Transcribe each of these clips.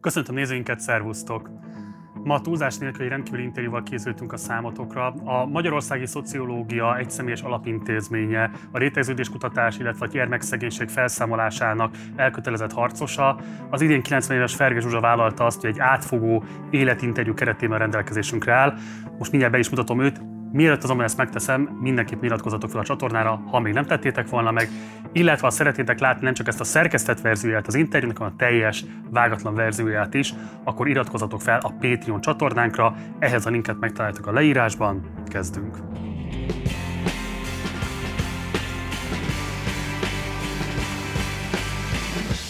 Köszöntöm nézőinket, szervusztok! Ma túlzás nélkül egy rendkívüli interjúval készültünk a számotokra. A Magyarországi Szociológia egyszemélyes alapintézménye, a rétegződéskutatás, illetve a gyermekszegénység felszámolásának elkötelezett harcosa. Az idén 90 éves Ferge Zsuzsa vállalta azt, hogy egy átfogó életinterjú keretében rendelkezésünkre áll. Most mindjárt be is mutatom őt, Mielőtt azonban ezt megteszem, mindenképp iratkozzatok fel a csatornára, ha még nem tettétek volna meg, illetve ha szeretnétek látni nem csak ezt a szerkesztett verzióját az interjúnak, hanem a teljes, vágatlan verzióját is, akkor iratkozzatok fel a Patreon csatornánkra, ehhez a linket megtaláljátok a leírásban. Kezdünk!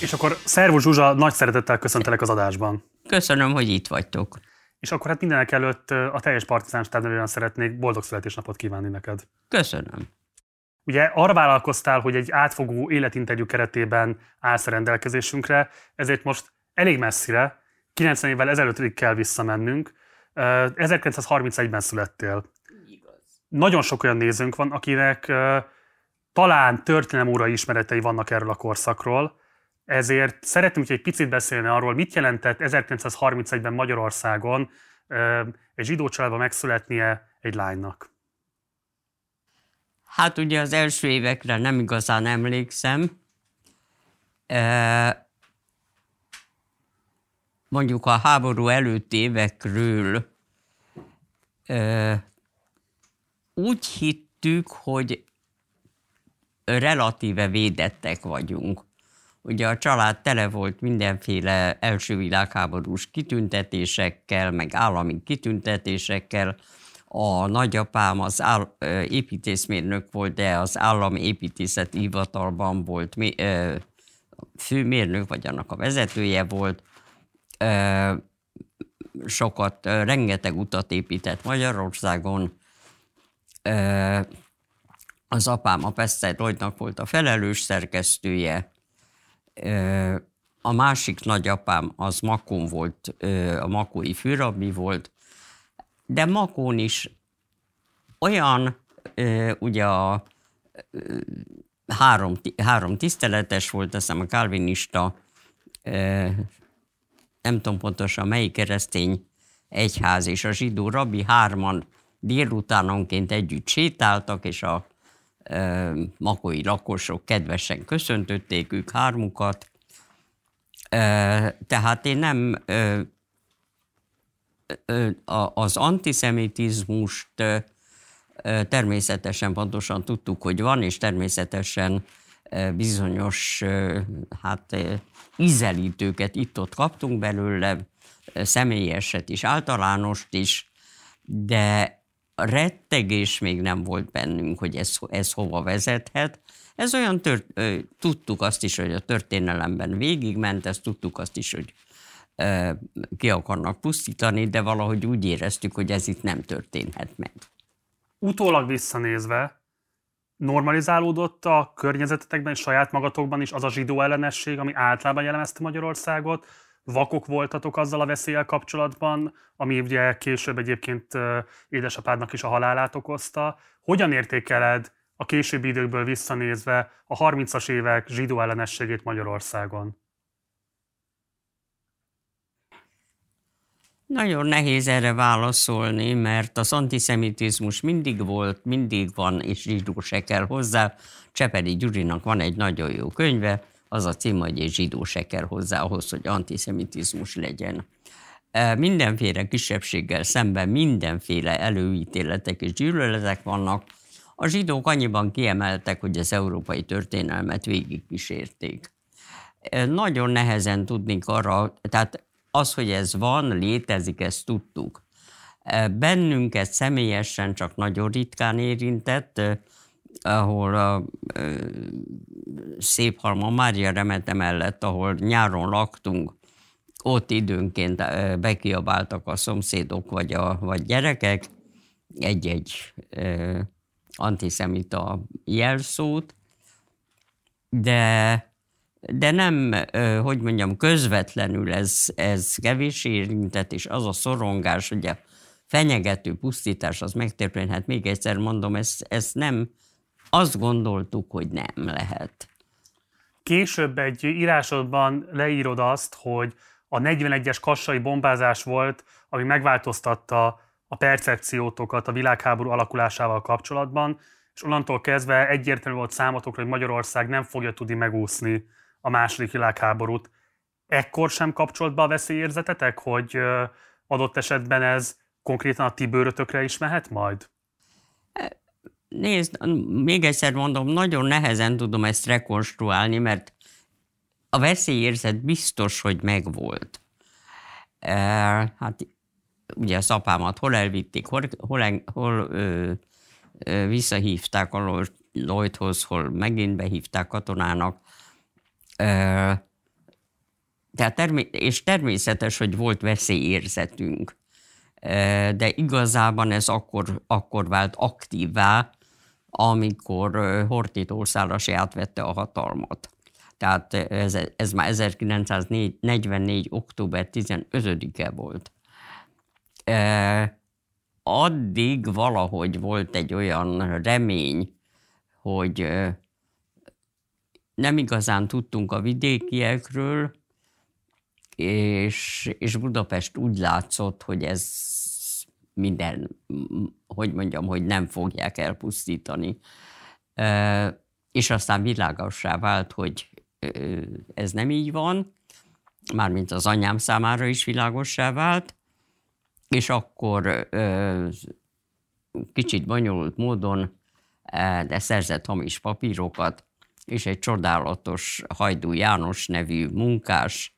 És akkor Szervus Zsuzsa, nagy szeretettel köszöntelek az adásban. Köszönöm, hogy itt vagytok. És akkor hát mindenek előtt a teljes partizán stáb szeretnék boldog születésnapot kívánni neked. Köszönöm. Ugye arra vállalkoztál, hogy egy átfogó életinterjú keretében állsz a rendelkezésünkre, ezért most elég messzire, 90 évvel ezelőttig kell visszamennünk. 1931-ben születtél. Igaz. Nagyon sok olyan nézőnk van, akinek talán történelem óra ismeretei vannak erről a korszakról, ezért szeretném, hogy egy picit beszélni arról, mit jelentett 1931-ben Magyarországon egy zsidó családban megszületnie egy lánynak. Hát ugye az első évekre nem igazán emlékszem. Mondjuk a háború előtti évekről úgy hittük, hogy relatíve védettek vagyunk. Ugye a család tele volt mindenféle első világháborús kitüntetésekkel, meg állami kitüntetésekkel. A nagyapám az áll, építészmérnök volt, de az állami építészeti hivatalban volt főmérnök, vagy annak a vezetője volt. Sokat, rengeteg utat épített Magyarországon. Az apám a Peszter volt a felelős szerkesztője, a másik nagyapám az Makón volt, a makói főrabbi volt, de Makón is olyan, ugye a három, három tiszteletes volt, azt hiszem a kalvinista, nem tudom pontosan melyik keresztény egyház és a zsidó rabbi hárman délutánonként együtt sétáltak, és a makói lakosok kedvesen köszöntötték ők hármukat. Tehát én nem az antiszemitizmust természetesen pontosan tudtuk, hogy van, és természetesen bizonyos hát, ízelítőket itt-ott kaptunk belőle, személyeset is, általánost is, de rettegés még nem volt bennünk, hogy ez, ez hova vezethet. Ez olyan, tört, tudtuk azt is, hogy a történelemben végigment, ezt tudtuk azt is, hogy ki akarnak pusztítani, de valahogy úgy éreztük, hogy ez itt nem történhet meg. Utólag visszanézve, normalizálódott a környezetetekben saját magatokban is az a zsidó ellenesség, ami általában jellemezte Magyarországot, vakok voltatok azzal a veszélyel kapcsolatban, ami ugye később egyébként édesapádnak is a halálát okozta. Hogyan értékeled a későbbi időkből visszanézve a 30-as évek zsidó ellenességét Magyarországon? Nagyon nehéz erre válaszolni, mert az antiszemitizmus mindig volt, mindig van, és zsidó se kell hozzá. Csepedi Gyurinak van egy nagyon jó könyve, az a cím, hogy egy zsidó se kell hozzá ahhoz, hogy antiszemitizmus legyen. E, mindenféle kisebbséggel szemben mindenféle előítéletek és gyűlöletek vannak. A zsidók annyiban kiemeltek, hogy az európai történelmet végigkísérték. E, nagyon nehezen tudnék arra, tehát az, hogy ez van, létezik, ezt tudtuk. E, bennünket személyesen csak nagyon ritkán érintett, ahol a szép halma Mária remete mellett, ahol nyáron laktunk, ott időnként bekiabáltak a szomszédok vagy, a, vagy gyerekek egy-egy e, antiszemita jelszót, de, de nem, hogy mondjam, közvetlenül ez, ez kevés érintett, és az a szorongás, a fenyegető pusztítás az megtörténhet. Még egyszer mondom, ez, ez nem, azt gondoltuk, hogy nem lehet. Később egy írásodban leírod azt, hogy a 41-es kassai bombázás volt, ami megváltoztatta a percepciótokat a világháború alakulásával kapcsolatban, és onnantól kezdve egyértelmű volt számotokra, hogy Magyarország nem fogja tudni megúszni a második világháborút. Ekkor sem kapcsolt be a veszélyérzetetek, hogy adott esetben ez konkrétan a ti bőrötökre is mehet majd? Nézd, még egyszer mondom, nagyon nehezen tudom ezt rekonstruálni, mert a veszélyérzet biztos, hogy megvolt. E, hát ugye az apámat hol elvitték, hol, hol, hol ö, ö, visszahívták a Lloydhoz, hol megint behívták katonának. E, tehát termé- és természetes, hogy volt veszélyérzetünk. E, de igazában ez akkor, akkor vált aktívvá, amikor Horthy Szálas átvette a hatalmat. Tehát ez, ez már 1944. október 15-e volt. E, addig valahogy volt egy olyan remény, hogy nem igazán tudtunk a vidékiekről, és, és Budapest úgy látszott, hogy ez minden, hogy mondjam, hogy nem fogják elpusztítani. És aztán világossá vált, hogy ez nem így van, mármint az anyám számára is világossá vált, és akkor kicsit bonyolult módon, de szerzett hamis papírokat, és egy csodálatos Hajdú János nevű munkás,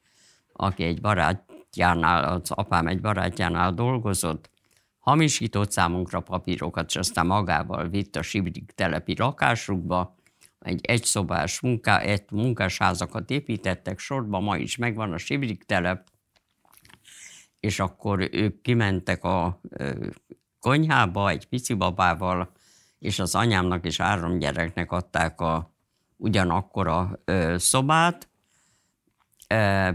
aki egy barátjánál, az apám egy barátjánál dolgozott, hamisított számunkra papírokat, és aztán magával vitt a Sibrik telepi lakásukba, egy egyszobás munká, egy munkásházakat építettek sorba, ma is megvan a Sibrik telep, és akkor ők kimentek a konyhába egy pici babával, és az anyámnak és három gyereknek adták a ugyanakkor a ö, szobát.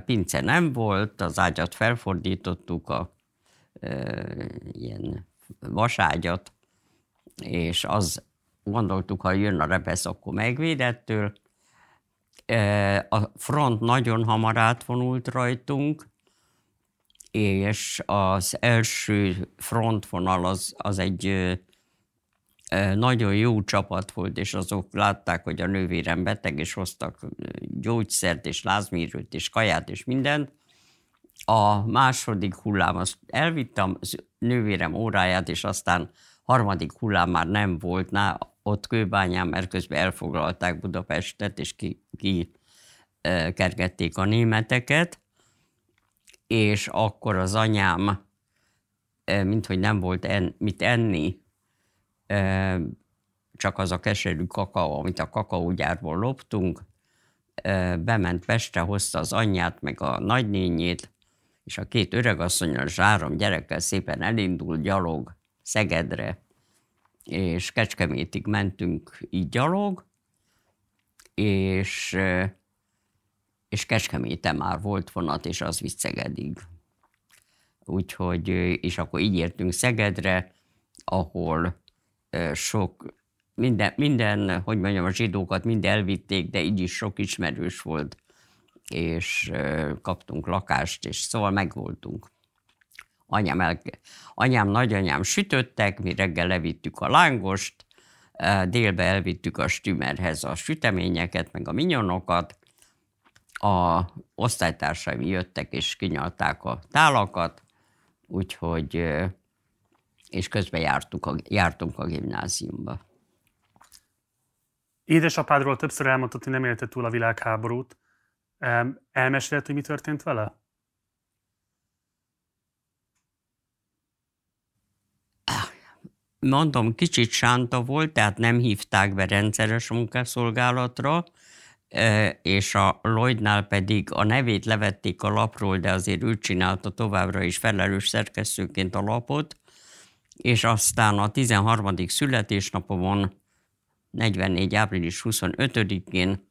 Pince nem volt, az ágyat felfordítottuk, a ilyen vaságyat, és az gondoltuk, ha jön a repesz, akkor megvédettől. A front nagyon hamar átvonult rajtunk, és az első frontvonal az, az egy nagyon jó csapat volt, és azok látták, hogy a nővérem beteg, és hoztak gyógyszert, és lázmírőt, és kaját, és mindent, a második hullám, azt elvittem az nővérem óráját, és aztán harmadik hullám már nem volt ná, ott kőbányán, mert közben elfoglalták Budapestet, és ki, ki kergették a németeket, és akkor az anyám, mint hogy nem volt en, mit enni, csak az a keserű kakaó, amit a kakaógyárból loptunk, bement Pestre, hozta az anyját, meg a nagynényét, és a két öregasszonyal és három gyerekkel szépen elindult gyalog Szegedre, és Kecskemétig mentünk így gyalog, és, és Kecskeméten már volt vonat, és az vitt Szegedig. Úgyhogy, és akkor így értünk Szegedre, ahol sok, minden, minden, hogy mondjam, a zsidókat mind elvitték, de így is sok ismerős volt és kaptunk lakást, és szóval megvoltunk. Anyám, el, anyám, nagyanyám sütöttek, mi reggel levittük a lángost, délbe elvittük a stümerhez a süteményeket, meg a minyonokat, a osztálytársaim jöttek és kinyalták a tálakat, úgyhogy, és közben jártunk a, jártunk a gimnáziumba. Édesapádról többször elmondtad, hogy nem élte túl a világháborút. Elmesélhet, hogy mi történt vele? Mondom, kicsit sánta volt, tehát nem hívták be rendszeres munkászolgálatra, e, és a Lloydnál pedig a nevét levették a lapról, de azért ő csinálta továbbra is felelős szerkesztőként a lapot, és aztán a 13. születésnapomon, 44. április 25-én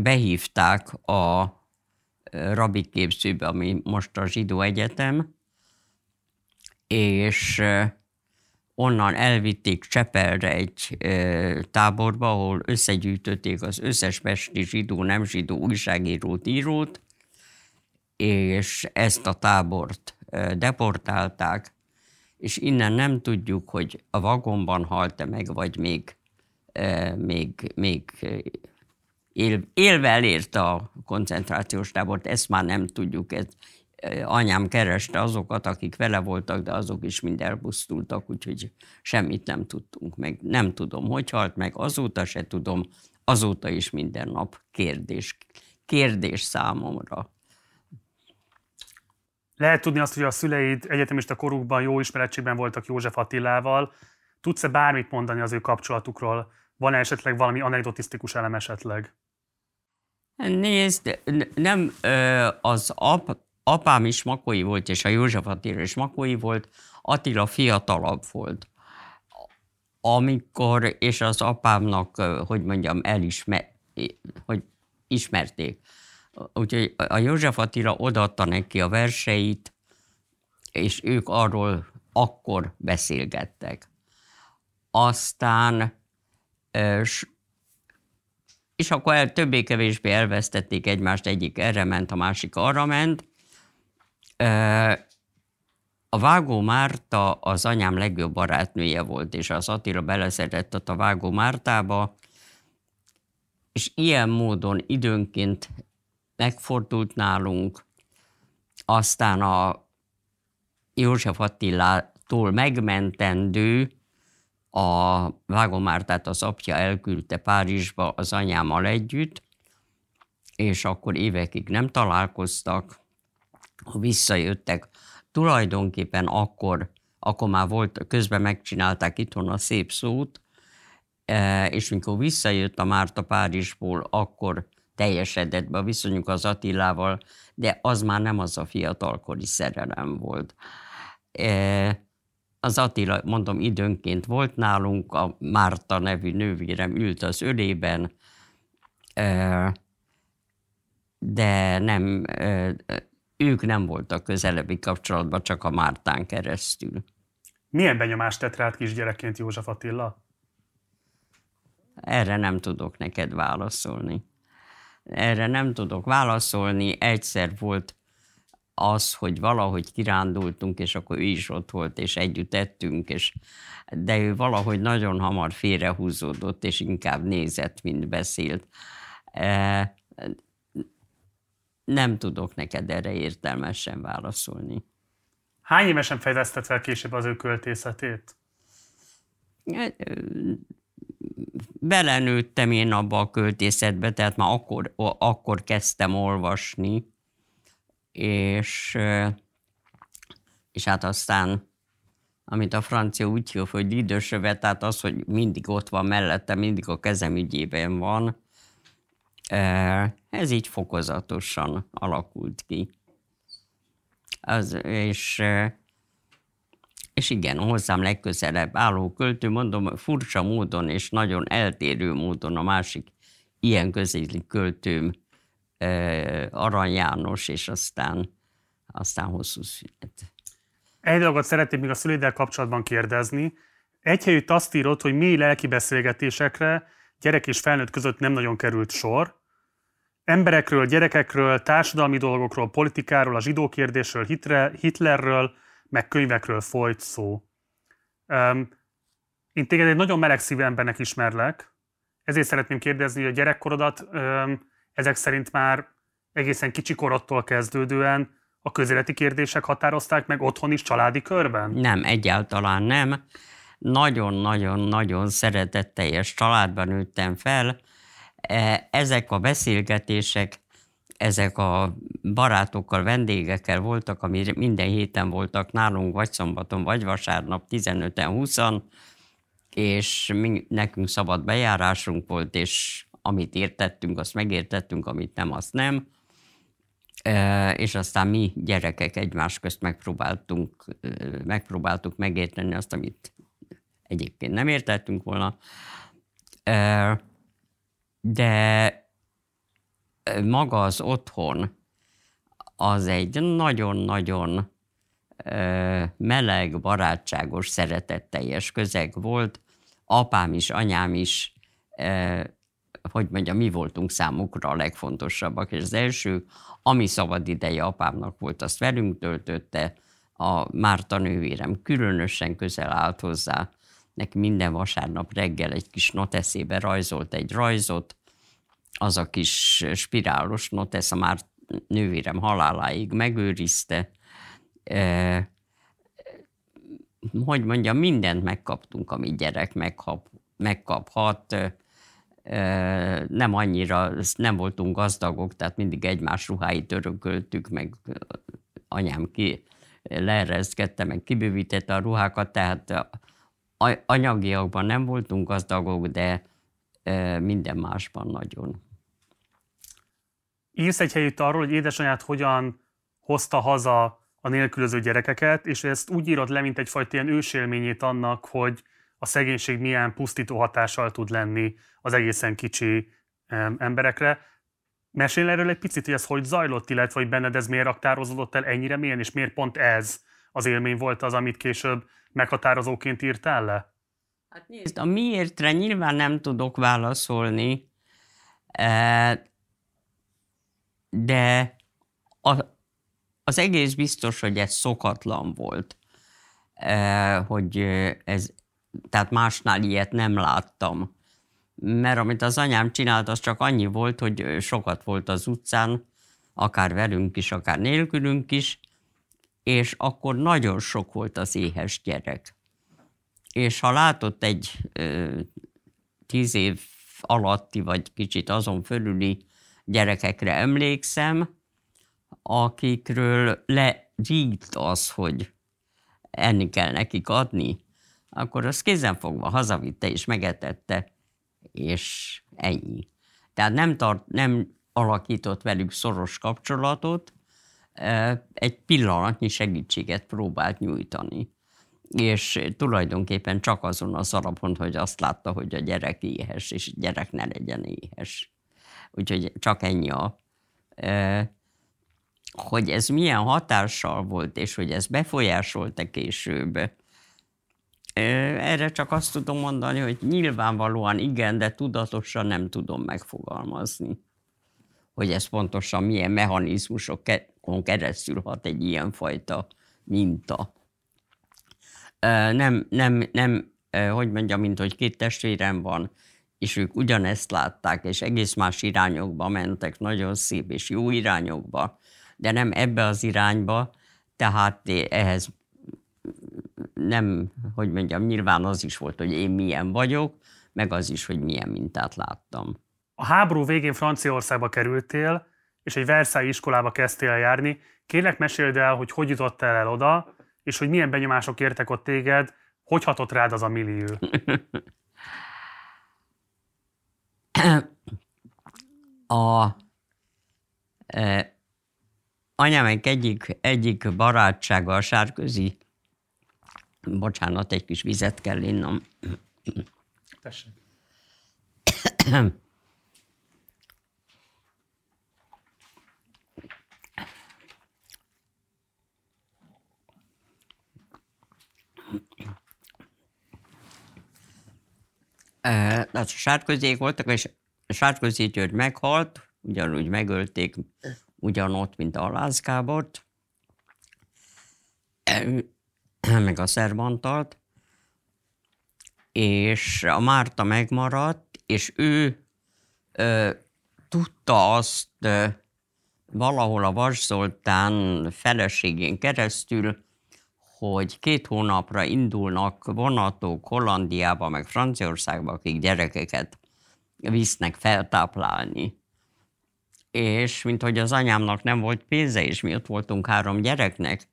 behívták a rabbi képzőbe, ami most a zsidó egyetem, és onnan elvitték Csepelre egy táborba, ahol összegyűjtötték az összes pesti zsidó, nem zsidó újságírót, írót, és ezt a tábort deportálták, és innen nem tudjuk, hogy a vagonban halt-e meg, vagy még, még, még él, élve elérte a koncentrációs tábort, ezt már nem tudjuk. Ez, anyám kereste azokat, akik vele voltak, de azok is mind elpusztultak, úgyhogy semmit nem tudtunk meg. Nem tudom, hogy halt meg, azóta se tudom, azóta is minden nap kérdés, kérdés számomra. Lehet tudni azt, hogy a szüleid egyetemista korukban jó ismerettségben voltak József Attilával. Tudsz-e bármit mondani az ő kapcsolatukról? Van-e esetleg valami anekdotisztikus elem esetleg? Nézd, nem az ap, apám is makói volt, és a József Attila is makói volt, Attila fiatalabb volt. Amikor, és az apámnak, hogy mondjam, elismer, hogy ismerték. Úgyhogy a József Attila odaadta neki a verseit, és ők arról akkor beszélgettek. Aztán, és akkor el, többé-kevésbé elvesztették egymást, egyik erre ment, a másik arra ment. A Vágó Márta az anyám legjobb barátnője volt, és az Attila beleszeretett a Vágó Mártába, és ilyen módon időnként megfordult nálunk, aztán a József Attilától megmentendő a Vágomártát az apja elküldte Párizsba az anyámmal együtt, és akkor évekig nem találkoztak, ha visszajöttek, tulajdonképpen akkor, akkor már volt, közben megcsinálták itthon a szép szót, e, és mikor visszajött a Márta Párizsból, akkor teljesedett be a viszonyuk az Attilával, de az már nem az a fiatalkori szerelem volt. E, az Attila, mondom, időnként volt nálunk, a Márta nevű nővérem ült az ölében, de nem, ők nem voltak közelebbi kapcsolatban, csak a Mártán keresztül. Milyen benyomást tett rád kisgyerekként József Attila? Erre nem tudok neked válaszolni erre nem tudok válaszolni. Egyszer volt az, hogy valahogy kirándultunk, és akkor ő is ott volt, és együtt ettünk, és, de ő valahogy nagyon hamar félrehúzódott, és inkább nézett, mint beszélt. E, nem tudok neked erre értelmesen válaszolni. Hány évesen fejlesztett fel később az ő költészetét? E, belenőttem én abba a költészetbe, tehát már akkor, akkor kezdtem olvasni, és, és hát aztán, amit a francia úgy hív, hogy idősöve, tehát az, hogy mindig ott van mellette, mindig a kezem ügyében van, ez így fokozatosan alakult ki. Az, és és igen, hozzám legközelebb álló költő, mondom, furcsa módon és nagyon eltérő módon a másik ilyen közéli költőm Arany János, és aztán, aztán hosszú szünet. Egy dolgot szeretném még a szüleiddel kapcsolatban kérdezni. Egy helyütt azt írott, hogy mély lelki beszélgetésekre gyerek és felnőtt között nem nagyon került sor. Emberekről, gyerekekről, társadalmi dolgokról, politikáról, a zsidó kérdésről, Hitlerről, meg könyvekről folyt szó. Um, én téged egy nagyon meleg szívű embernek ismerlek, ezért szeretném kérdezni, hogy a gyerekkorodat um, ezek szerint már egészen kicsi korodtól kezdődően a közéleti kérdések határozták meg otthon is, családi körben? Nem, egyáltalán nem. Nagyon-nagyon-nagyon szeretetteljes családban nőttem fel. E, ezek a beszélgetések ezek a barátokkal, vendégekkel voltak, ami minden héten voltak nálunk, vagy szombaton, vagy vasárnap, 15-en, 20 és mi, nekünk szabad bejárásunk volt, és amit értettünk, azt megértettünk, amit nem, azt nem. És aztán mi gyerekek egymás közt megpróbáltunk, megpróbáltuk megérteni azt, amit egyébként nem értettünk volna. De maga az otthon az egy nagyon-nagyon meleg, barátságos, szeretetteljes közeg volt. Apám is, anyám is hogy mondjam, mi voltunk számukra a legfontosabbak, és az első, ami szabad ideje apámnak volt, azt velünk töltötte, a Márta nővérem különösen közel állt hozzá, neki minden vasárnap reggel egy kis noteszébe rajzolt egy rajzot, az a kis spirálos notesz, a már nővérem haláláig megőrizte. Hogy mondjam, mindent megkaptunk, amit gyerek megkap, megkaphat. Nem annyira, nem voltunk gazdagok, tehát mindig egymás ruháit örököltük, meg anyám ki leereszkedte, meg kibővítette a ruhákat, tehát anyagiakban nem voltunk gazdagok, de minden másban nagyon. Írsz egy helyütt arról, hogy édesanyád hogyan hozta haza a nélkülöző gyerekeket, és ezt úgy írod le, mint egyfajta ilyen ősélményét annak, hogy a szegénység milyen pusztító hatással tud lenni az egészen kicsi emberekre. Mesélj erről egy picit, hogy ez hogy zajlott, illetve hogy benned ez miért raktározódott el ennyire mélyen, és miért pont ez az élmény volt az, amit később meghatározóként írtál le? Hát nézd, a miértre nyilván nem tudok válaszolni, eh, de az egész biztos, hogy ez szokatlan volt, eh, hogy ez, tehát másnál ilyet nem láttam. Mert amit az anyám csinált, az csak annyi volt, hogy sokat volt az utcán, akár velünk is, akár nélkülünk is, és akkor nagyon sok volt az éhes gyerek. És ha látott egy ö, tíz év alatti, vagy kicsit azon fölüli gyerekekre emlékszem, akikről lerít az, hogy enni kell nekik adni, akkor az kézenfogva hazavitte és megetette, és ennyi. Tehát nem, tart, nem alakított velük szoros kapcsolatot, egy pillanatnyi segítséget próbált nyújtani. És tulajdonképpen csak azon az alapon, hogy azt látta, hogy a gyerek éhes, és a gyerek ne legyen éhes. Úgyhogy csak ennyi a... Hogy ez milyen hatással volt, és hogy ez befolyásolta később, erre csak azt tudom mondani, hogy nyilvánvalóan igen, de tudatosan nem tudom megfogalmazni, hogy ez pontosan milyen mechanizmusokon keresztül hat egy ilyenfajta minta. Nem, nem, nem, hogy mondjam, mint hogy két testvérem van, és ők ugyanezt látták, és egész más irányokba mentek, nagyon szép és jó irányokba, de nem ebbe az irányba, tehát ehhez nem, hogy mondjam, nyilván az is volt, hogy én milyen vagyok, meg az is, hogy milyen mintát láttam. A háború végén Franciaországba kerültél, és egy Versailles iskolába kezdtél el járni. Kérlek, meséld el, hogy hogy jutottál el oda, és hogy milyen benyomások értek ott téged, hogy hatott rád az a millió? a e, anyám egyik, egyik barátsága a sárközi Bocsánat, egy kis vizet kell innom. Tessék. Tehát a sárközék voltak, és sárközi György meghalt, ugyanúgy megölték ugyanott, mint a Lászkábort meg a Szervantalt, és a Márta megmaradt, és ő ö, tudta azt ö, valahol a Vas Zoltán feleségén keresztül, hogy két hónapra indulnak vonatok Hollandiába, meg Franciaországba, akik gyerekeket visznek feltáplálni. És mint hogy az anyámnak nem volt pénze, és mi ott voltunk három gyereknek,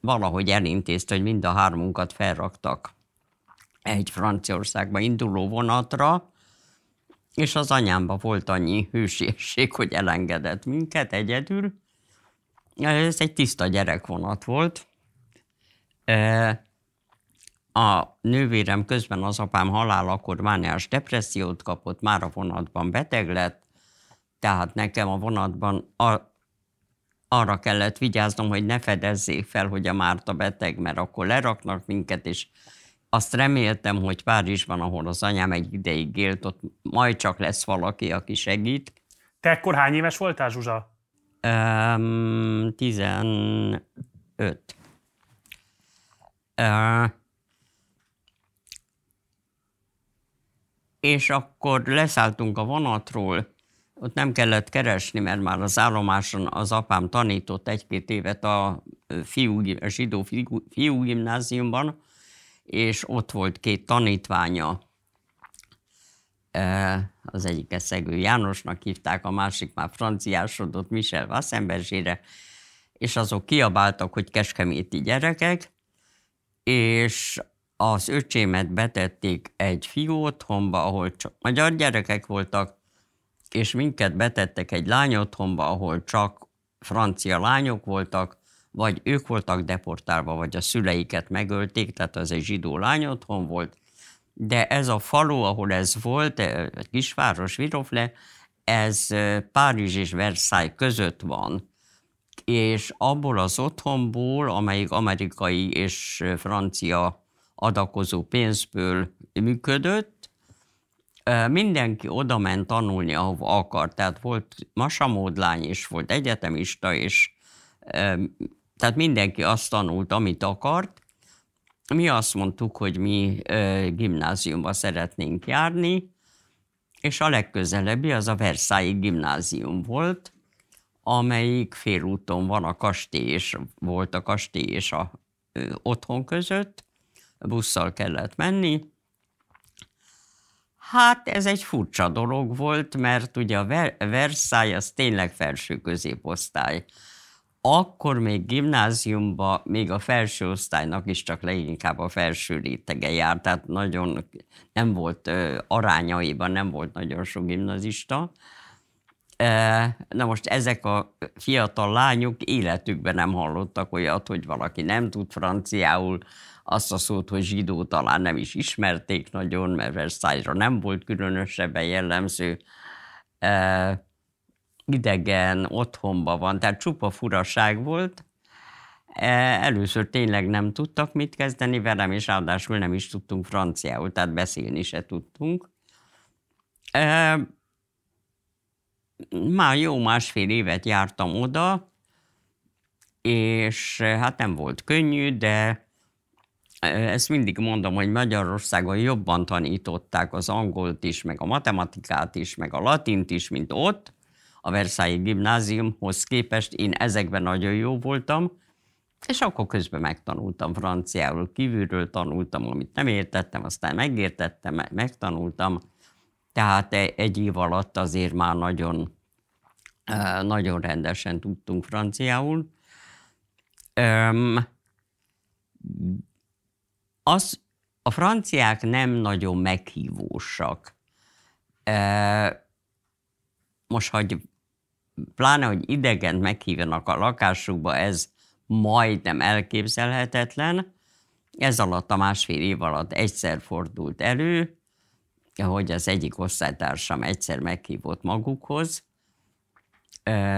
valahogy elintézte, hogy mind a hármunkat felraktak egy Franciaországba induló vonatra, és az anyámba volt annyi hősiesség, hogy elengedett minket egyedül. Ez egy tiszta gyerekvonat volt. A nővérem közben az apám halálakor mániás depressziót kapott, már a vonatban beteg lett, tehát nekem a vonatban a, arra kellett vigyáznom, hogy ne fedezzék fel, hogy a Márta beteg, mert akkor leraknak minket, és azt reméltem, hogy Párizsban, ahol az anyám egy ideig élt, ott majd csak lesz valaki, aki segít. Te ekkor hány éves voltál, Zsuzsa? Um, 15. Uh, és akkor leszálltunk a vonatról, ott nem kellett keresni, mert már az állomáson az apám tanított egy-két évet a, fiú, a zsidó fiú, fiú gimnáziumban, és ott volt két tanítványa, az egyik Szegő Jánosnak hívták, a másik már franciásodott Michel Wassenbergére, és azok kiabáltak, hogy keskeméti gyerekek, és az öcsémet betették egy fiú otthonba, ahol csak magyar gyerekek voltak, és minket betettek egy lány otthonba, ahol csak francia lányok voltak, vagy ők voltak deportálva, vagy a szüleiket megölték, tehát az egy zsidó lány otthon volt, de ez a falu, ahol ez volt, egy kisváros, Virofle, ez Párizs és Versailles között van, és abból az otthonból, amelyik amerikai és francia adakozó pénzből működött, mindenki oda ment tanulni, ahova akart. Tehát volt masamódlány, és volt egyetemista, és tehát mindenki azt tanult, amit akart. Mi azt mondtuk, hogy mi gimnáziumba szeretnénk járni, és a legközelebbi az a Versailles gimnázium volt, amelyik félúton van a kastély és volt a kastély és a ö, otthon között, busszal kellett menni. Hát ez egy furcsa dolog volt, mert ugye a Versailles az tényleg felső középosztály akkor még gimnáziumban, még a felső osztálynak is csak leginkább a felső rétege járt, tehát nagyon nem volt arányaiban, nem volt nagyon sok gimnazista. Na most ezek a fiatal lányok életükben nem hallottak olyat, hogy valaki nem tud franciául, azt a szót, hogy zsidó talán nem is ismerték nagyon, mert Versailles-ra nem volt különösebben jellemző idegen, otthonban van, tehát csupa furaság volt. E, először tényleg nem tudtak mit kezdeni velem, és ráadásul nem is tudtunk franciául, tehát beszélni se tudtunk. E, már jó másfél évet jártam oda, és hát nem volt könnyű, de e, ezt mindig mondom, hogy Magyarországon jobban tanították az angolt is, meg a matematikát is, meg a latint is, mint ott, a Versailles gimnáziumhoz képest én ezekben nagyon jó voltam, és akkor közben megtanultam franciául, kívülről tanultam, amit nem értettem, aztán megértettem, megtanultam. Tehát e, egy év alatt azért már nagyon, nagyon rendesen tudtunk franciául. Az, a franciák nem nagyon meghívósak. Most, hogy pláne, hogy idegen meghívjanak a lakásukba, ez majdnem elképzelhetetlen. Ez alatt a másfél év alatt egyszer fordult elő, hogy az egyik osztálytársam egyszer meghívott magukhoz,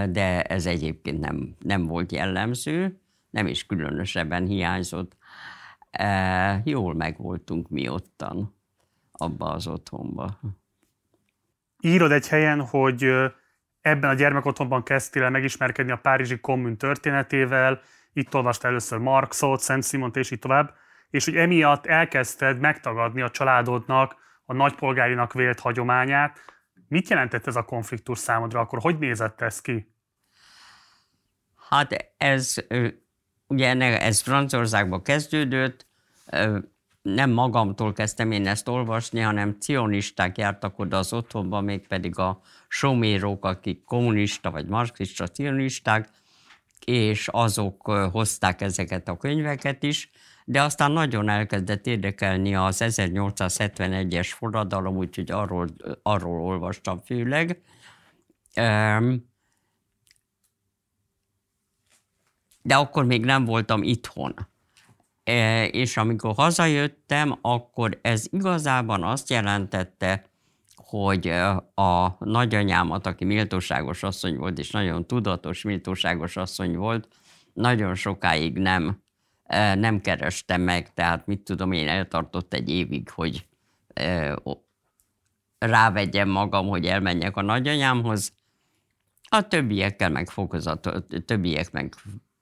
de ez egyébként nem, nem volt jellemző, nem is különösebben hiányzott. Jól megvoltunk mi ottan, abba az otthonba. Írod egy helyen, hogy Ebben a gyermekotthonban kezdtél el megismerkedni a Párizsi kommun történetével, itt olvastál először Marxot, Szent Simont és így tovább, és hogy emiatt elkezdted megtagadni a családodnak a nagypolgárinak vélt hagyományát. Mit jelentett ez a konfliktus számodra akkor? Hogy nézett ez ki? Hát ez, ugye ez Franciaországban kezdődött, nem magamtól kezdtem én ezt olvasni, hanem cionisták jártak oda az otthonba, mégpedig a somérók, akik kommunista vagy marxista cionisták, és azok hozták ezeket a könyveket is, de aztán nagyon elkezdett érdekelni az 1871-es forradalom, úgyhogy arról, arról olvastam főleg. De akkor még nem voltam itthon. E, és amikor hazajöttem, akkor ez igazában azt jelentette, hogy e, a nagyanyámat, aki méltóságos asszony volt, és nagyon tudatos méltóságos asszony volt, nagyon sokáig nem nem kerestem meg, tehát mit tudom én, eltartott egy évig, hogy rávegyem magam, hogy elmenjek a nagyanyámhoz. A többiekkel meg fokozatos, többiek meg,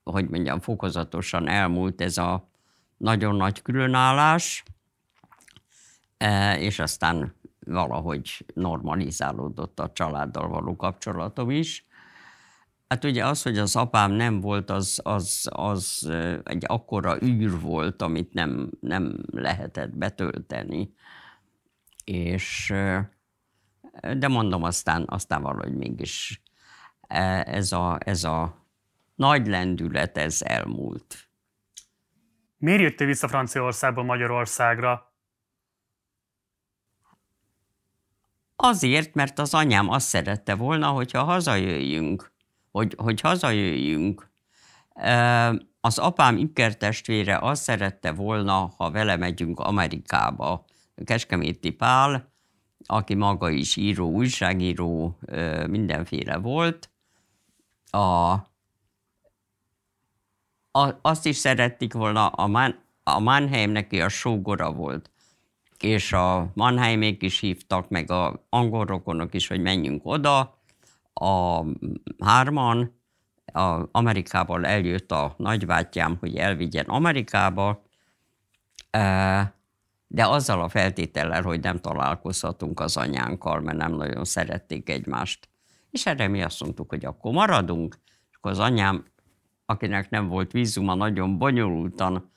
hogy mondjam, fokozatosan elmúlt ez a nagyon nagy különállás, és aztán valahogy normalizálódott a családdal való kapcsolatom is. Hát ugye az, hogy az apám nem volt, az, az, az egy akkora űr volt, amit nem, nem lehetett betölteni. És, de mondom, aztán, aztán valahogy mégis ez a, ez a nagy lendület, ez elmúlt. Miért jöttél vissza Franciaországból Magyarországra? Azért, mert az anyám azt szerette volna, hogyha hazajöjjünk, hogy, hogy hazajöjjünk. Az apám ikertestvére azt szerette volna, ha vele megyünk Amerikába. Keskeméti Pál, aki maga is író, újságíró, mindenféle volt. A, a, azt is szerették volna, a, Man, a Mannheim neki a sógora volt és a Mannheimék is hívtak, meg a angol rokonok is, hogy menjünk oda. A hárman, a Amerikából eljött a nagybátyám, hogy elvigyen Amerikába, de azzal a feltétellel, hogy nem találkozhatunk az anyánkkal, mert nem nagyon szerették egymást. És erre mi azt mondtuk, hogy akkor maradunk, és akkor az anyám, akinek nem volt vízuma, nagyon bonyolultan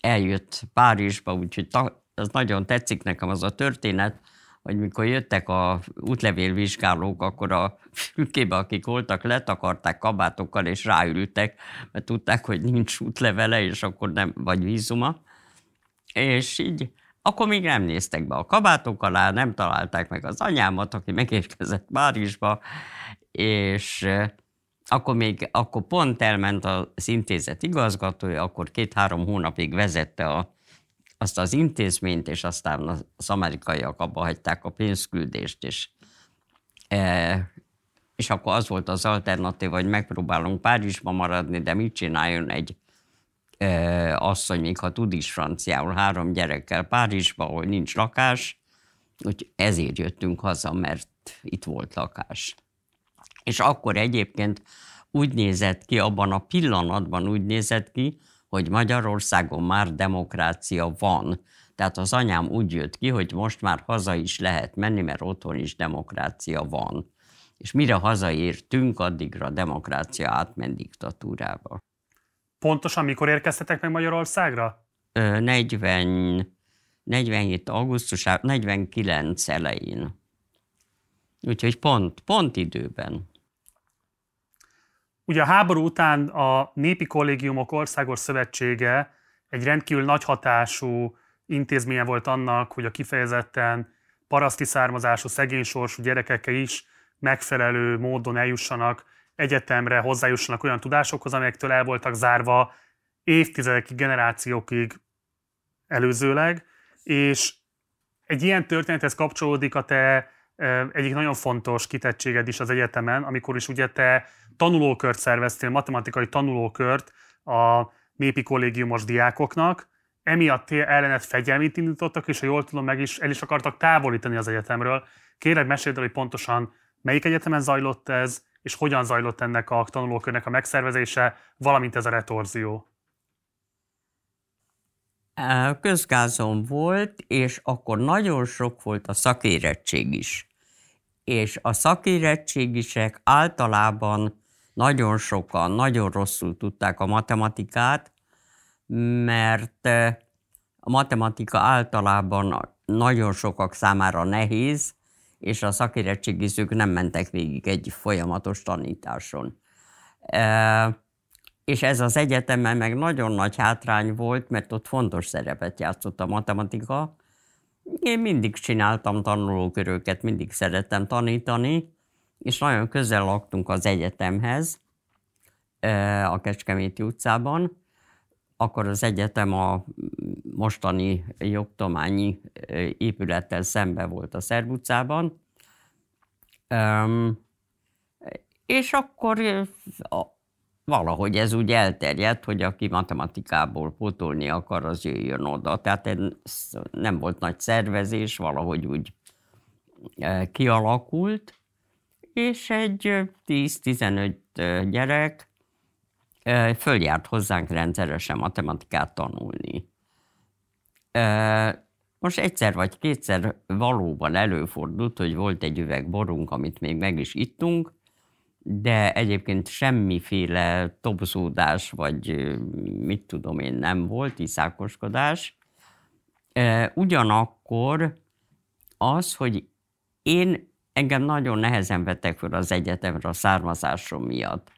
eljött Párizsba, úgyhogy az nagyon tetszik nekem az a történet, hogy mikor jöttek a útlevélvizsgálók, akkor a fülkébe, akik voltak, letakarták kabátokkal, és ráültek, mert tudták, hogy nincs útlevele, és akkor nem, vagy vízuma. És így, akkor még nem néztek be a kabátok alá, nem találták meg az anyámat, aki megérkezett Párizsba, és akkor még, akkor pont elment az intézet igazgatója, akkor két-három hónapig vezette a azt az intézményt, és aztán az amerikaiak abba hagyták a pénzküldést, és, e, és akkor az volt az alternatív, hogy megpróbálunk Párizsba maradni, de mit csináljon egy e, asszony, még ha tud is franciául, három gyerekkel Párizsba, ahol nincs lakás, úgy ezért jöttünk haza, mert itt volt lakás. És akkor egyébként úgy nézett ki, abban a pillanatban úgy nézett ki, hogy Magyarországon már demokrácia van. Tehát az anyám úgy jött ki, hogy most már haza is lehet menni, mert otthon is demokrácia van. És mire hazaértünk, addigra a demokrácia átment diktatúrába. Pontosan mikor érkeztetek meg Magyarországra? 40, 47. augusztus, 49 elején. Úgyhogy pont, pont időben. Ugye a háború után a Népi Kollégiumok Országos Szövetsége egy rendkívül nagy hatású intézménye volt annak, hogy a kifejezetten paraszti származású, szegénysorsú gyerekekkel is megfelelő módon eljussanak egyetemre, hozzájussanak olyan tudásokhoz, amelyektől el voltak zárva évtizedekig, generációkig előzőleg, és egy ilyen történethez kapcsolódik a te egyik nagyon fontos kitettséged is az egyetemen, amikor is ugye te tanulókört szerveztél, matematikai tanulókört a népi kollégiumos diákoknak, emiatt ellenet fegyelmét indítottak, és ha jól tudom, meg is el is akartak távolítani az egyetemről. Kérlek, meséld el, hogy pontosan melyik egyetemen zajlott ez, és hogyan zajlott ennek a tanulókörnek a megszervezése, valamint ez a retorzió. Közgázon volt, és akkor nagyon sok volt a szakérettség is. És a szakérettségisek általában nagyon sokan nagyon rosszul tudták a matematikát, mert a matematika általában nagyon sokak számára nehéz, és a szakérettségizők nem mentek végig egy folyamatos tanításon. És ez az egyetemen meg nagyon nagy hátrány volt, mert ott fontos szerepet játszott a matematika. Én mindig csináltam tanulóköröket, mindig szerettem tanítani, és nagyon közel laktunk az egyetemhez, a Kecskeméti utcában, akkor az egyetem a mostani jogtományi épülettel szembe volt a Szerb utcában, és akkor valahogy ez úgy elterjedt, hogy aki matematikából pótolni akar, az jöjjön oda. Tehát ez nem volt nagy szervezés, valahogy úgy e, kialakult, és egy 10-15 gyerek e, följárt hozzánk rendszeresen matematikát tanulni. E, most egyszer vagy kétszer valóban előfordult, hogy volt egy üveg borunk, amit még meg is ittunk, de egyébként semmiféle tobzódás, vagy mit tudom én, nem volt, iszákoskodás. Ugyanakkor az, hogy én engem nagyon nehezen vettek fel az egyetemre a származásom miatt.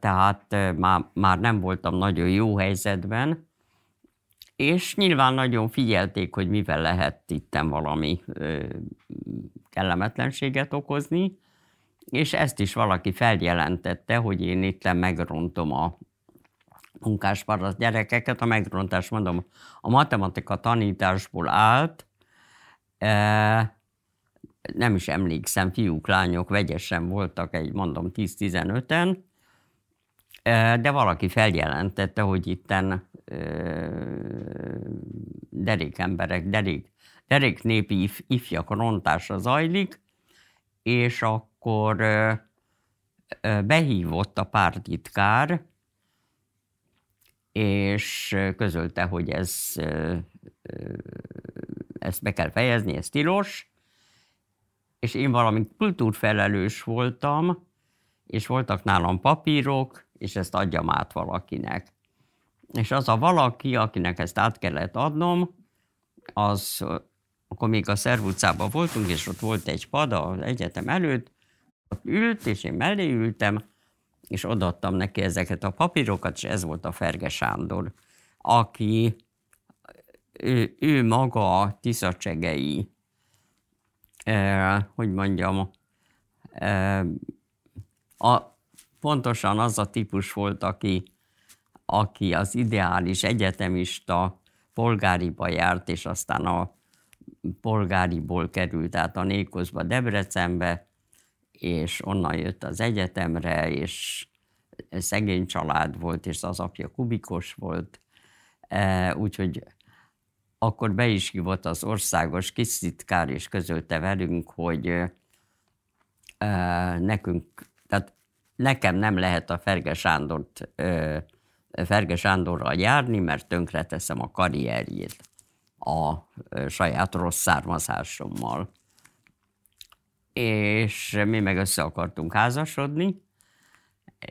Tehát már, már nem voltam nagyon jó helyzetben, és nyilván nagyon figyelték, hogy mivel lehet itten valami kellemetlenséget okozni, és ezt is valaki feljelentette, hogy én itt megrontom a munkásparasz gyerekeket. A megrontás, mondom, a matematika tanításból állt, e, nem is emlékszem, fiúk, lányok vegyesen voltak, egy mondom 10-15-en, e, de valaki feljelentette, hogy itten e, derék emberek, derék, derék népi if, ifjak rontása zajlik, és a akkor behívott a pártitkár, és közölte, hogy ez, ezt be kell fejezni, ez tilos, és én valami kultúrfelelős voltam, és voltak nálam papírok, és ezt adjam át valakinek. És az a valaki, akinek ezt át kellett adnom, az, akkor még a Szerv utcában voltunk, és ott volt egy pad az egyetem előtt, ült, és én mellé ültem, és odaadtam neki ezeket a papírokat, és ez volt a Ferge Sándor, aki ő, ő maga a tiszacsegei, eh, hogy mondjam, eh, a, pontosan az a típus volt, aki, aki az ideális egyetemista polgáriba járt, és aztán a polgáriból került át a Nékozba, Debrecenbe, és onnan jött az egyetemre, és szegény család volt, és az apja kubikos volt, e, úgyhogy akkor be is hívott az országos titkár, és közölte velünk, hogy e, nekünk, tehát nekem nem lehet a Ferge Sándort, e, Ferge Sándorral járni, mert tönkreteszem a karrierjét a saját rossz származásommal és mi meg össze akartunk házasodni,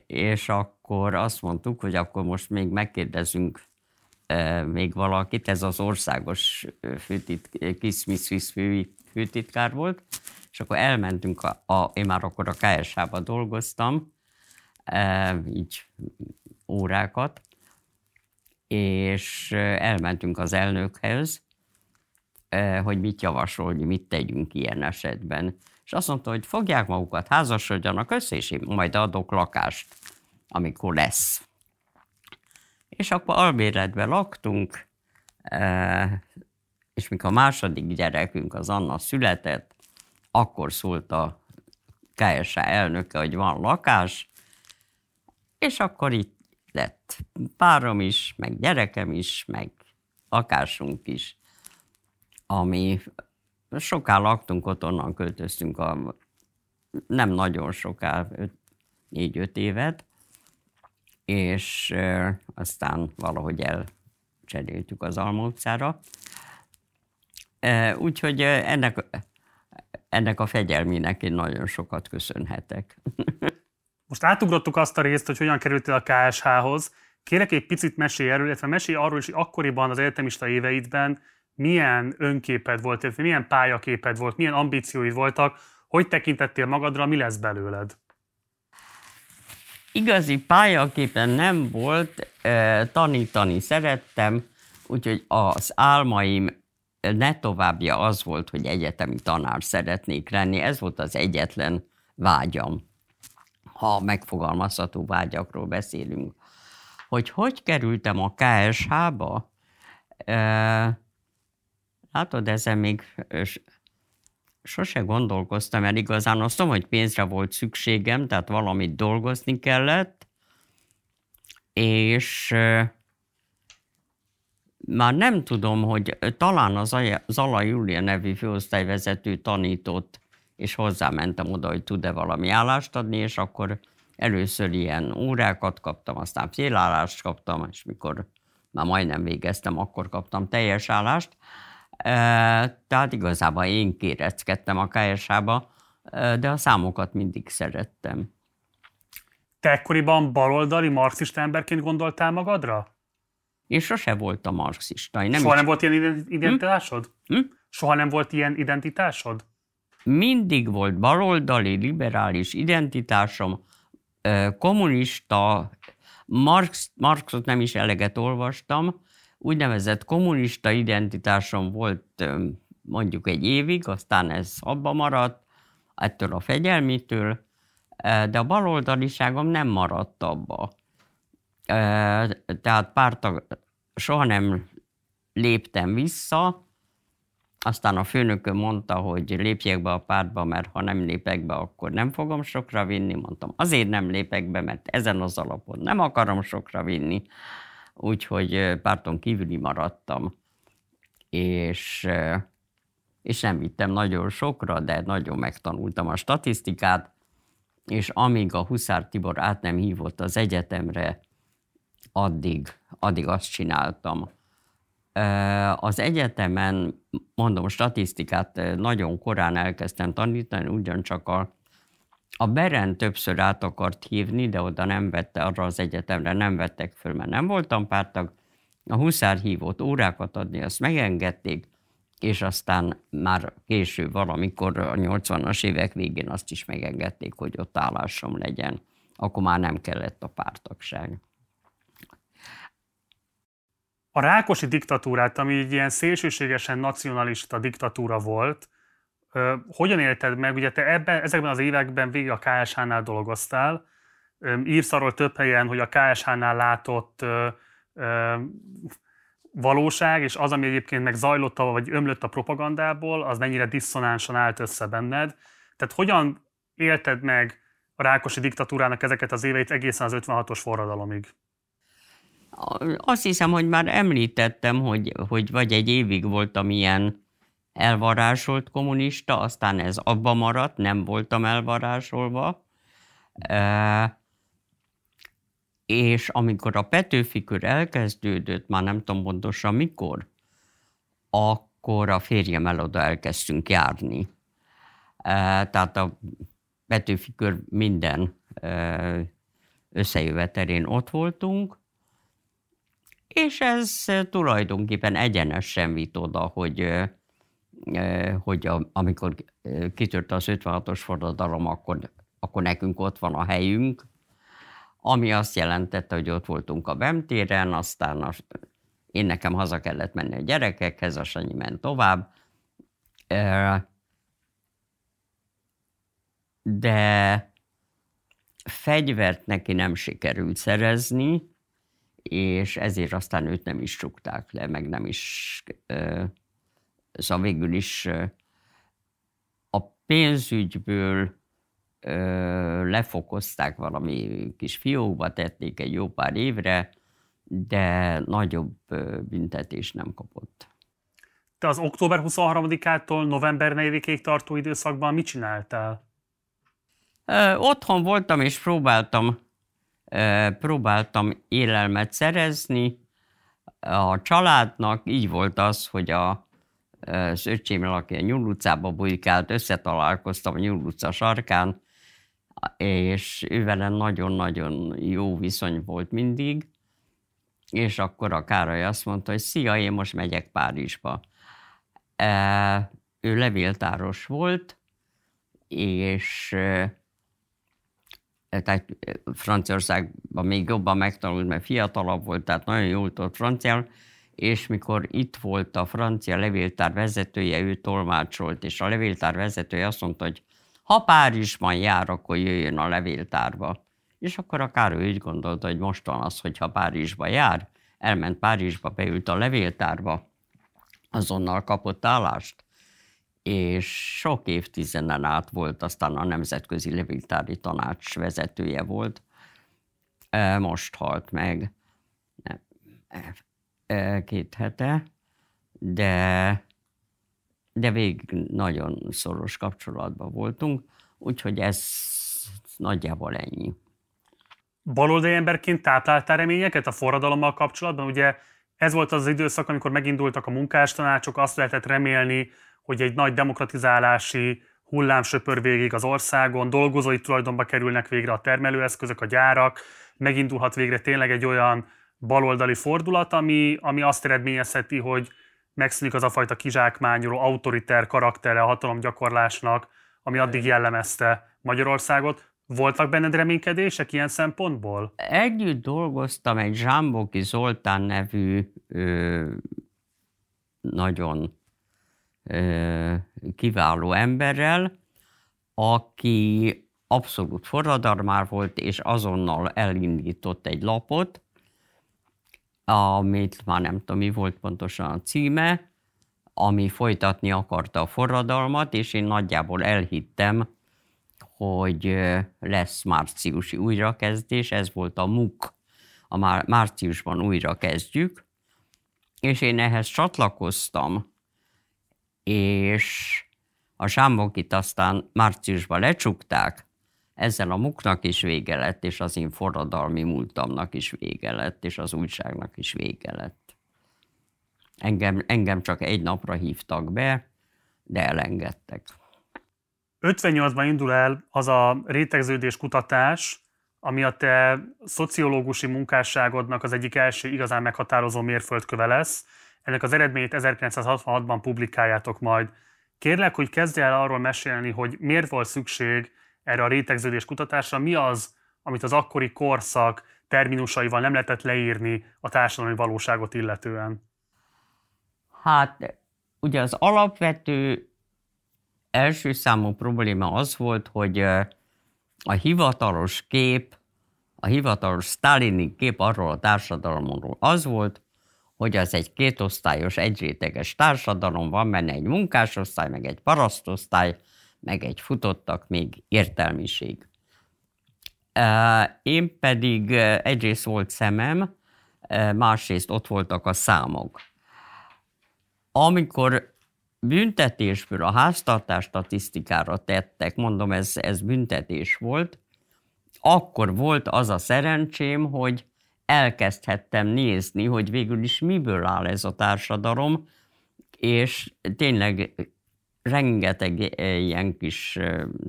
és akkor azt mondtuk, hogy akkor most még megkérdezünk e, még valakit, ez az országos főtit, fő, főtitkár volt, és akkor elmentünk, a, a, én már akkor a KSH-ba dolgoztam, e, így órákat, és elmentünk az elnökhez, hogy mit javasol, hogy mit tegyünk ilyen esetben és azt mondta, hogy fogják magukat, házasodjanak össze, és én majd adok lakást, amikor lesz. És akkor albéletben laktunk, e, és mikor a második gyerekünk, az Anna született, akkor szólt a KSA elnöke, hogy van lakás, és akkor itt lett párom is, meg gyerekem is, meg lakásunk is, ami soká laktunk ott, onnan költöztünk a nem nagyon soká, négy-öt évet, és aztán valahogy elcseréltük az Alma utcára. Úgyhogy ennek, ennek a fegyelmének én nagyon sokat köszönhetek. Most átugrottuk azt a részt, hogy hogyan kerültél a KSH-hoz. Kérek egy picit mesélj erről, illetve mesélj arról is, hogy akkoriban az egyetemista éveidben milyen önképed volt, milyen pályaképed volt, milyen ambícióid voltak, hogy tekintettél magadra, mi lesz belőled? Igazi pályaképen nem volt, tanítani szerettem, úgyhogy az álmaim ne továbbja az volt, hogy egyetemi tanár szeretnék lenni. Ez volt az egyetlen vágyam, ha megfogalmazható vágyakról beszélünk. Hogy hogy kerültem a KSH-ba? Látod, ezen még sose gondolkoztam el igazán. Azt tudom, hogy pénzre volt szükségem, tehát valamit dolgozni kellett, és már nem tudom, hogy talán az Zala Júlia nevű főosztályvezető tanított, és hozzámentem oda, hogy tud-e valami állást adni, és akkor először ilyen órákat kaptam, aztán félállást kaptam, és mikor már majdnem végeztem, akkor kaptam teljes állást. Tehát igazából én kéreckedtem a KSH-ba, de a számokat mindig szerettem. Te ekkoriban baloldali marxista emberként gondoltál magadra? Én sose voltam marxista. Én nem Soha is... nem volt ilyen identitásod? Hm? Hm? Soha nem volt ilyen identitásod? Mindig volt baloldali, liberális identitásom, kommunista, Marx, Marxot nem is eleget olvastam, úgynevezett kommunista identitásom volt mondjuk egy évig, aztán ez abba maradt, ettől a fegyelmitől, de a baloldaliságom nem maradt abba. Tehát pártag, soha nem léptem vissza, aztán a főnököm mondta, hogy lépjek be a pártba, mert ha nem lépek be, akkor nem fogom sokra vinni. Mondtam, azért nem lépek be, mert ezen az alapon nem akarom sokra vinni. Úgyhogy párton kívüli maradtam. És, és nem vittem nagyon sokra, de nagyon megtanultam a statisztikát, és amíg a Huszár Tibor át nem hívott az egyetemre, addig, addig azt csináltam. Az egyetemen, mondom, statisztikát nagyon korán elkezdtem tanítani, ugyancsak a, a Beren többször át akart hívni, de oda nem vette, arra az egyetemre nem vettek föl, mert nem voltam pártag. A Huszár hívott órákat adni, azt megengedték, és aztán már később valamikor a 80-as évek végén azt is megengedték, hogy ott állásom legyen. Akkor már nem kellett a pártagság. A rákosi diktatúrát, ami egy ilyen szélsőségesen nacionalista diktatúra volt, hogyan élted meg? Ugye te ebben, ezekben az években végig a KSH-nál dolgoztál, írsz arról több helyen, hogy a KSH-nál látott valóság, és az, ami egyébként meg zajlott, vagy ömlött a propagandából, az mennyire diszonánsan állt össze benned. Tehát hogyan élted meg a Rákosi diktatúrának ezeket az éveit egészen az 56-os forradalomig? Azt hiszem, hogy már említettem, hogy, hogy vagy egy évig voltam ilyen elvarásolt kommunista, aztán ez abba maradt, nem voltam elvarásolva. E, és amikor a Petőfi elkezdődött, már nem tudom pontosan mikor, akkor a férjem oda elkezdtünk járni. E, tehát a Petőfi minden e, összejövetelén ott voltunk, és ez tulajdonképpen egyenesen vitt oda, hogy, hogy a, amikor kitört az 56-os forradalom, akkor, akkor nekünk ott van a helyünk, ami azt jelentette, hogy ott voltunk a Bemtéren, aztán a, én nekem haza kellett menni a gyerekekhez, a Sanyi ment tovább. De fegyvert neki nem sikerült szerezni, és ezért aztán őt nem is csukták le, meg nem is, szóval végül is a pénzügyből lefokozták valami kis fiókba, tették egy jó pár évre, de nagyobb büntetés nem kapott. Te az október 23-ától november 4-ig tartó időszakban mit csináltál? otthon voltam és próbáltam próbáltam élelmet szerezni a családnak. Így volt az, hogy a, az öcsém, aki a Nyúl utcába bujkált, összetalálkoztam a Nyúl utca sarkán, és ővele nagyon-nagyon jó viszony volt mindig, és akkor a Károly azt mondta, hogy szia, én most megyek Párizsba. Ő levéltáros volt, és tehát Franciaországban még jobban megtanult, mert fiatalabb volt, tehát nagyon jól tudott franciául, és mikor itt volt a francia levéltár vezetője, ő tolmácsolt, és a levéltár vezetője azt mondta, hogy ha Párizsban jár, akkor jöjjön a levéltárba. És akkor a Károly úgy gondolta, hogy most van az, hogy ha Párizsba jár, elment Párizsba, beült a levéltárba, azonnal kapott állást és sok évtizeden át volt, aztán a Nemzetközi Levéltári Tanács vezetője volt. most halt meg, nem, két hete, de, de végig nagyon szoros kapcsolatban voltunk, úgyhogy ez nagyjából ennyi. Baloldali emberként tápláltál reményeket a forradalommal kapcsolatban? Ugye ez volt az, az időszak, amikor megindultak a munkástanácsok, azt lehetett remélni, hogy egy nagy demokratizálási hullám söpör végig az országon, dolgozói tulajdonba kerülnek végre a termelőeszközök, a gyárak, megindulhat végre tényleg egy olyan baloldali fordulat, ami, ami azt eredményezheti, hogy megszűnik az a fajta kizsákmányoló, autoriter karaktere a hatalomgyakorlásnak, ami addig jellemezte Magyarországot. Voltak benned reménykedések ilyen szempontból? Együtt dolgoztam egy Zsámboki Zoltán nevű ö, nagyon ö, kiváló emberrel, aki abszolút forradalmár volt, és azonnal elindított egy lapot, amit már nem tudom, mi volt pontosan a címe, ami folytatni akarta a forradalmat, és én nagyjából elhittem, hogy lesz márciusi újrakezdés, ez volt a MUK, a már, márciusban újra kezdjük, és én ehhez csatlakoztam, és a Sámbokit aztán márciusban lecsukták, ezzel a muknak is vége lett, és az én forradalmi múltamnak is vége lett, és az újságnak is vége lett. Engem, engem csak egy napra hívtak be, de elengedtek. 58-ban indul el az a rétegződés kutatás, ami a te szociológusi munkásságodnak az egyik első igazán meghatározó mérföldköve lesz. Ennek az eredményét 1966-ban publikáljátok majd. Kérlek, hogy kezdj el arról mesélni, hogy miért volt szükség erre a rétegződés kutatásra, mi az, amit az akkori korszak terminusaival nem lehetett leírni a társadalmi valóságot illetően? Hát ugye az alapvető első számú probléma az volt, hogy a hivatalos kép, a hivatalos sztálini kép arról a társadalomról az volt, hogy az egy kétosztályos, egyréteges társadalom, van benne egy munkásosztály, meg egy parasztosztály, meg egy futottak még értelmiség. Én pedig egyrészt volt szemem, másrészt ott voltak a számok. Amikor büntetésből a háztartás statisztikára tettek, mondom, ez, ez büntetés volt, akkor volt az a szerencsém, hogy elkezdhettem nézni, hogy végül is miből áll ez a társadalom, és tényleg rengeteg ilyen kis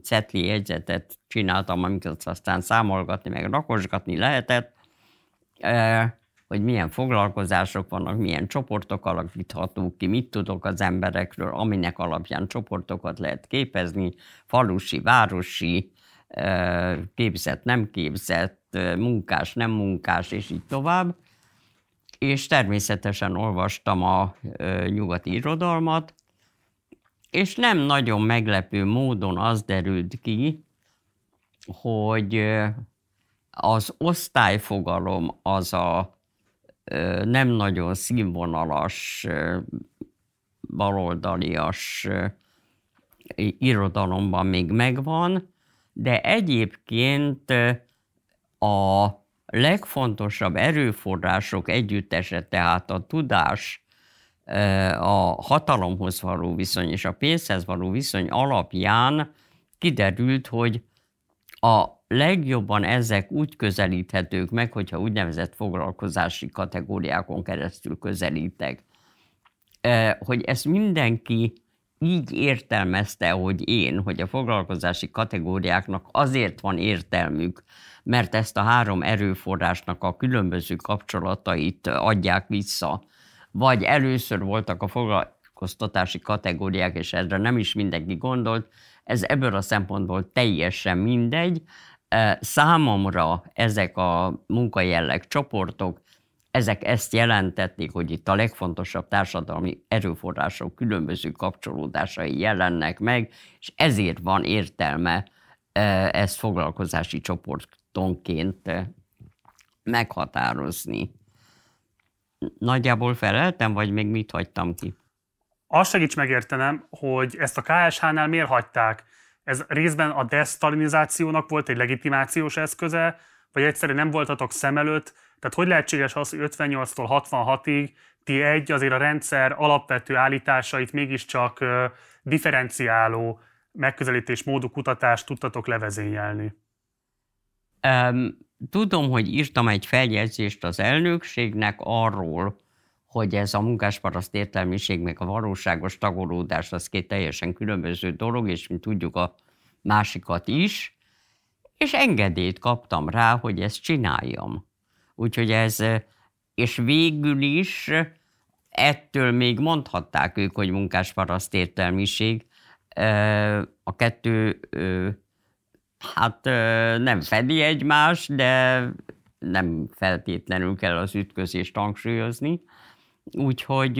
cetli jegyzetet csináltam, amiket aztán számolgatni, meg rakosgatni lehetett, eh, hogy milyen foglalkozások vannak, milyen csoportok alakíthatók ki, mit tudok az emberekről, aminek alapján csoportokat lehet képezni, falusi, városi, képzett, nem képzett, munkás, nem munkás, és így tovább. És természetesen olvastam a nyugati irodalmat, és nem nagyon meglepő módon az derült ki, hogy az osztályfogalom az a nem nagyon színvonalas, baloldalias irodalomban még megvan, de egyébként a legfontosabb erőforrások együttese, tehát a tudás, a hatalomhoz való viszony és a pénzhez való viszony alapján kiderült, hogy a legjobban ezek úgy közelíthetők meg, hogyha úgynevezett foglalkozási kategóriákon keresztül közelítek. Hogy ezt mindenki így értelmezte, hogy én, hogy a foglalkozási kategóriáknak azért van értelmük, mert ezt a három erőforrásnak a különböző kapcsolatait adják vissza vagy először voltak a foglalkoztatási kategóriák, és erre nem is mindenki gondolt, ez ebből a szempontból teljesen mindegy. Számomra ezek a munkajelleg csoportok, ezek ezt jelentették, hogy itt a legfontosabb társadalmi erőforrások különböző kapcsolódásai jelennek meg, és ezért van értelme ezt foglalkozási csoportonként meghatározni. Nagyjából feleltem, vagy még mit hagytam ki? Azt segíts megértenem, hogy ezt a KSH-nál miért hagyták? Ez részben a desztalinizációnak volt egy legitimációs eszköze, vagy egyszerűen nem voltatok szem előtt, tehát hogy lehetséges az, hogy 58-tól 66-ig ti egy azért a rendszer alapvető állításait mégiscsak differenciáló megközelítés módú kutatást tudtatok levezényelni? Um, tudom, hogy írtam egy feljegyzést az elnökségnek arról, hogy ez a munkásparaszt értelmiség meg a valóságos tagolódás az két teljesen különböző dolog, és mi tudjuk a másikat is, és engedélyt kaptam rá, hogy ezt csináljam. Úgyhogy ez, és végül is ettől még mondhatták ők, hogy munkásparaszt értelmiség. A kettő hát nem fedi egymást, de nem feltétlenül kell az ütközést hangsúlyozni. Úgyhogy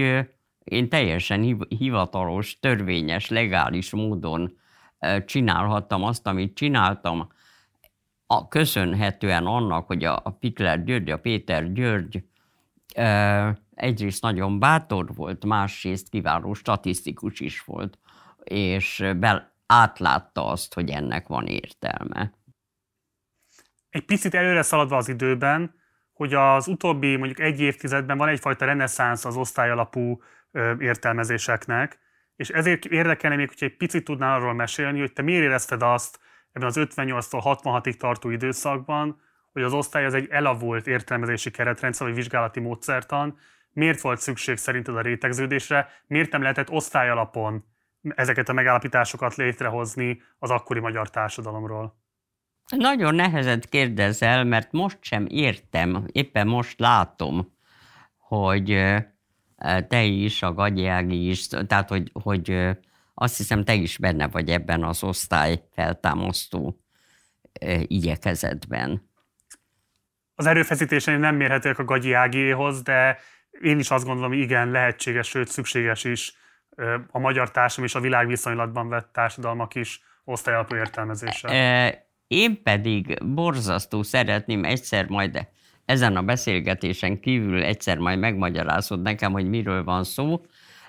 én teljesen hivatalos, törvényes, legális módon csinálhattam azt, amit csináltam, a, köszönhetően annak, hogy a, a Pikler György, a Péter György egyrészt nagyon bátor volt, másrészt kiváló statisztikus is volt, és bel, átlátta azt, hogy ennek van értelme. Egy picit előre szaladva az időben, hogy az utóbbi mondjuk egy évtizedben van egyfajta reneszánsz az osztályalapú értelmezéseknek, és ezért érdekelne még, hogy egy picit tudnál arról mesélni, hogy te miért érezted azt ebben az 58-tól 66-ig tartó időszakban, hogy az osztály az egy elavult értelmezési keretrendszer, vagy vizsgálati módszertan, miért volt szükség szerinted a rétegződésre, miért nem lehetett osztályalapon ezeket a megállapításokat létrehozni az akkori magyar társadalomról? Nagyon nehezet kérdezel, mert most sem értem, éppen most látom, hogy te is, a Gagyi is, tehát hogy, hogy azt hiszem te is benne vagy ebben az osztály feltámasztó igyekezetben. Az erőfeszítései nem mérhetőek a Gagyi Ágiéhoz, de én is azt gondolom, hogy igen, lehetséges, sőt szükséges is a magyar társadalom és a világ viszonylatban vett társadalmak is osztályalapú értelmezése. Én pedig borzasztó szeretném egyszer majd ezen a beszélgetésen kívül egyszer majd megmagyarázod nekem, hogy miről van szó,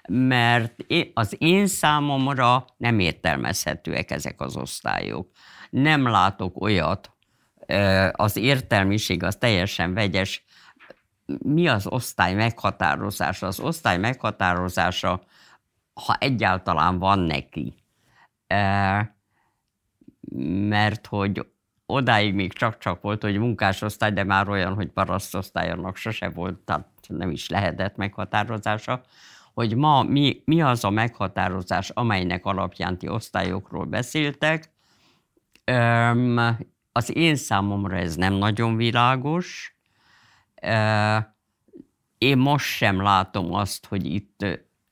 mert az én számomra nem értelmezhetőek ezek az osztályok. Nem látok olyat, az értelmiség az teljesen vegyes. Mi az osztály meghatározása? Az osztály meghatározása ha egyáltalán van neki. Mert hogy odáig még csak-csak volt, hogy munkásosztály, de már olyan, hogy parasztosztály annak sose volt, tehát nem is lehetett meghatározása, hogy ma mi, mi az a meghatározás, amelynek alapján ti osztályokról beszéltek. Az én számomra ez nem nagyon világos. Én most sem látom azt, hogy itt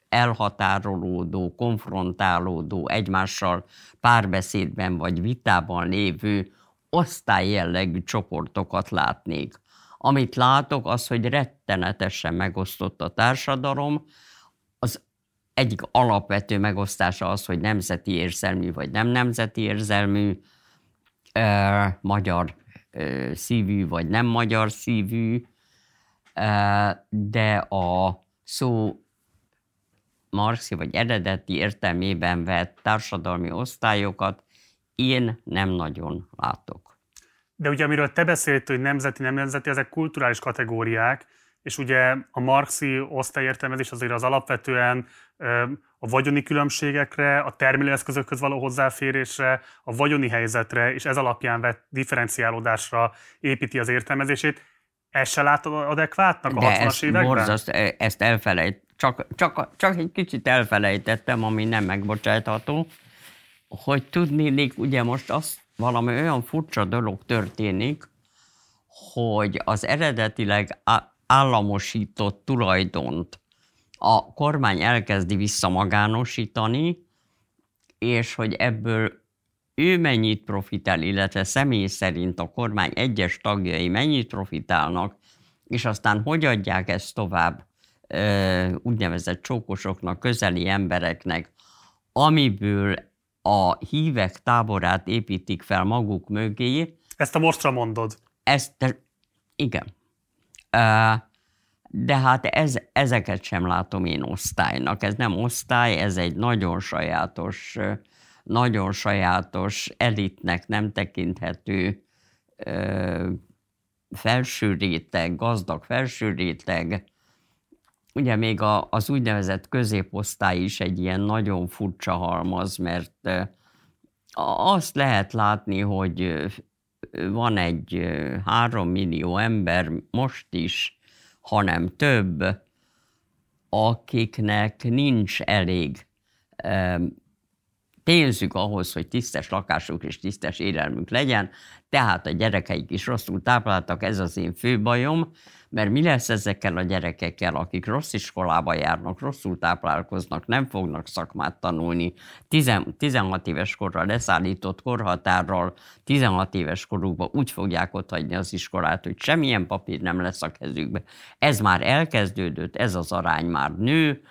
elhatárolódó, konfrontálódó, egymással párbeszédben vagy vitában lévő osztályjellegű csoportokat látnék. Amit látok, az, hogy rettenetesen megosztott a társadalom, az egyik alapvető megosztása az, hogy nemzeti érzelmű vagy nem nemzeti érzelmű, eh, magyar eh, szívű vagy nem magyar szívű, eh, de a szó marxi vagy eredeti értelmében vett társadalmi osztályokat én nem nagyon látok. De ugye amiről te beszélt, hogy nemzeti, nem nemzeti, ezek kulturális kategóriák, és ugye a marxi osztályértelmezés azért az alapvetően a vagyoni különbségekre, a termelőeszközökhöz való hozzáférésre, a vagyoni helyzetre, és ez alapján vett differenciálódásra építi az értelmezését. Ezt se látod adekvátnak a De 60-as években? Borzaszt, e, ezt elfelejt, csak, csak, csak egy kicsit elfelejtettem, ami nem megbocsátható, hogy tudnélik, ugye most az valami olyan furcsa dolog történik, hogy az eredetileg államosított tulajdont a kormány elkezdi visszamagánosítani, és hogy ebből ő mennyit profitál, illetve személy szerint a kormány egyes tagjai mennyit profitálnak, és aztán hogy adják ezt tovább úgynevezett csókosoknak, közeli embereknek, amiből a hívek táborát építik fel maguk mögé. Ezt a mostra mondod. Ezt, igen. De hát ez, ezeket sem látom én osztálynak. Ez nem osztály, ez egy nagyon sajátos, nagyon sajátos, elitnek nem tekinthető felső réteg, gazdag felső réteg, ugye még a, az úgynevezett középosztály is egy ilyen nagyon furcsa halmaz, mert azt lehet látni, hogy van egy három millió ember most is, hanem több, akiknek nincs elég pénzük ahhoz, hogy tisztes lakásuk és tisztes élelmük legyen, tehát a gyerekeik is rosszul tápláltak, ez az én fő bajom, mert mi lesz ezekkel a gyerekekkel, akik rossz iskolába járnak, rosszul táplálkoznak, nem fognak szakmát tanulni, 16 éves korra leszállított korhatárral, 16 éves korukban úgy fogják otthagyni az iskolát, hogy semmilyen papír nem lesz a kezükbe. Ez már elkezdődött, ez az arány már nő,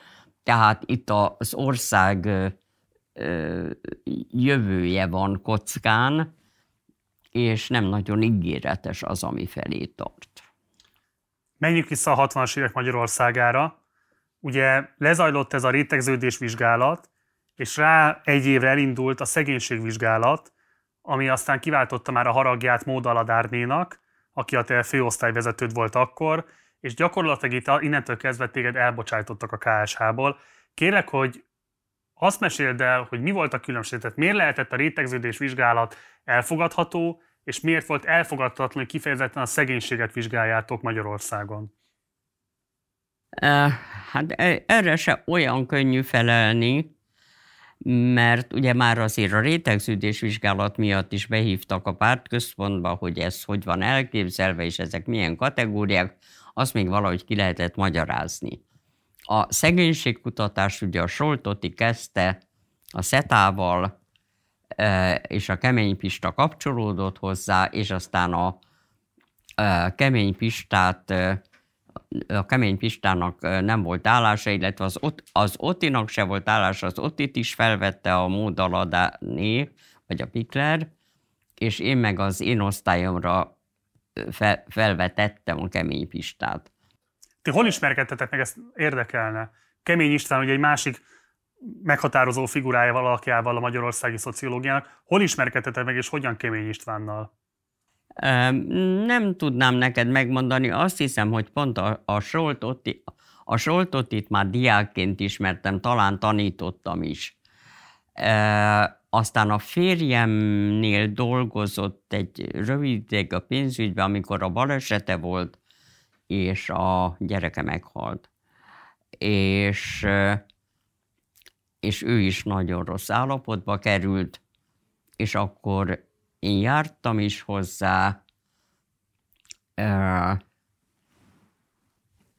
tehát itt az ország jövője van kockán, és nem nagyon ígéretes az, ami felé tart. Menjünk vissza a 60-as évek Magyarországára. Ugye lezajlott ez a rétegződés vizsgálat, és rá egy évre elindult a szegénységvizsgálat, ami aztán kiváltotta már a haragját Móda Aladárnénak, aki a te főosztályvezetőd volt akkor, és gyakorlatilag itt innentől kezdve téged elbocsájtottak a KSH-ból. Kérlek, hogy azt meséld el, hogy mi volt a különbség, tehát miért lehetett a rétegződés vizsgálat elfogadható, és miért volt elfogadhatatlan, hogy kifejezetten a szegénységet vizsgáljátok Magyarországon? Hát erre se olyan könnyű felelni, mert ugye már azért a rétegződés vizsgálat miatt is behívtak a pártközpontba, hogy ez hogy van elképzelve, és ezek milyen kategóriák, azt még valahogy ki lehetett magyarázni. A szegénységkutatás ugye a Soltoti kezdte a SETA-val, és a Kemény Pista kapcsolódott hozzá, és aztán a Kemény Pistát a Kemény Pistának nem volt állása, illetve az, Ot, az Otinak se volt állása, az Otit is felvette a Módaladáné, vagy a Pikler, és én meg az én osztályomra fel, felvetettem a Kemény Pistát. Ti hol ismerkedtetek meg, ezt érdekelne? Kemény István ugye egy másik meghatározó figurája valakjával a magyarországi szociológiának. Hol ismerkedtetek meg, és hogyan Kemény Istvánnal? Nem tudnám neked megmondani, azt hiszem, hogy pont a, a Soltot, a Soltot itt már diákként ismertem, talán tanítottam is. E, aztán a férjemnél dolgozott egy rövid ideig a pénzügyben, amikor a balesete volt, és a gyereke meghalt. És, és ő is nagyon rossz állapotba került, és akkor én jártam is hozzá,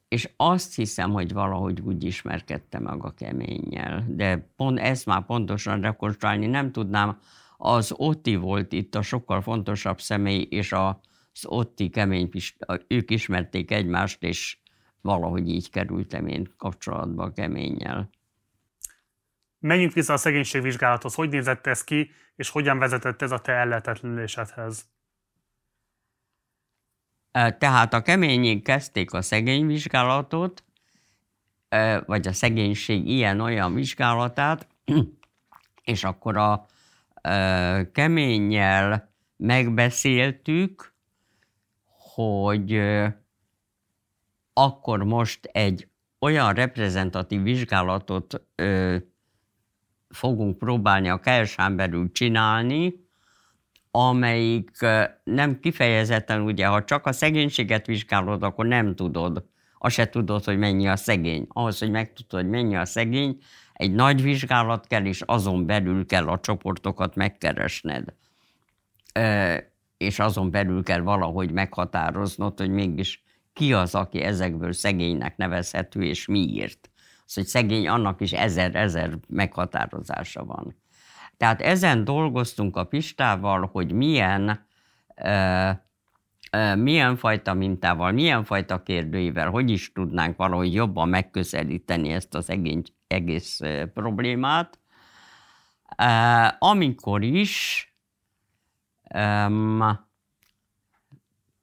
és azt hiszem, hogy valahogy úgy ismerkedtem meg a keménnyel, de pont ezt már pontosan rekonstruálni nem tudnám. Az Otti volt itt a sokkal fontosabb személy, és az otti kemény ők ismerték egymást, és valahogy így kerültem én kapcsolatba a keménnyel. Menjünk vissza a szegénységvizsgálathoz. Hogy nézett ez ki, és hogyan vezetett ez a te ellehetetlenülésedhez? Tehát a keményig kezdték a szegényvizsgálatot, vagy a szegénység ilyen-olyan vizsgálatát, és akkor a keménnyel megbeszéltük, hogy akkor most egy olyan reprezentatív vizsgálatot fogunk próbálni a KSH-n belül csinálni, amelyik nem kifejezetten, ugye, ha csak a szegénységet vizsgálod, akkor nem tudod. Azt se tudod, hogy mennyi a szegény. Ahhoz, hogy megtudod, hogy mennyi a szegény, egy nagy vizsgálat kell, és azon belül kell a csoportokat megkeresned és azon belül kell valahogy meghatároznod, hogy mégis ki az, aki ezekből szegénynek nevezhető, és miért. Az, hogy szegény, annak is ezer-ezer meghatározása van. Tehát ezen dolgoztunk a Pistával, hogy milyen, uh, uh, milyen fajta mintával, milyen fajta kérdőivel, hogy is tudnánk valahogy jobban megközelíteni ezt az egész, egész problémát. Uh, amikor is Um,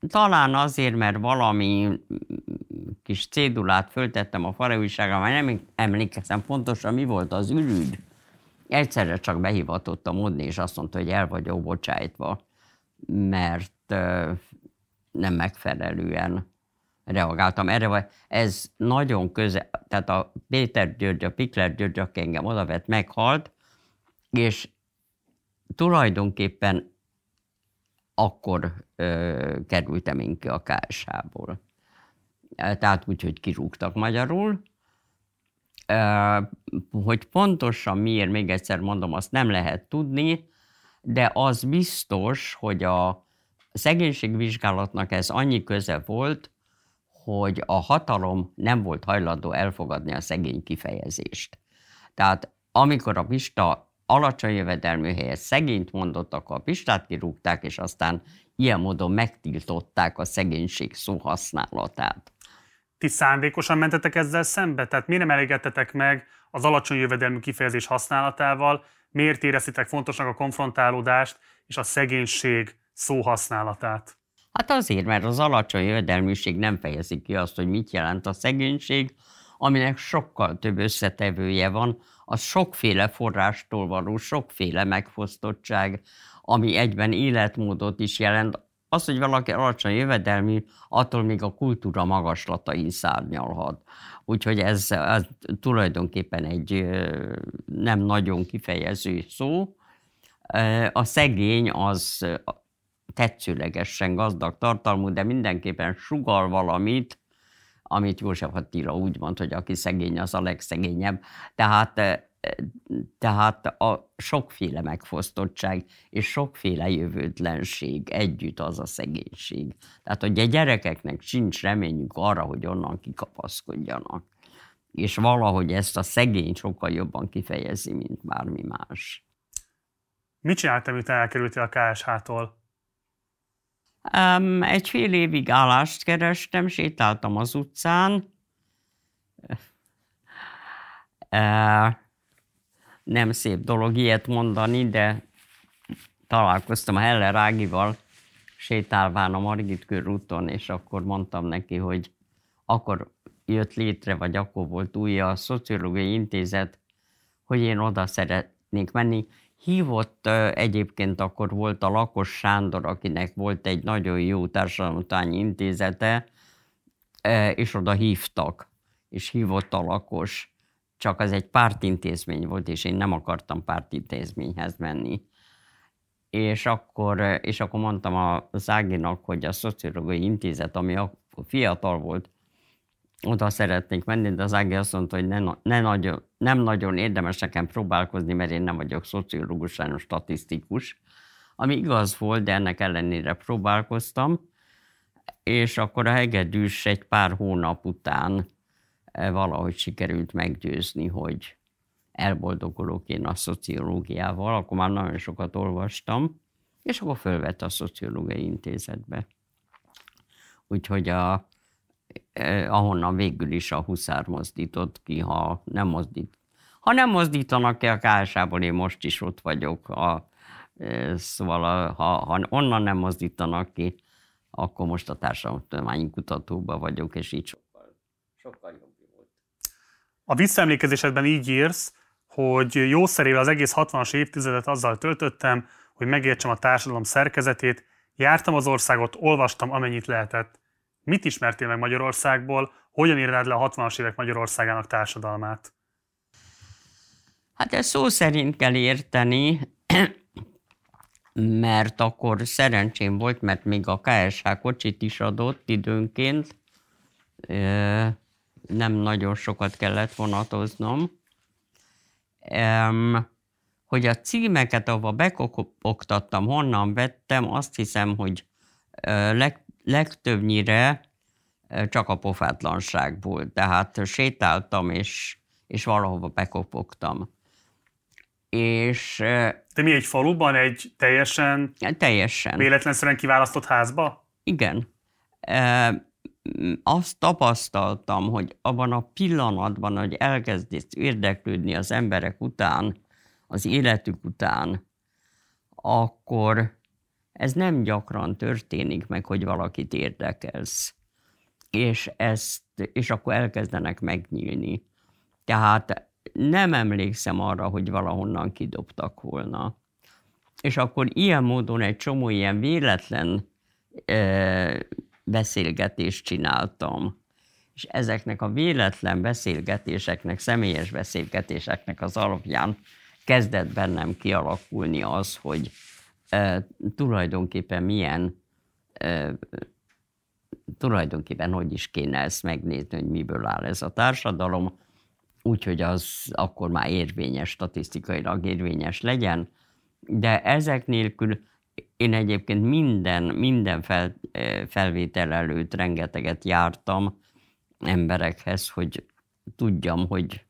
talán azért, mert valami kis cédulát föltettem a faraújságra, mert nem emlékeztem pontosan, mi volt az ürügy. Egyszerre csak behivatott a modni, és azt mondta, hogy el vagyok bocsájtva, mert nem megfelelően reagáltam erre, vagy ez nagyon közel, tehát a Péter György, a Pikler György, aki engem odavett, meghalt, és tulajdonképpen akkor kerültem én ki a KSH-ból. Tehát úgy, hogy kirúgtak magyarul. Hogy pontosan miért, még egyszer mondom, azt nem lehet tudni, de az biztos, hogy a szegénységvizsgálatnak ez annyi köze volt, hogy a hatalom nem volt hajlandó elfogadni a szegény kifejezést. Tehát amikor a Pista alacsony jövedelmű helyett szegényt mondott, akkor a Pistát kirúgták, és aztán ilyen módon megtiltották a szegénység szóhasználatát. Ti szándékosan mentetek ezzel szembe? Tehát miért nem elégedtetek meg az alacsony jövedelmű kifejezés használatával? Miért éreztitek fontosnak a konfrontálódást és a szegénység szóhasználatát? Hát azért, mert az alacsony jövedelműség nem fejezi ki azt, hogy mit jelent a szegénység, aminek sokkal több összetevője van, az sokféle forrástól való, sokféle megfosztottság, ami egyben életmódot is jelent. Az, hogy valaki alacsony jövedelmű, attól még a kultúra magaslatai szárnyalhat. Úgyhogy ez, ez tulajdonképpen egy nem nagyon kifejező szó. A szegény az tetszőlegesen gazdag tartalmú, de mindenképpen sugal valamit, amit József Attila úgy mond, hogy aki szegény, az a legszegényebb. Tehát, tehát a sokféle megfosztottság és sokféle jövőtlenség együtt az a szegénység. Tehát, hogy a gyerekeknek sincs reményük arra, hogy onnan kikapaszkodjanak. És valahogy ezt a szegény sokkal jobban kifejezi, mint bármi más. Mit csináltam, miután elkerültél a KSH-tól? Um, egy fél évig állást kerestem, sétáltam az utcán. Uh, nem szép dolog ilyet mondani, de találkoztam a Heller Ágival, sétálván a Margit körúton, és akkor mondtam neki, hogy akkor jött létre, vagy akkor volt új a Szociológiai Intézet, hogy én oda szeretnék menni. Hívott egyébként akkor volt a Lakos Sándor, akinek volt egy nagyon jó társadalomtányi intézete, és oda hívtak, és hívott a Lakos. Csak az egy pártintézmény volt, és én nem akartam pártintézményhez menni. És akkor, és akkor mondtam a Záginak, hogy a Szociológiai Intézet, ami a fiatal volt, oda szeretnék menni, de az Ági azt mondta, hogy ne, ne nagyon, nem nagyon érdemes nekem próbálkozni, mert én nem vagyok szociológus, hanem statisztikus. Ami igaz volt, de ennek ellenére próbálkoztam, és akkor a hegedűs egy pár hónap után valahogy sikerült meggyőzni, hogy elboldogulok én a szociológiával, akkor már nagyon sokat olvastam, és akkor fölvett a Szociológiai Intézetbe. Úgyhogy a, eh, ahonnan végül is a huszár mozdított ki, ha nem mozdít. Ha nem mozdítanak ki a kásából, én most is ott vagyok. A, eh, szóval a, ha, ha onnan nem mozdítanak ki, akkor most a társadalomtudományi kutatóban vagyok, és így sokkal, sokkal jobb. A visszaemlékezésedben így írsz, hogy jó szerével az egész 60-as évtizedet azzal töltöttem, hogy megértsem a társadalom szerkezetét, jártam az országot, olvastam amennyit lehetett. Mit ismertél meg Magyarországból, hogyan írnád le a 60-as évek Magyarországának társadalmát? Hát ezt szó szerint kell érteni, mert akkor szerencsém volt, mert még a KSH kocsit is adott időnként, nem nagyon sokat kellett vonatoznom. Hogy a címeket, ahova bekoktattam, honnan vettem, azt hiszem, hogy leg, legtöbbnyire csak a pofátlanságból. Tehát sétáltam, és, és valahova bekopogtam. És... De mi egy faluban, egy teljesen... Teljesen. Véletlenszerűen kiválasztott házba? Igen. Azt tapasztaltam, hogy abban a pillanatban, hogy elkezdesz érdeklődni az emberek után, az életük után, akkor ez nem gyakran történik meg, hogy valakit érdekelsz. És, ezt, és akkor elkezdenek megnyílni. Tehát nem emlékszem arra, hogy valahonnan kidobtak volna. És akkor ilyen módon egy csomó ilyen véletlen beszélgetést csináltam. És ezeknek a véletlen beszélgetéseknek, személyes beszélgetéseknek az alapján kezdett bennem kialakulni az, hogy e, tulajdonképpen milyen, e, tulajdonképpen hogy is kéne ezt megnézni, hogy miből áll ez a társadalom, úgyhogy az akkor már érvényes, statisztikailag érvényes legyen. De ezek nélkül én egyébként minden, minden fel, felvétel előtt rengeteget jártam emberekhez, hogy tudjam, hogy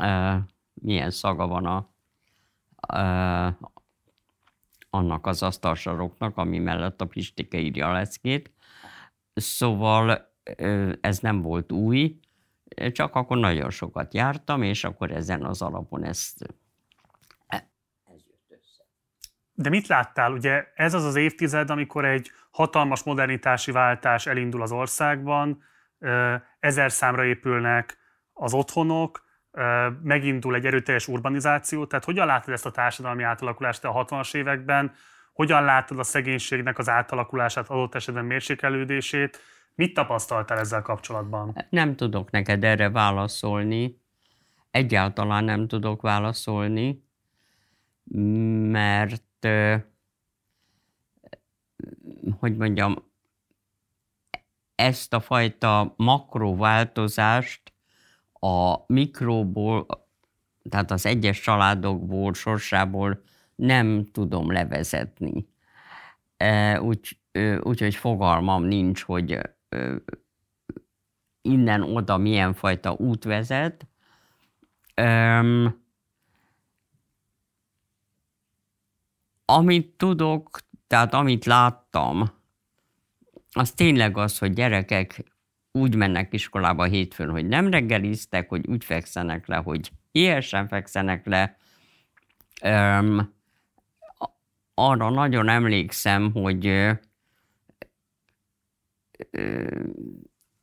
uh, milyen szaga van a, uh, annak az asztalsaroknak, ami mellett a Pistike írja a leckét. Szóval uh, ez nem volt új, csak akkor nagyon sokat jártam, és akkor ezen az alapon ezt de mit láttál? Ugye ez az az évtized, amikor egy hatalmas modernitási váltás elindul az országban, ezer számra épülnek az otthonok, megindul egy erőteljes urbanizáció, tehát hogyan látod ezt a társadalmi átalakulást a 60-as években, hogyan látod a szegénységnek az átalakulását, adott esetben mérsékelődését, mit tapasztaltál ezzel kapcsolatban? Nem tudok neked erre válaszolni, egyáltalán nem tudok válaszolni, mert hogy mondjam, ezt a fajta makrováltozást a mikróból, tehát az egyes családokból, sorsából nem tudom levezetni. Úgy, úgyhogy fogalmam nincs, hogy innen oda milyen fajta út vezet. Amit tudok, tehát amit láttam, az tényleg az, hogy gyerekek úgy mennek iskolába hétfőn, hogy nem reggeliztek, hogy úgy fekszenek le, hogy ilyesen fekszenek le. Um, arra nagyon emlékszem, hogy uh,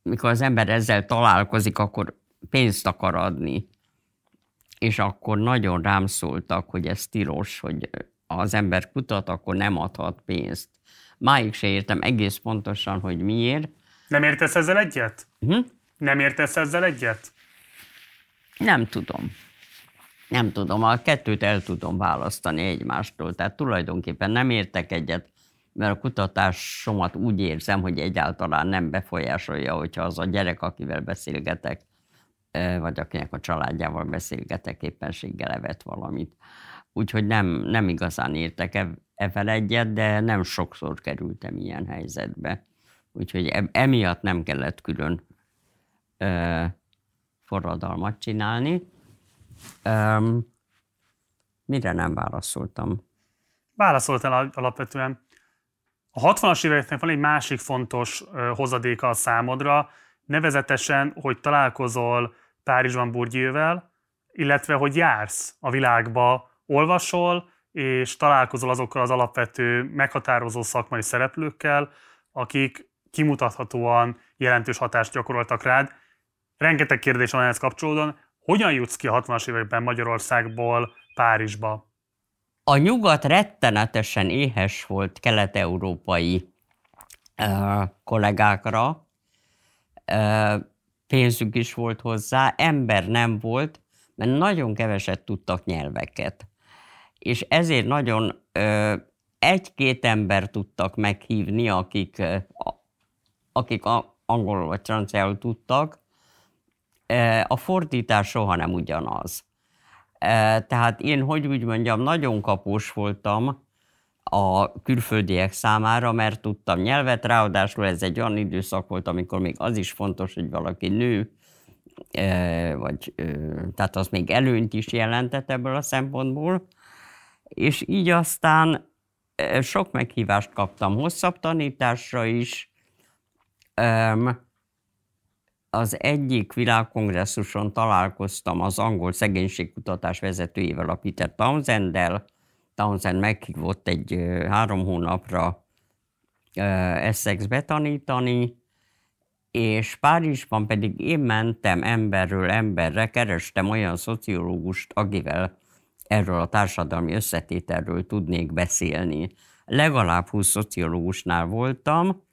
mikor az ember ezzel találkozik, akkor pénzt akar adni. És akkor nagyon rám szóltak, hogy ez tilos, hogy az ember kutat, akkor nem adhat pénzt. Máig se értem egész pontosan, hogy miért. Nem értesz ezzel egyet? Hm? Nem értesz ezzel egyet? Nem tudom. Nem tudom, a kettőt el tudom választani egymástól. Tehát tulajdonképpen nem értek egyet, mert a kutatásomat úgy érzem, hogy egyáltalán nem befolyásolja, hogyha az a gyerek, akivel beszélgetek, vagy akinek a családjával beszélgetek, éppenséggel evett valamit. Úgyhogy nem, nem igazán értek e, egyet, de nem sokszor kerültem ilyen helyzetbe. Úgyhogy emiatt nem kellett külön ö, forradalmat csinálni. Ö, mire nem válaszoltam? Válaszoltál alapvetően. A 60-as éveknek van egy másik fontos hozadéka a számodra, nevezetesen, hogy találkozol Párizsban Bourdieu-vel, illetve hogy jársz a világba olvasol, és találkozol azokkal az alapvető, meghatározó szakmai szereplőkkel, akik kimutathatóan jelentős hatást gyakoroltak rád. Rengeteg kérdés van ehhez kapcsolódóan. Hogyan jutsz ki a 60-as években Magyarországból Párizsba? A nyugat rettenetesen éhes volt kelet-európai uh, kollégákra, uh, pénzük is volt hozzá, ember nem volt, mert nagyon keveset tudtak nyelveket és ezért nagyon egy-két ember tudtak meghívni, akik, akik angolul vagy franciául tudtak. A fordítás soha nem ugyanaz. Tehát én, hogy úgy mondjam, nagyon kapós voltam a külföldiek számára, mert tudtam nyelvet, ráadásul ez egy olyan időszak volt, amikor még az is fontos, hogy valaki nő, vagy, tehát az még előnyt is jelentett ebből a szempontból és így aztán sok meghívást kaptam hosszabb tanításra is. Az egyik világkongresszuson találkoztam az angol szegénységkutatás vezetőjével, a Peter Townsend-del. Townsend meghívott egy három hónapra Essexbe tanítani, és Párizsban pedig én mentem emberről emberre, kerestem olyan szociológust, akivel erről a társadalmi összetételről tudnék beszélni. Legalább 20 szociológusnál voltam,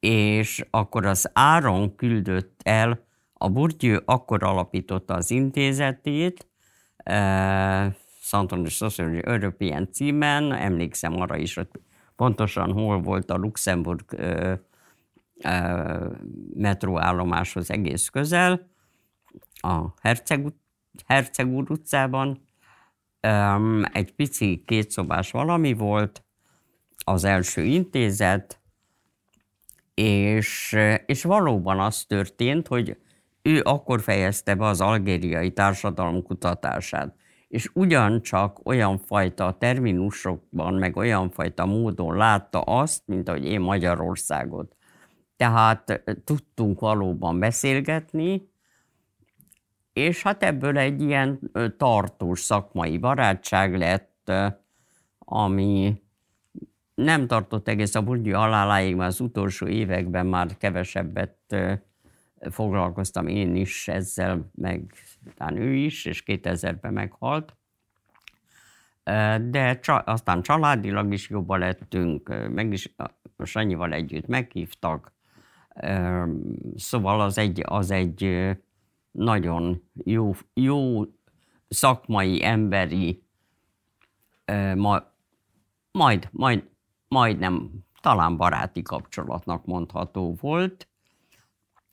és akkor az Áron küldött el, a Burgyő akkor alapította az intézetét, uh, Szanton és Social European címen, emlékszem arra is, hogy pontosan hol volt a Luxemburg uh, uh, metróállomáshoz egész közel, a Herceg, Herceg úr utcában, um, egy pici kétszobás valami volt, az első intézet, és, és valóban az történt, hogy ő akkor fejezte be az algériai társadalom kutatását. És ugyancsak olyan fajta terminusokban, meg olyan fajta módon látta azt, mint ahogy én Magyarországot. Tehát tudtunk valóban beszélgetni, és hát ebből egy ilyen tartós szakmai barátság lett, ami nem tartott egész a Burgyi haláláig, mert az utolsó években már kevesebbet foglalkoztam én is ezzel, meg talán ő is, és 2000-ben meghalt. De aztán családilag is jobban lettünk, meg is Sanyival együtt meghívtak. Szóval az egy, az egy nagyon jó, jó szakmai, emberi, majd, majd, majdnem talán baráti kapcsolatnak mondható volt,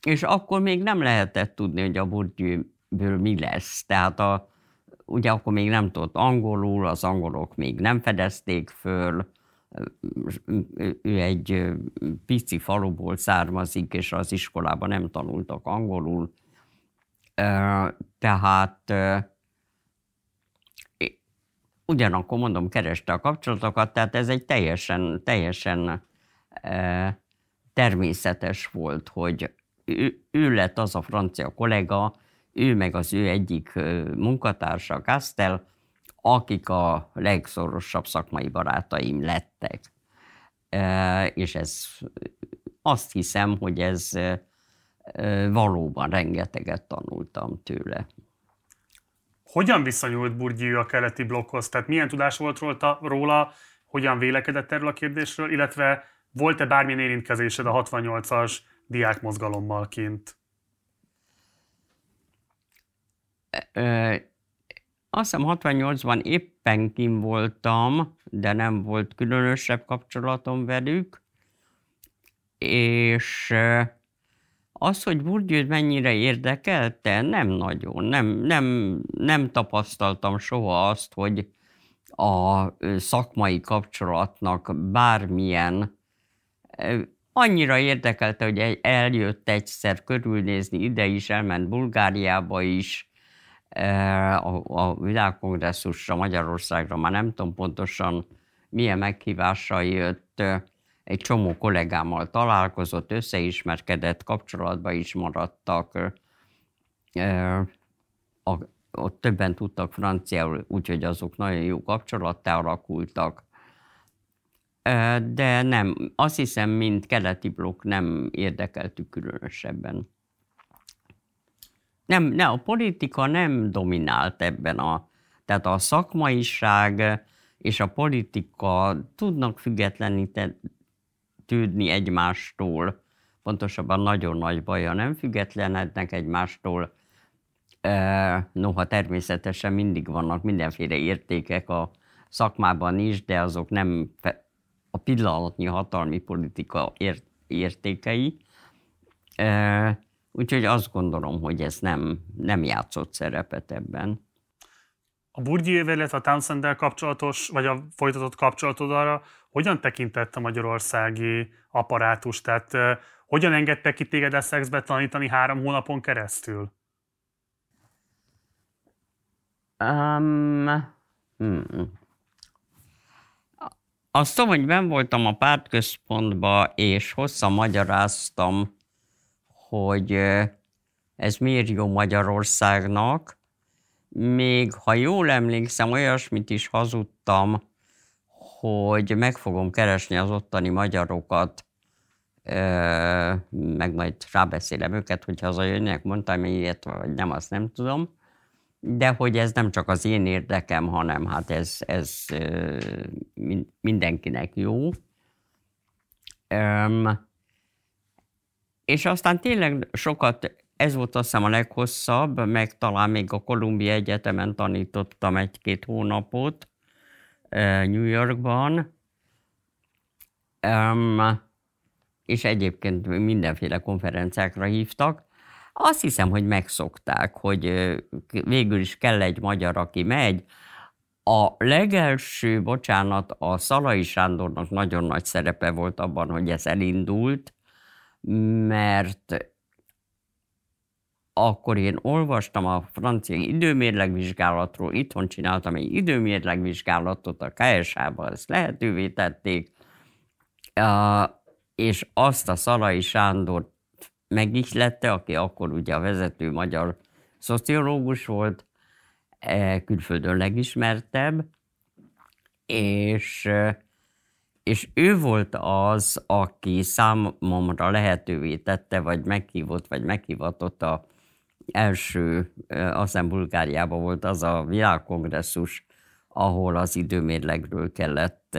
és akkor még nem lehetett tudni, hogy a Bourdieu-ből mi lesz. Tehát a, ugye akkor még nem tudott angolul, az angolok még nem fedezték föl, ő egy pici faluból származik, és az iskolában nem tanultak angolul. Tehát ugyanakkor mondom, kereste a kapcsolatokat, tehát ez egy teljesen, teljesen természetes volt, hogy ő, ő lett az a francia kollega, ő meg az ő egyik munkatársa, Castel, akik a legszorosabb szakmai barátaim lettek. És ez azt hiszem, hogy ez valóban rengeteget tanultam tőle. Hogyan viszonyult Burgyi a keleti blokkhoz? Tehát milyen tudás volt róla, róla hogyan vélekedett erről a kérdésről, illetve volt-e bármilyen érintkezésed a 68-as diákmozgalommal kint? azt hiszem 68-ban éppen kim voltam, de nem volt különösebb kapcsolatom velük, és az, hogy Bourdieu mennyire érdekelte, nem nagyon. Nem, nem, nem tapasztaltam soha azt, hogy a szakmai kapcsolatnak bármilyen annyira érdekelte, hogy eljött egyszer körülnézni, ide is, elment Bulgáriába is, a, a világkongresszusra, Magyarországra, már nem tudom pontosan milyen meghívással jött, egy csomó kollégámmal találkozott, összeismerkedett, kapcsolatba is maradtak. Ott többen tudtak franciául, úgyhogy azok nagyon jó kapcsolattá alakultak. De nem, azt hiszem, mint keleti blokk nem érdekeltük különösebben. Nem, ne, a politika nem dominált ebben a, tehát a szakmaiság és a politika tudnak függetleníteni, tűdni egymástól, pontosabban nagyon nagy baja nem függetlenednek egymástól, noha természetesen mindig vannak mindenféle értékek a szakmában is, de azok nem a pillanatnyi hatalmi politika értékei. Úgyhogy azt gondolom, hogy ez nem, nem játszott szerepet ebben. A Burgyével, illetve a townsend kapcsolatos, vagy a folytatott kapcsolatod arra hogyan tekintett a magyarországi apparátus? Tehát hogyan engedtek ki téged Essexbe tanítani három hónapon keresztül? Um, hmm. Azt tudom, hogy ben voltam a pártközpontba, és hosszan magyaráztam, hogy ez miért jó Magyarországnak. Még, ha jól emlékszem, olyasmit is hazudtam, hogy meg fogom keresni az ottani magyarokat, meg majd rábeszélem őket, hogy hazajönnek, mondtam ilyet, vagy nem, azt nem tudom. De hogy ez nem csak az én érdekem, hanem hát ez, ez mindenkinek jó. és aztán tényleg sokat, ez volt azt hiszem a leghosszabb, meg talán még a Columbia Egyetemen tanítottam egy-két hónapot New Yorkban, és egyébként mindenféle konferenciákra hívtak. Azt hiszem, hogy megszokták, hogy végül is kell egy magyar, aki megy. A legelső, bocsánat, a Szalai Sándornak nagyon nagy szerepe volt abban, hogy ez elindult, mert akkor én olvastam a francia időmérlegvizsgálatról, itthon csináltam egy időmérlegvizsgálatot, a KSH-ban ezt lehetővé tették, és azt a Szalai Sándor megihlette, aki akkor ugye a vezető magyar szociológus volt, e, külföldön legismertebb, és, és ő volt az, aki számomra lehetővé tette, vagy meghívott, vagy meghívatott a első, aztán Bulgáriában volt az a világkongresszus, ahol az időmérlegről kellett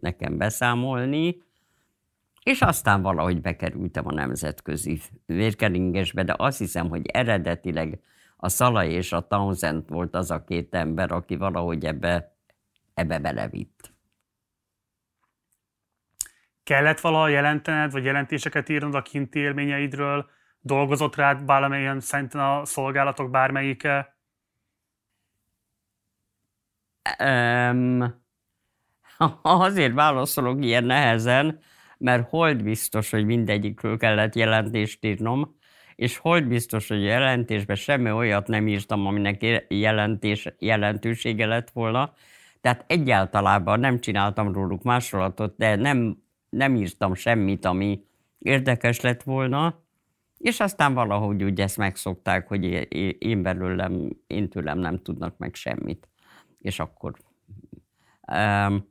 nekem beszámolni, és aztán valahogy bekerültem a nemzetközi vérkeringesbe, de azt hiszem, hogy eredetileg a Szalai és a Townsend volt az a két ember, aki valahogy ebbe, ebbe belevitt. Kellett valaha jelentened, vagy jelentéseket írnod a kinti élményeidről? Dolgozott rád bármelyen szerinten a szolgálatok bármelyike? Um, azért válaszolok ilyen nehezen, mert hold biztos, hogy mindegyikről kellett jelentést írnom, és hold biztos, hogy a jelentésben semmi olyat nem írtam, aminek jelentés, jelentősége lett volna. Tehát egyáltalában nem csináltam róluk másolatot, de nem, nem írtam semmit, ami érdekes lett volna, és aztán valahogy úgy ezt megszokták, hogy én belőlem, én tőlem nem tudnak meg semmit. És akkor um,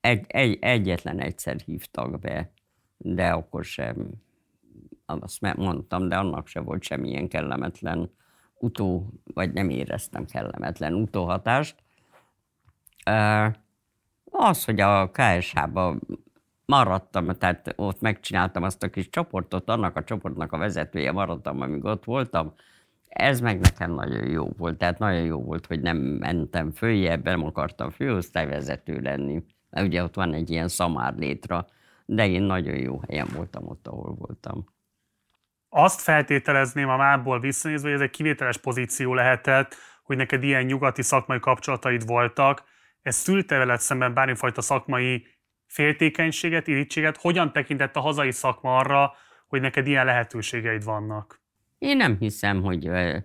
egy, egy, egyetlen egyszer hívtak be, de akkor sem, azt mondtam, de annak se volt semmilyen kellemetlen utó, vagy nem éreztem kellemetlen utóhatást. Az, hogy a KSH-ba maradtam, tehát ott megcsináltam azt a kis csoportot, annak a csoportnak a vezetője maradtam, amíg ott voltam, ez meg nekem nagyon jó volt, tehát nagyon jó volt, hogy nem mentem följebb, nem akartam főosztályvezető lenni mert ugye ott van egy ilyen szamár létra, de én nagyon jó helyen voltam ott, ahol voltam. Azt feltételezném a mából visszanézve, hogy ez egy kivételes pozíció lehetett, hogy neked ilyen nyugati szakmai kapcsolataid voltak. Ez szülte veled szemben bármifajta szakmai féltékenységet, irítséget? Hogyan tekintett a hazai szakma arra, hogy neked ilyen lehetőségeid vannak? Én nem hiszem, hogy ö,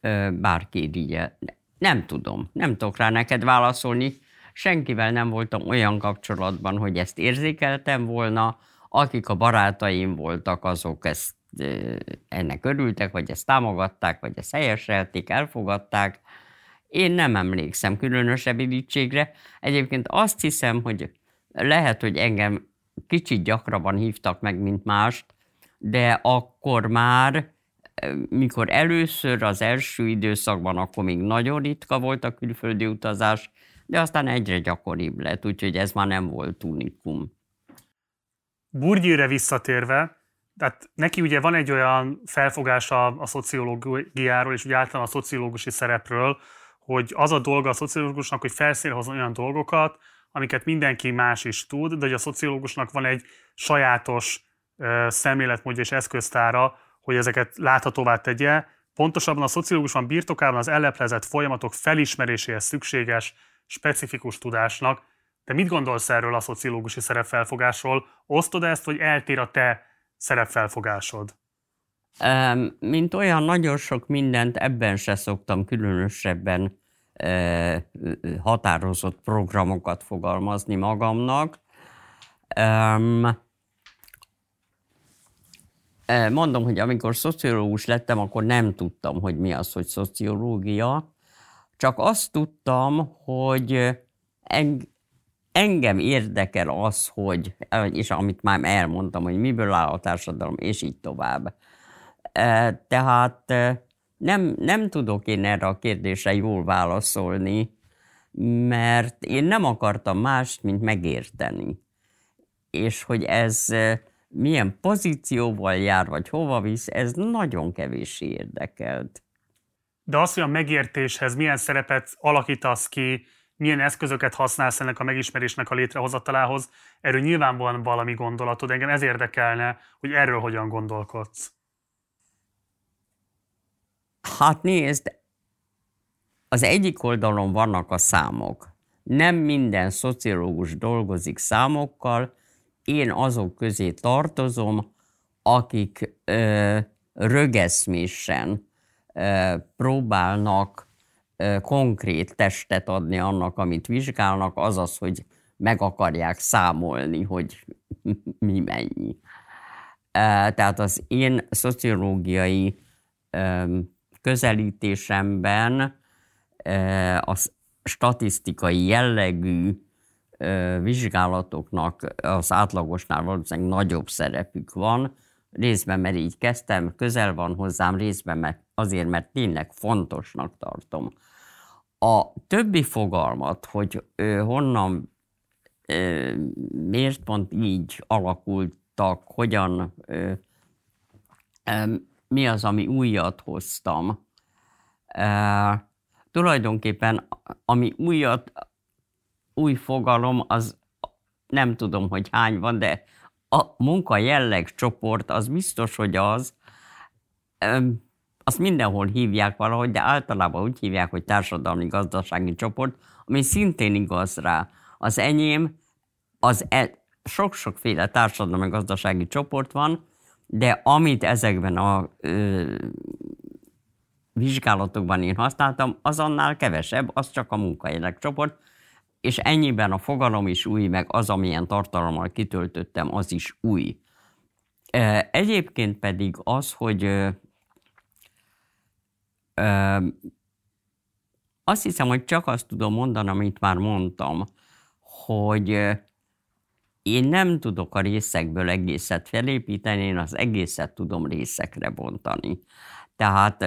ö, bárki irigye. Nem tudom, nem tudok rá neked válaszolni senkivel nem voltam olyan kapcsolatban, hogy ezt érzékeltem volna, akik a barátaim voltak, azok ezt ennek örültek, vagy ezt támogatták, vagy ezt helyeselték, elfogadták. Én nem emlékszem különösebb irítségre. Egyébként azt hiszem, hogy lehet, hogy engem kicsit gyakrabban hívtak meg, mint mást, de akkor már, mikor először az első időszakban, akkor még nagyon ritka volt a külföldi utazás, de aztán egyre gyakoribb lett, úgyhogy ez már nem volt unikum. Burgyőre visszatérve, tehát neki ugye van egy olyan felfogása a szociológiáról, és ugye általán a szociológusi szerepről, hogy az a dolga a szociológusnak, hogy felszínhozni olyan dolgokat, amiket mindenki más is tud, de hogy a szociológusnak van egy sajátos szemléletmódja és eszköztára, hogy ezeket láthatóvá tegye. Pontosabban a szociológus van birtokában az elleplezett folyamatok felismeréséhez szükséges specifikus tudásnak. Te mit gondolsz erről a szociológusi szerepfelfogásról? Osztod ezt, vagy eltér a te szerepfelfogásod? Mint olyan nagyon sok mindent ebben se szoktam különösebben határozott programokat fogalmazni magamnak. Mondom, hogy amikor szociológus lettem, akkor nem tudtam, hogy mi az, hogy szociológia. Csak azt tudtam, hogy engem érdekel az, hogy, és amit már elmondtam, hogy miből áll a társadalom, és így tovább. Tehát nem, nem tudok én erre a kérdésre jól válaszolni, mert én nem akartam mást, mint megérteni. És hogy ez milyen pozícióval jár, vagy hova visz, ez nagyon kevés érdekelt. De az, hogy a megértéshez milyen szerepet alakítasz ki, milyen eszközöket használsz ennek a megismerésnek a létrehozatalához, erről nyilván van valami gondolatod. Engem ez érdekelne, hogy erről hogyan gondolkodsz. Hát nézd, az egyik oldalon vannak a számok. Nem minden szociológus dolgozik számokkal, én azok közé tartozom, akik ö, rögeszmésen ö, próbálnak ö, konkrét testet adni annak, amit vizsgálnak, azaz, hogy meg akarják számolni, hogy mi mennyi. Tehát az én szociológiai közelítésemben a statisztikai jellegű vizsgálatoknak az átlagosnál valószínűleg nagyobb szerepük van, részben, mert így kezdtem, közel van hozzám, részben mert azért, mert tényleg fontosnak tartom. A többi fogalmat, hogy honnan, miért pont így alakultak, hogyan, mi az, ami újat hoztam, ö, tulajdonképpen ami újat, új fogalom, az nem tudom, hogy hány van, de a munka jelleg csoport az biztos, hogy az, azt mindenhol hívják valahogy, de általában úgy hívják, hogy társadalmi-gazdasági csoport, ami szintén igaz rá. Az enyém, az e, sok-sokféle társadalmi-gazdasági csoport van, de amit ezekben a ö, vizsgálatokban én használtam, az annál kevesebb, az csak a munkajelek csoport, és ennyiben a fogalom is új, meg az, amilyen tartalommal kitöltöttem, az is új. Egyébként pedig az, hogy azt hiszem, hogy csak azt tudom mondani, amit már mondtam, hogy én nem tudok a részekből egészet felépíteni, én az egészet tudom részekre bontani. Tehát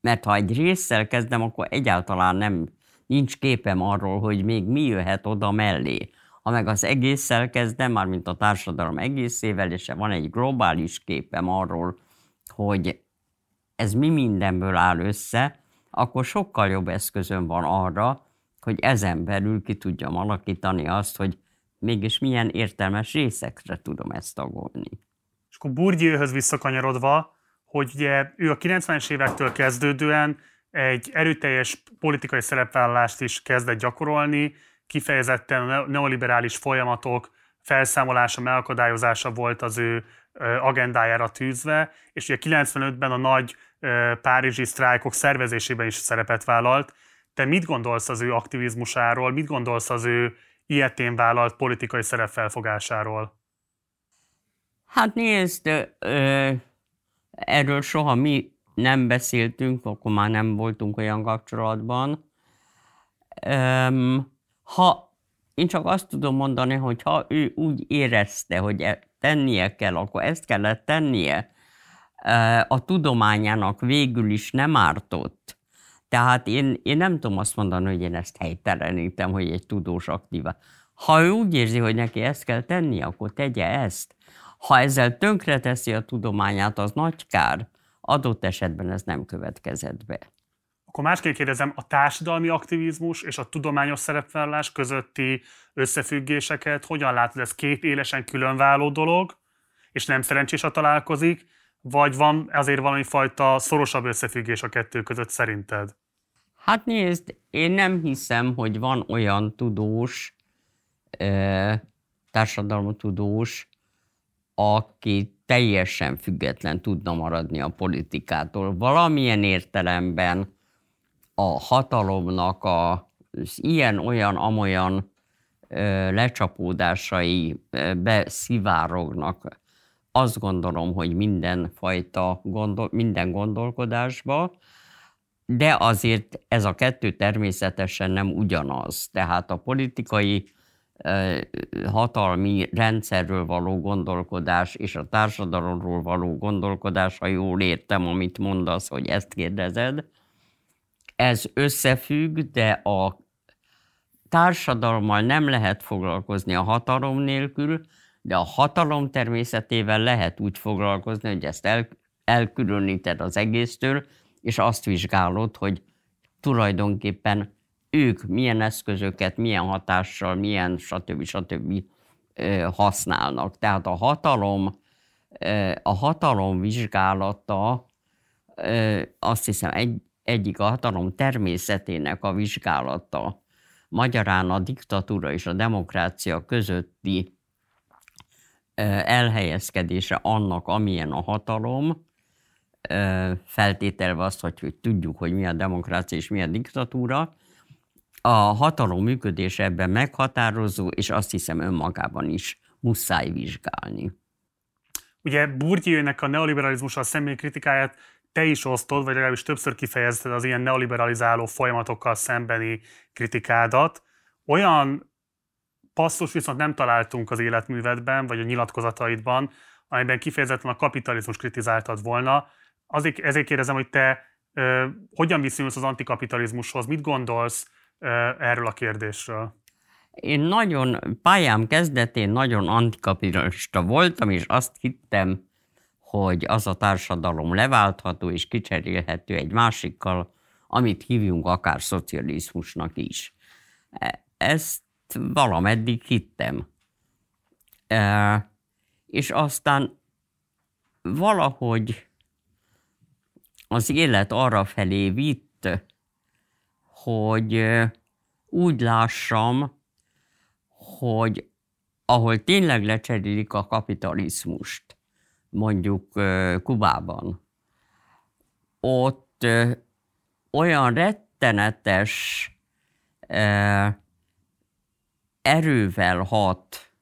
mert ha egy résszel kezdem, akkor egyáltalán nem nincs képem arról, hogy még mi jöhet oda mellé. Ha meg az egésszel kezdem, már mint a társadalom egészével, és van egy globális képem arról, hogy ez mi mindenből áll össze, akkor sokkal jobb eszközöm van arra, hogy ezen belül ki tudjam alakítani azt, hogy mégis milyen értelmes részekre tudom ezt tagolni. És akkor Bourdieuhöz visszakanyarodva, hogy ugye ő a 90-es évektől kezdődően egy erőteljes politikai szerepvállalást is kezdett gyakorolni, kifejezetten a neoliberális folyamatok felszámolása, megakadályozása volt az ő agendájára tűzve, és ugye 95-ben a nagy párizsi sztrájkok szervezésében is szerepet vállalt. Te mit gondolsz az ő aktivizmusáról, mit gondolsz az ő ilyetén vállalt politikai szerepfelfogásáról? Hát nézd, Erről soha mi nem beszéltünk, akkor már nem voltunk olyan kapcsolatban. Ha én csak azt tudom mondani, hogy ha ő úgy érezte, hogy e, tennie kell, akkor ezt kellett tennie, a tudományának végül is nem ártott. Tehát én, én nem tudom azt mondani, hogy én ezt helytelenítem, hogy egy tudós aktíva. Ha ő úgy érzi, hogy neki ezt kell tennie, akkor tegye ezt. Ha ezzel tönkreteszi a tudományát, az nagy kár. Adott esetben ez nem következett be. Akkor másképp kérdezem, a társadalmi aktivizmus és a tudományos szerepvállalás közötti összefüggéseket hogyan látod? Ez két élesen különváló dolog, és nem szerencsés, a találkozik, vagy van azért fajta szorosabb összefüggés a kettő között szerinted? Hát nézd, én nem hiszem, hogy van olyan tudós, társadalmi tudós, aki teljesen független tudna maradni a politikától. Valamilyen értelemben a hatalomnak a, ilyen-olyan, amolyan lecsapódásai beszivárognak. Azt gondolom, hogy mindenfajta gondol, minden gondolkodásba, de azért ez a kettő természetesen nem ugyanaz. Tehát a politikai hatalmi rendszerről való gondolkodás és a társadalomról való gondolkodás, ha jól értem, amit mondasz, hogy ezt kérdezed, ez összefügg, de a társadalommal nem lehet foglalkozni a hatalom nélkül, de a hatalom természetével lehet úgy foglalkozni, hogy ezt el, elkülöníted az egésztől, és azt vizsgálod, hogy tulajdonképpen ők milyen eszközöket, milyen hatással, milyen stb. stb. használnak. Tehát a hatalom, a hatalom vizsgálata azt hiszem egy, egyik a hatalom természetének a vizsgálata, magyarán a diktatúra és a demokrácia közötti elhelyezkedése annak, amilyen a hatalom, feltételve azt, hogy, tudjuk, hogy mi a demokrácia és mi a diktatúra, a hatalom működése ebben meghatározó, és azt hiszem önmagában is muszáj vizsgálni. Ugye Bourdieu-nek a neoliberalizmussal személy kritikáját te is osztod, vagy legalábbis többször kifejezted az ilyen neoliberalizáló folyamatokkal szembeni kritikádat. Olyan passzus viszont nem találtunk az életművedben, vagy a nyilatkozataidban, amiben kifejezetten a kapitalizmus kritizáltad volna. Azért, ezért kérdezem, hogy te ö, hogyan viszonyulsz az antikapitalizmushoz, mit gondolsz ö, erről a kérdésről? Én nagyon, pályám kezdetén nagyon antikapitalista voltam, és azt hittem, hogy az a társadalom leváltható és kicserélhető egy másikkal, amit hívjunk akár szocializmusnak is. E, ezt valameddig hittem. E, és aztán valahogy az élet arra felé vitt, hogy úgy lássam, hogy ahol tényleg lecserélik a kapitalizmust, mondjuk Kubában, ott olyan rettenetes erővel hat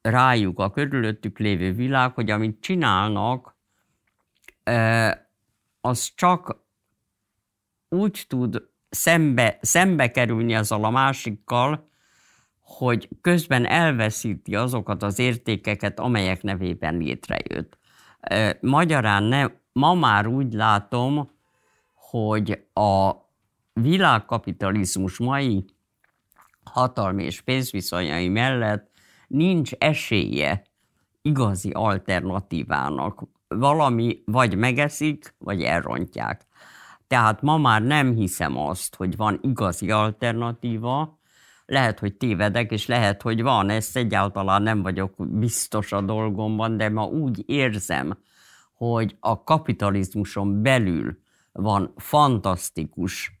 rájuk a körülöttük lévő világ, hogy amit csinálnak, az csak úgy tud szembe, szembe kerülni azzal a másikkal, hogy közben elveszíti azokat az értékeket, amelyek nevében létrejött. Magyarán ne, ma már úgy látom, hogy a világkapitalizmus mai hatalmi és pénzviszonyai mellett nincs esélye igazi alternatívának. Valami vagy megeszik, vagy elrontják. Tehát ma már nem hiszem azt, hogy van igazi alternatíva, lehet, hogy tévedek, és lehet, hogy van, ezt egyáltalán nem vagyok biztos a dolgomban, de ma úgy érzem, hogy a kapitalizmuson belül van fantasztikus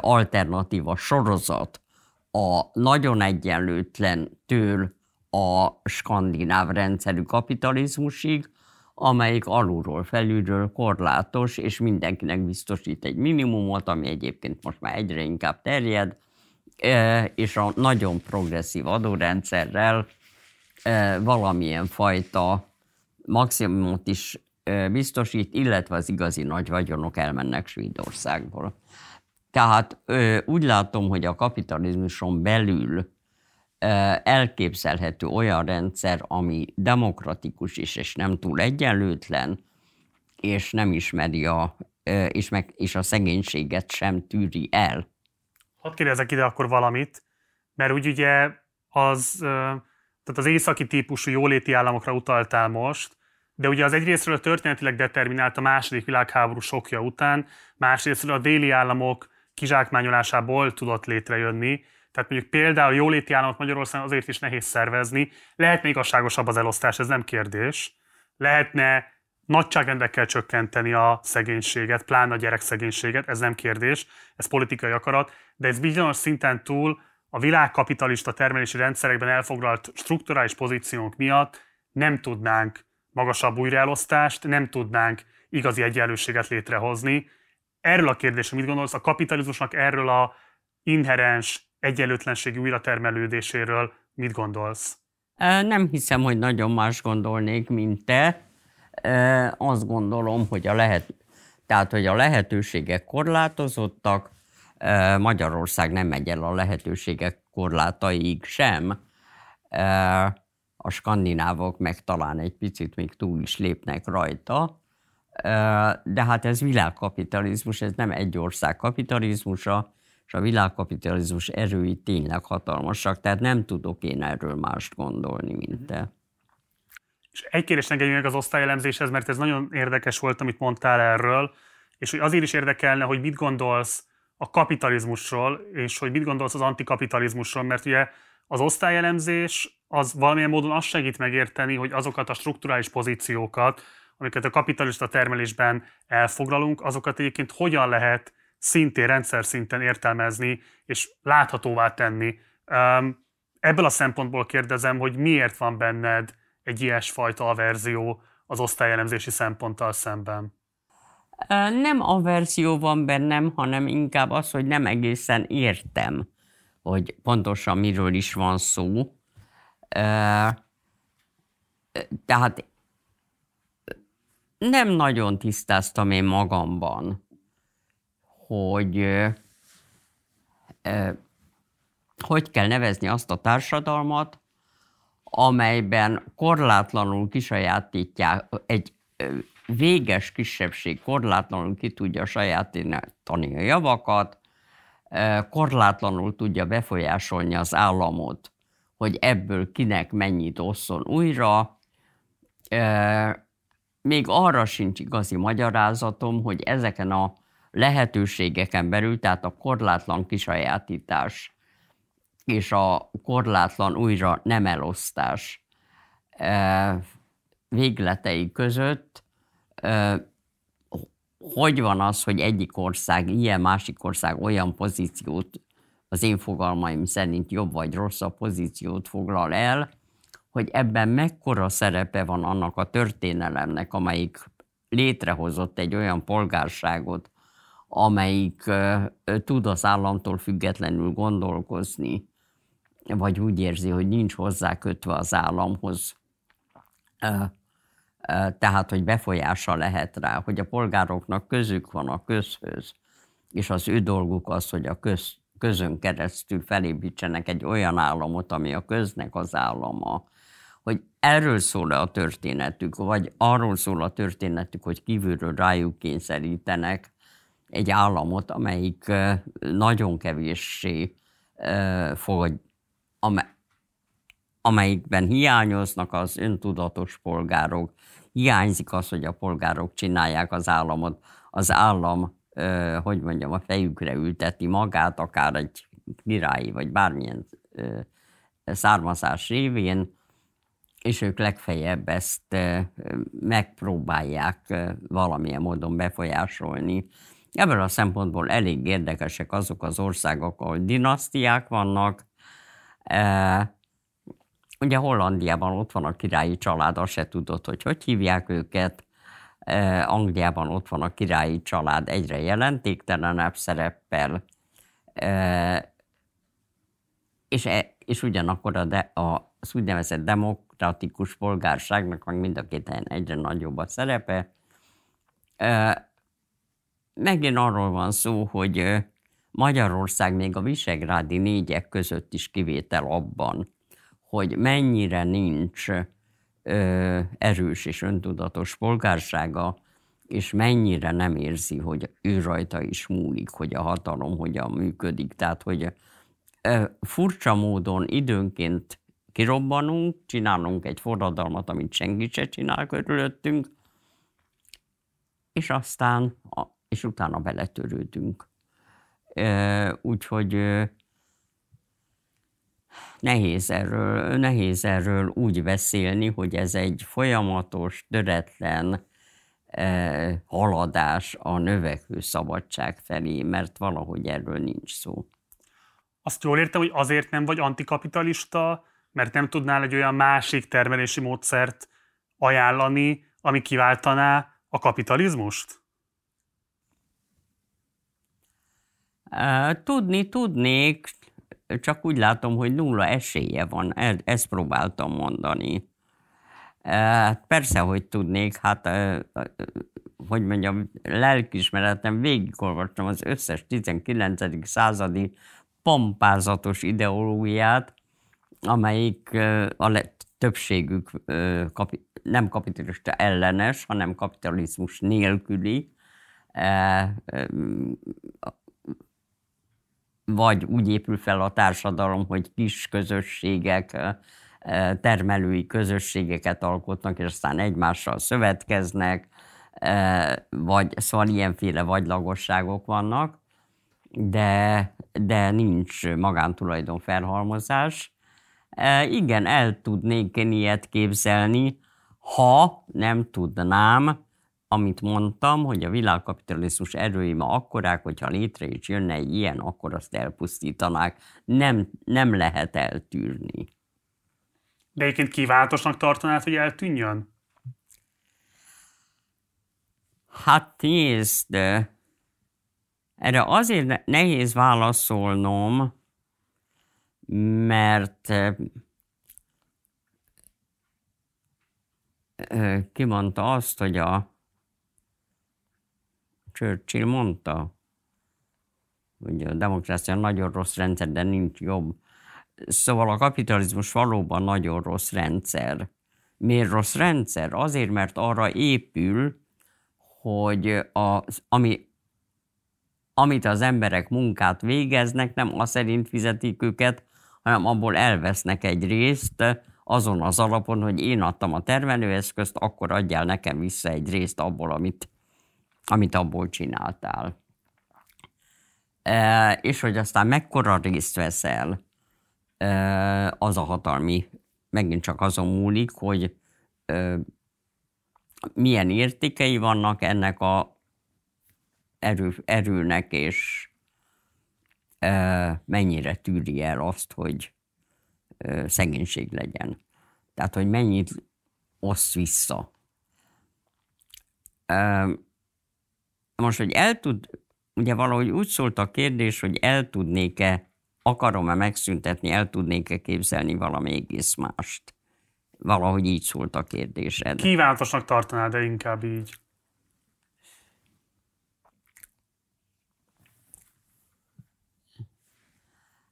alternatíva sorozat a nagyon egyenlőtlentől a skandináv rendszerű kapitalizmusig, amelyik alulról, felülről korlátos, és mindenkinek biztosít egy minimumot, ami egyébként most már egyre inkább terjed, és a nagyon progresszív adórendszerrel valamilyen fajta maximumot is biztosít, illetve az igazi nagy vagyonok elmennek Svédországból. Tehát úgy látom, hogy a kapitalizmuson belül elképzelhető olyan rendszer, ami demokratikus is, és nem túl egyenlőtlen, és nem ismeri a, és, meg, és a szegénységet sem tűri el. Hadd kérdezek ide akkor valamit, mert úgy ugye az, tehát az északi típusú jóléti államokra utaltál most, de ugye az egyrésztről történetileg determinált a második világháború sokja után, másrésztről a déli államok kizsákmányolásából tudott létrejönni. Tehát mondjuk például jóléti államot Magyarországon azért is nehéz szervezni. Lehetne igazságosabb az elosztás, ez nem kérdés. Lehetne nagyságrendekkel csökkenteni a szegénységet, pláne a gyerekszegénységet, ez nem kérdés, ez politikai akarat, de ez bizonyos szinten túl a világkapitalista termelési rendszerekben elfoglalt strukturális pozíciók miatt nem tudnánk magasabb újraelosztást, nem tudnánk igazi egyenlőséget létrehozni. Erről a kérdésről mit gondolsz? A kapitalizmusnak erről a inherens egyenlőtlenségi újratermelődéséről mit gondolsz? Nem hiszem, hogy nagyon más gondolnék, mint te azt gondolom, hogy a lehet, tehát, hogy a lehetőségek korlátozottak, Magyarország nem megy el a lehetőségek korlátaig sem. A skandinávok meg talán egy picit még túl is lépnek rajta, de hát ez világkapitalizmus, ez nem egy ország kapitalizmusa, és a világkapitalizmus erői tényleg hatalmasak, tehát nem tudok én erről mást gondolni, mint te. És egy kérdés engedjünk meg az osztályelemzéshez, mert ez nagyon érdekes volt, amit mondtál erről, és hogy azért is érdekelne, hogy mit gondolsz a kapitalizmusról, és hogy mit gondolsz az antikapitalizmusról, mert ugye az osztályelemzés az valamilyen módon azt segít megérteni, hogy azokat a strukturális pozíciókat, amiket a kapitalista termelésben elfoglalunk, azokat egyébként hogyan lehet szintén rendszer szinten értelmezni és láthatóvá tenni. Ebből a szempontból kérdezem, hogy miért van benned egy ilyesfajta averzió az osztályelemzési szemponttal szemben? Nem averzió van bennem, hanem inkább az, hogy nem egészen értem, hogy pontosan miről is van szó. Tehát nem nagyon tisztáztam én magamban, hogy hogy kell nevezni azt a társadalmat, amelyben korlátlanul kisajátítják, egy véges kisebbség korlátlanul ki tudja sajátítani a javakat, korlátlanul tudja befolyásolni az államot, hogy ebből kinek mennyit osszon újra. Még arra sincs igazi magyarázatom, hogy ezeken a lehetőségeken belül, tehát a korlátlan kisajátítás és a korlátlan újra nem elosztás végletei között hogy van az, hogy egyik ország ilyen, másik ország olyan pozíciót, az én fogalmaim szerint jobb vagy rosszabb pozíciót foglal el, hogy ebben mekkora szerepe van annak a történelemnek, amelyik létrehozott egy olyan polgárságot, amelyik tud az államtól függetlenül gondolkozni, vagy úgy érzi, hogy nincs hozzá kötve az államhoz. Tehát, hogy befolyása lehet rá, hogy a polgároknak közük van a közhöz, és az ő dolguk az, hogy a köz, közön keresztül felépítsenek egy olyan államot, ami a köznek az állama, hogy erről szól a történetük, vagy arról szól a történetük, hogy kívülről rájuk kényszerítenek egy államot, amelyik nagyon kevéssé fog, amelyikben hiányoznak az öntudatos polgárok, hiányzik az, hogy a polgárok csinálják az államot. Az állam, hogy mondjam, a fejükre ülteti magát, akár egy királyi, vagy bármilyen származás révén, és ők legfeljebb ezt megpróbálják valamilyen módon befolyásolni. Ebből a szempontból elég érdekesek azok az országok, ahol dinasztiák vannak, Ugye Hollandiában ott van a királyi család, azt se tudod, hogy hogy hívják őket. Angliában ott van a királyi család egyre jelentéktelenebb szereppel, és, e, és ugyanakkor a de, a, az úgynevezett demokratikus polgárságnak meg mind a két helyen egyre nagyobb a szerepe. Megint arról van szó, hogy Magyarország még a visegrádi négyek között is kivétel abban, hogy mennyire nincs erős és öntudatos polgársága, és mennyire nem érzi, hogy ő rajta is múlik, hogy a hatalom hogyan működik. Tehát, hogy ö, furcsa módon időnként kirobbanunk, csinálunk egy forradalmat, amit senki se csinál körülöttünk, és aztán, és utána beletörődünk. Úgyhogy nehéz erről, nehéz erről úgy beszélni, hogy ez egy folyamatos, töretlen haladás a növekvő szabadság felé, mert valahogy erről nincs szó. Azt jól értem, hogy azért nem vagy antikapitalista, mert nem tudnál egy olyan másik termelési módszert ajánlani, ami kiváltaná a kapitalizmust? Tudni tudnék, csak úgy látom, hogy nulla esélye van, ezt próbáltam mondani. Persze, hogy tudnék, hát, hogy mondjam, lelkismeretem végigolvastam az összes 19. századi pompázatos ideológiát, amelyik a többségük nem kapitalista ellenes, hanem kapitalizmus nélküli vagy úgy épül fel a társadalom, hogy kis közösségek, termelői közösségeket alkotnak, és aztán egymással szövetkeznek, vagy szóval ilyenféle vagylagosságok vannak, de, de nincs magántulajdon felhalmozás. Igen, el tudnék én ilyet képzelni, ha nem tudnám, amit mondtam, hogy a világkapitalizmus erői ma akkorák, hogyha létre is jönne egy ilyen, akkor azt elpusztítanák. Nem, nem lehet eltűrni. De egyébként kívánatosnak tartanád, hogy eltűnjön? Hát nézd, erre azért nehéz válaszolnom, mert kimondta azt, hogy a Churchill mondta, hogy a demokrácia nagyon rossz rendszer, de nincs jobb. Szóval a kapitalizmus valóban nagyon rossz rendszer. Miért rossz rendszer? Azért, mert arra épül, hogy a, ami, amit az emberek munkát végeznek, nem az szerint fizetik őket, hanem abból elvesznek egy részt, azon az alapon, hogy én adtam a termelőeszközt, akkor adjál nekem vissza egy részt abból, amit, amit abból csináltál. E, és hogy aztán mekkora részt veszel, e, az a hatalmi, megint csak azon múlik, hogy e, milyen értékei vannak ennek a erő, erőnek, és mennyire tűri el azt, hogy szegénység legyen. Tehát, hogy mennyit osz vissza. Most, hogy el tud, ugye valahogy úgy szólt a kérdés, hogy el tudnék-e, akarom-e megszüntetni, el tudnék-e képzelni valami egész mást. Valahogy így szólt a kérdésed. Kívánatosnak tartanád, de inkább így.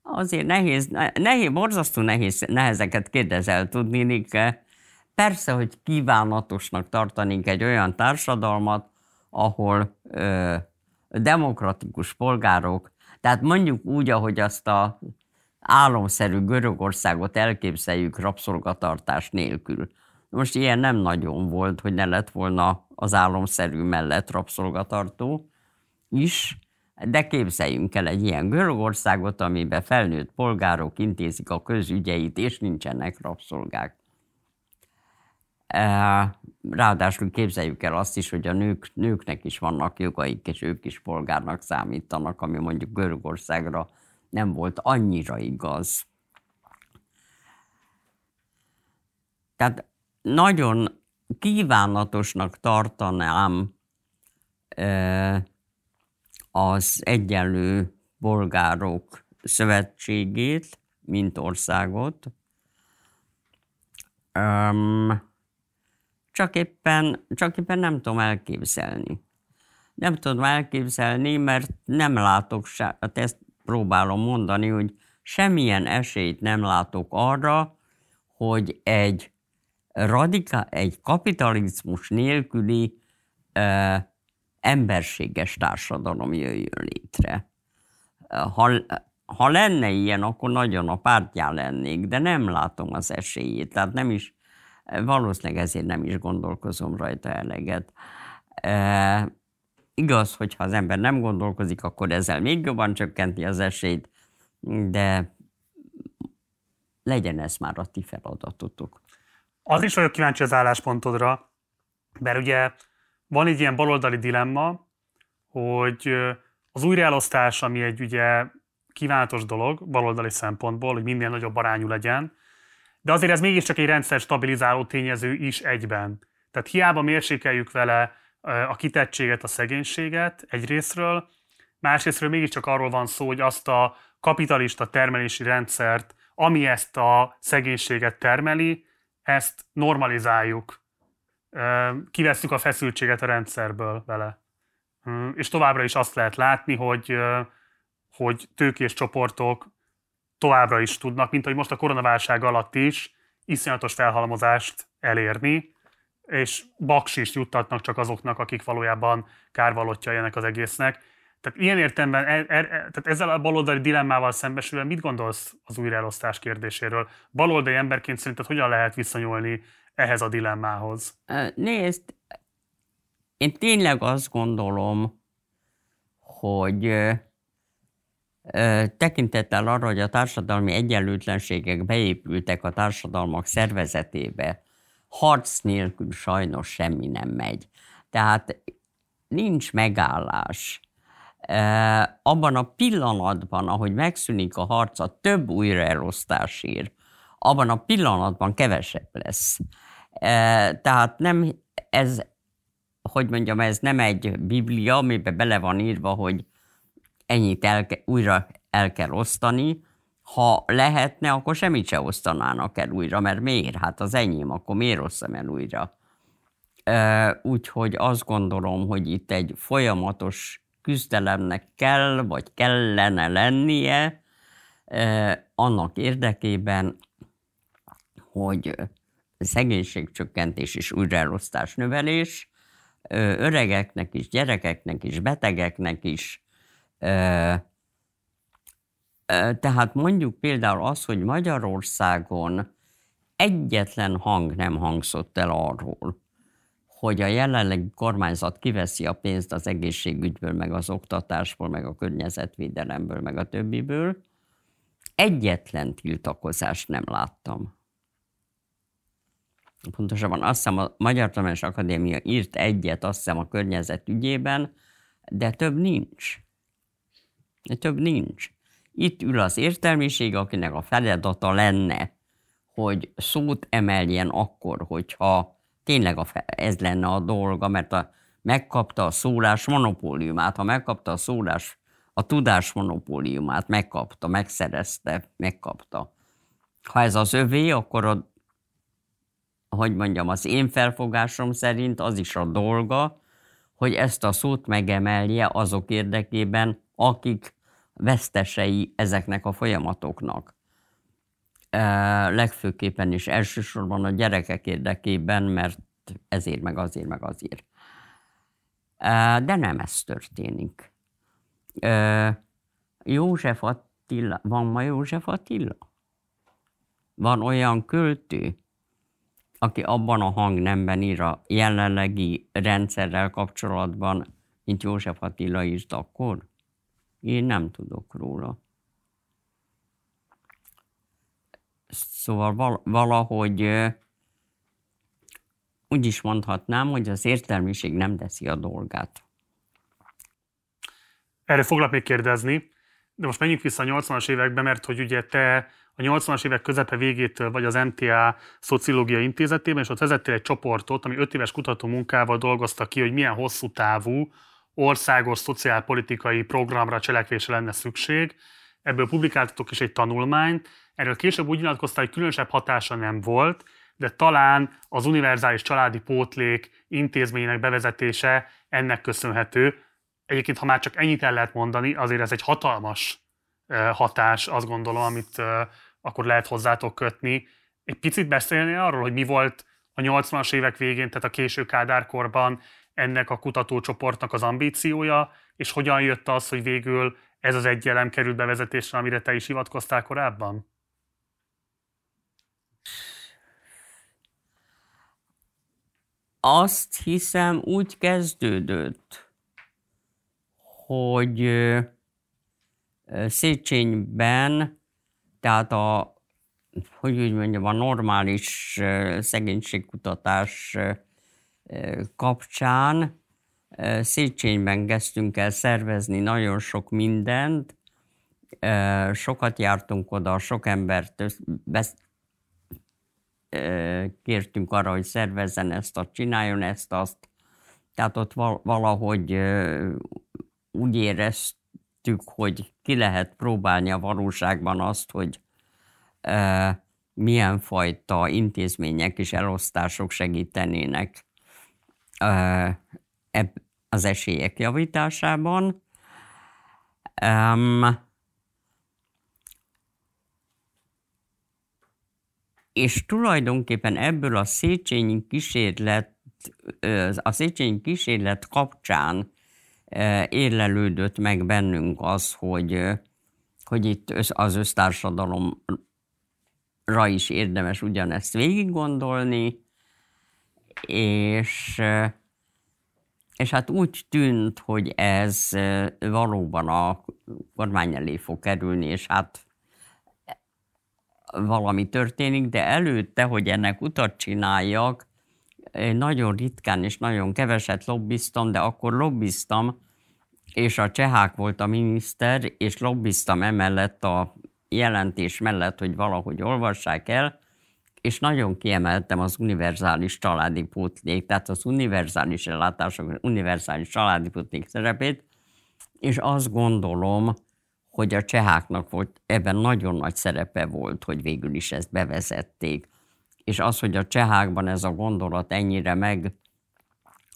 Azért nehéz, nehéz, borzasztó nehéz, nehezeket kérdezel tudni, Persze, hogy kívánatosnak tartanénk egy olyan társadalmat, ahol ö, demokratikus polgárok, tehát mondjuk úgy, ahogy azt a álomszerű Görögországot elképzeljük rabszolgatartás nélkül. Most ilyen nem nagyon volt, hogy ne lett volna az álomszerű mellett rabszolgatartó is, de képzeljünk el egy ilyen Görögországot, amiben felnőtt polgárok intézik a közügyeit, és nincsenek rabszolgák. Ráadásul képzeljük el azt is, hogy a nők, nőknek is vannak jogaik, és ők is polgárnak számítanak, ami mondjuk Görögországra nem volt annyira igaz. Tehát nagyon kívánatosnak tartanám az egyenlő bolgárok szövetségét, mint országot. Um, csak, éppen, csak éppen nem tudom elképzelni. Nem tudom elképzelni, mert nem látok se, hát ezt próbálom mondani, hogy semmilyen esélyt nem látok arra, hogy egy radikál, egy kapitalizmus nélküli uh, emberséges társadalom jöjjön létre. Ha, ha lenne ilyen, akkor nagyon a pártján lennék, de nem látom az esélyét, tehát nem is, valószínűleg ezért nem is gondolkozom rajta eleget. E, igaz, hogyha az ember nem gondolkozik, akkor ezzel még jobban csökkenti az esélyt, de legyen ez már a ti feladatotok. Az is vagyok kíváncsi az álláspontodra, mert ugye van egy ilyen baloldali dilemma, hogy az újraelosztás, ami egy ugye kívánatos dolog baloldali szempontból, hogy minél nagyobb arányú legyen, de azért ez mégiscsak egy rendszer stabilizáló tényező is egyben. Tehát hiába mérsékeljük vele a kitettséget, a szegénységet egyrésztről, másrésztről mégiscsak arról van szó, hogy azt a kapitalista termelési rendszert, ami ezt a szegénységet termeli, ezt normalizáljuk kivesszük a feszültséget a rendszerből vele. És továbbra is azt lehet látni, hogy, hogy tőkés csoportok továbbra is tudnak, mint hogy most a koronaválság alatt is, iszonyatos felhalmozást elérni, és baksist juttatnak csak azoknak, akik valójában kárvalottja ennek az egésznek. Tehát ilyen értelemben, er, er, tehát ezzel a baloldali dilemmával szembesülve mit gondolsz az újraelosztás kérdéséről? Baloldali emberként szerinted hogyan lehet viszonyulni ehhez a dilemmához? Nézd, én tényleg azt gondolom, hogy tekintettel arra, hogy a társadalmi egyenlőtlenségek beépültek a társadalmak szervezetébe, harc nélkül sajnos semmi nem megy. Tehát nincs megállás. Abban a pillanatban, ahogy megszűnik a harc a több újraelosztásért, abban a pillanatban kevesebb lesz. Tehát nem ez, hogy mondjam, ez nem egy biblia, amiben bele van írva, hogy ennyit el, újra el kell osztani, ha lehetne, akkor semmit se osztanának el újra, mert miért? Hát az enyém, akkor miért osztam el újra? Úgyhogy azt gondolom, hogy itt egy folyamatos küzdelemnek kell, vagy kellene lennie annak érdekében, hogy szegénységcsökkentés és újraelosztás növelés, öregeknek is, gyerekeknek is, betegeknek is. Tehát mondjuk például az, hogy Magyarországon egyetlen hang nem hangzott el arról, hogy a jelenlegi kormányzat kiveszi a pénzt az egészségügyből, meg az oktatásból, meg a környezetvédelemből, meg a többiből. Egyetlen tiltakozást nem láttam pontosabban azt hiszem a Magyar Tudományos Akadémia írt egyet, azt hiszem a környezet ügyében, de több nincs. De több nincs. Itt ül az értelmiség, akinek a feladata lenne, hogy szót emeljen akkor, hogyha tényleg a, ez lenne a dolga, mert a, megkapta a szólás monopóliumát, ha megkapta a szólás, a tudás monopóliumát, megkapta, megszerezte, megkapta. Ha ez az övé, akkor a hogy mondjam, az én felfogásom szerint az is a dolga, hogy ezt a szót megemelje azok érdekében, akik vesztesei ezeknek a folyamatoknak. E, legfőképpen is elsősorban a gyerekek érdekében, mert ezért, meg azért, meg azért. E, de nem ez történik. E, József Attila, van ma József Attila? Van olyan költő, aki abban a hangnemben ír a jelenlegi rendszerrel kapcsolatban, mint József Attila írt akkor? Én nem tudok róla. Szóval valahogy úgy is mondhatnám, hogy az értelmiség nem teszi a dolgát. Erre foglak még kérdezni, de most menjünk vissza a 80-as évekbe, mert hogy ugye te a 80-as évek közepe végétől vagy az MTA Szociológia Intézetében, és ott vezettél egy csoportot, ami 5 éves kutató munkával dolgozta ki, hogy milyen hosszú távú országos szociálpolitikai programra, cselekvésre lenne szükség. Ebből publikáltatok is egy tanulmányt. Erről később úgy nyilatkoztál, hogy különösebb hatása nem volt, de talán az univerzális családi pótlék intézményének bevezetése ennek köszönhető. Egyébként, ha már csak ennyit el lehet mondani, azért ez egy hatalmas hatás, azt gondolom, amit akkor lehet hozzátok kötni. Egy picit beszélni arról, hogy mi volt a 80-as évek végén, tehát a késő Kádárkorban ennek a kutatócsoportnak az ambíciója, és hogyan jött az, hogy végül ez az egy elem került bevezetésre, amire te is hivatkoztál korábban? Azt hiszem úgy kezdődött, hogy Széchenyben tehát a, hogy úgy mondjam, a normális szegénységkutatás kapcsán Széchenyben kezdtünk el szervezni nagyon sok mindent, sokat jártunk oda, sok embert kértünk arra, hogy szervezzen ezt, a, csináljon ezt, azt. Tehát ott valahogy úgy éreztük, hogy ki lehet próbálni a valóságban azt, hogy e, milyen fajta intézmények és elosztások segítenének e, az esélyek javításában. Um, és tulajdonképpen ebből a Széchenyi kísérlet, a Széchenyi kísérlet kapcsán érlelődött meg bennünk az, hogy, hogy itt az össztársadalomra is érdemes ugyanezt végig gondolni, és, és hát úgy tűnt, hogy ez valóban a kormány elé fog kerülni, és hát valami történik, de előtte, hogy ennek utat csináljak, nagyon ritkán és nagyon keveset lobbiztam, de akkor lobbiztam, és a csehák volt a miniszter, és lobbiztam emellett a jelentés mellett, hogy valahogy olvassák el, és nagyon kiemeltem az univerzális családi pótlék, tehát az univerzális ellátások, univerzális családi pótlék szerepét, és azt gondolom, hogy a cseháknak volt, ebben nagyon nagy szerepe volt, hogy végül is ezt bevezették. És az, hogy a csehákban ez a gondolat ennyire meg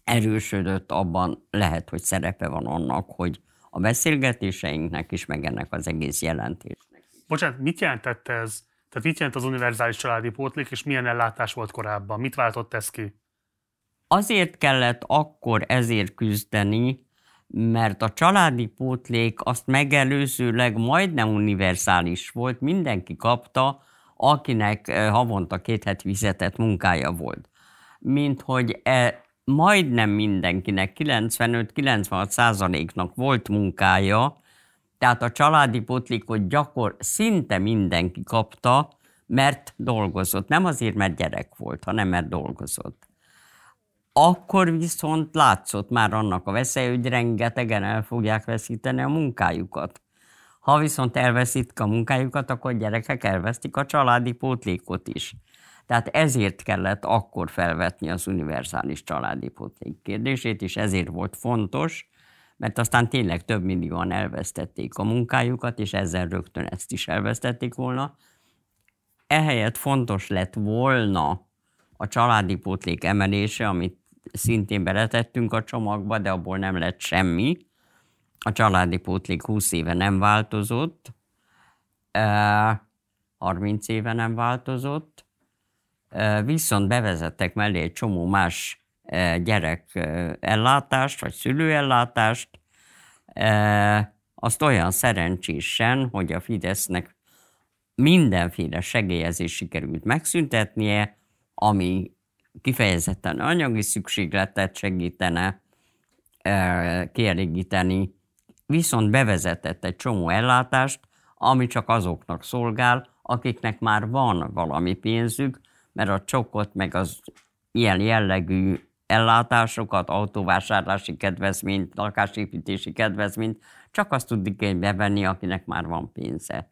erősödött, abban lehet, hogy szerepe van annak, hogy a beszélgetéseinknek is, meg ennek az egész jelentésnek. Bocsánat, mit jelentett ez? Tehát mit jelent az univerzális családi pótlék, és milyen ellátás volt korábban? Mit váltott ez ki? Azért kellett akkor ezért küzdeni, mert a családi pótlék azt megelőzőleg majdnem univerzális volt, mindenki kapta, akinek havonta két heti fizetett munkája volt. Mint hogy e, majdnem mindenkinek, 95-96 százaléknak volt munkája, tehát a családi pótlékot gyakor szinte mindenki kapta, mert dolgozott. Nem azért, mert gyerek volt, hanem mert dolgozott. Akkor viszont látszott már annak a veszély, hogy rengetegen el fogják veszíteni a munkájukat. Ha viszont elveszítik a munkájukat, akkor gyerekek elvesztik a családi pótlékot is. Tehát ezért kellett akkor felvetni az univerzális családi pótlék kérdését, és ezért volt fontos, mert aztán tényleg több millióan elvesztették a munkájukat, és ezzel rögtön ezt is elvesztették volna. Ehelyett fontos lett volna a családi pótlék emelése, amit szintén beletettünk a csomagba, de abból nem lett semmi. A családi pótlék 20 éve nem változott, 30 éve nem változott, viszont bevezettek mellé egy csomó más gyerek ellátást, vagy szülőellátást, azt olyan szerencsésen, hogy a Fidesznek mindenféle segélyezés sikerült megszüntetnie, ami kifejezetten anyagi szükségletet segítene kielégíteni, viszont bevezetett egy csomó ellátást, ami csak azoknak szolgál, akiknek már van valami pénzük, mert a csokot meg az ilyen jellegű ellátásokat, autóvásárlási kedvezményt, lakásépítési kedvezményt csak azt tudjuk bevenni, akinek már van pénze.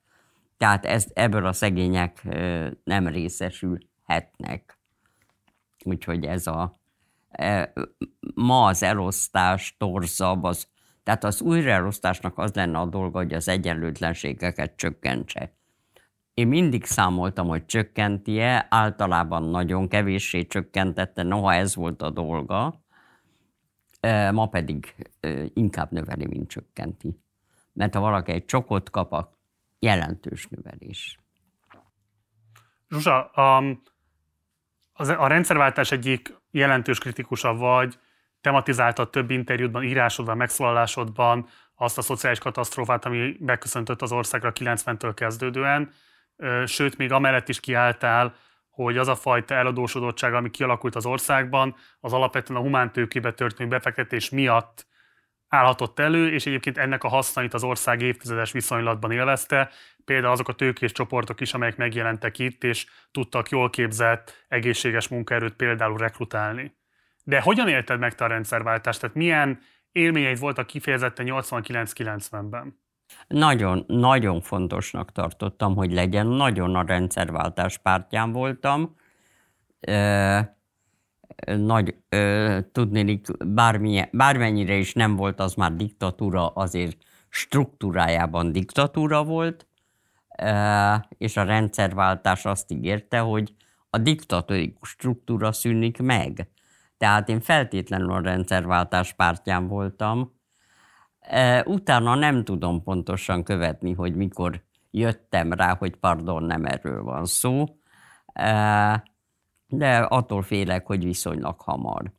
Tehát ez, ebből a szegények nem részesülhetnek. Úgyhogy ez a e, ma az elosztás torzabb, az, tehát az újraelosztásnak az lenne a dolga, hogy az egyenlőtlenségeket csökkentse. Én mindig számoltam, hogy csökkenti-e, általában nagyon kevéssé csökkentette, noha ez volt a dolga, ma pedig inkább növeli, mint csökkenti. Mert ha valaki egy csokot kap, a jelentős növelés. Zsuzsa, um, az, a rendszerváltás egyik jelentős kritikusa vagy, tematizáltad több interjútban, írásodban, megszólalásodban azt a szociális katasztrófát, ami megköszöntött az országra 90-től kezdődően, sőt, még amellett is kiálltál, hogy az a fajta eladósodottság, ami kialakult az országban, az alapvetően a humántőkébe történő befektetés miatt állhatott elő, és egyébként ennek a hasznait az ország évtizedes viszonylatban élvezte, például azok a tőkés csoportok is, amelyek megjelentek itt, és tudtak jól képzett, egészséges munkaerőt például rekrutálni. De hogyan élted meg te a rendszerváltást? Tehát milyen élményeid voltak kifejezetten 89-90-ben? Nagyon, nagyon fontosnak tartottam, hogy legyen. Nagyon a rendszerváltás pártján voltam. E- nagy, ö, tudnélik, bármilyen, bármennyire is nem volt az már diktatúra, azért struktúrájában diktatúra volt, ö, és a rendszerváltás azt ígérte, hogy a diktatórikus struktúra szűnik meg. Tehát én feltétlenül a rendszerváltás pártján voltam. Utána nem tudom pontosan követni, hogy mikor jöttem rá, hogy pardon, nem erről van szó de attól félek, hogy viszonylag hamar.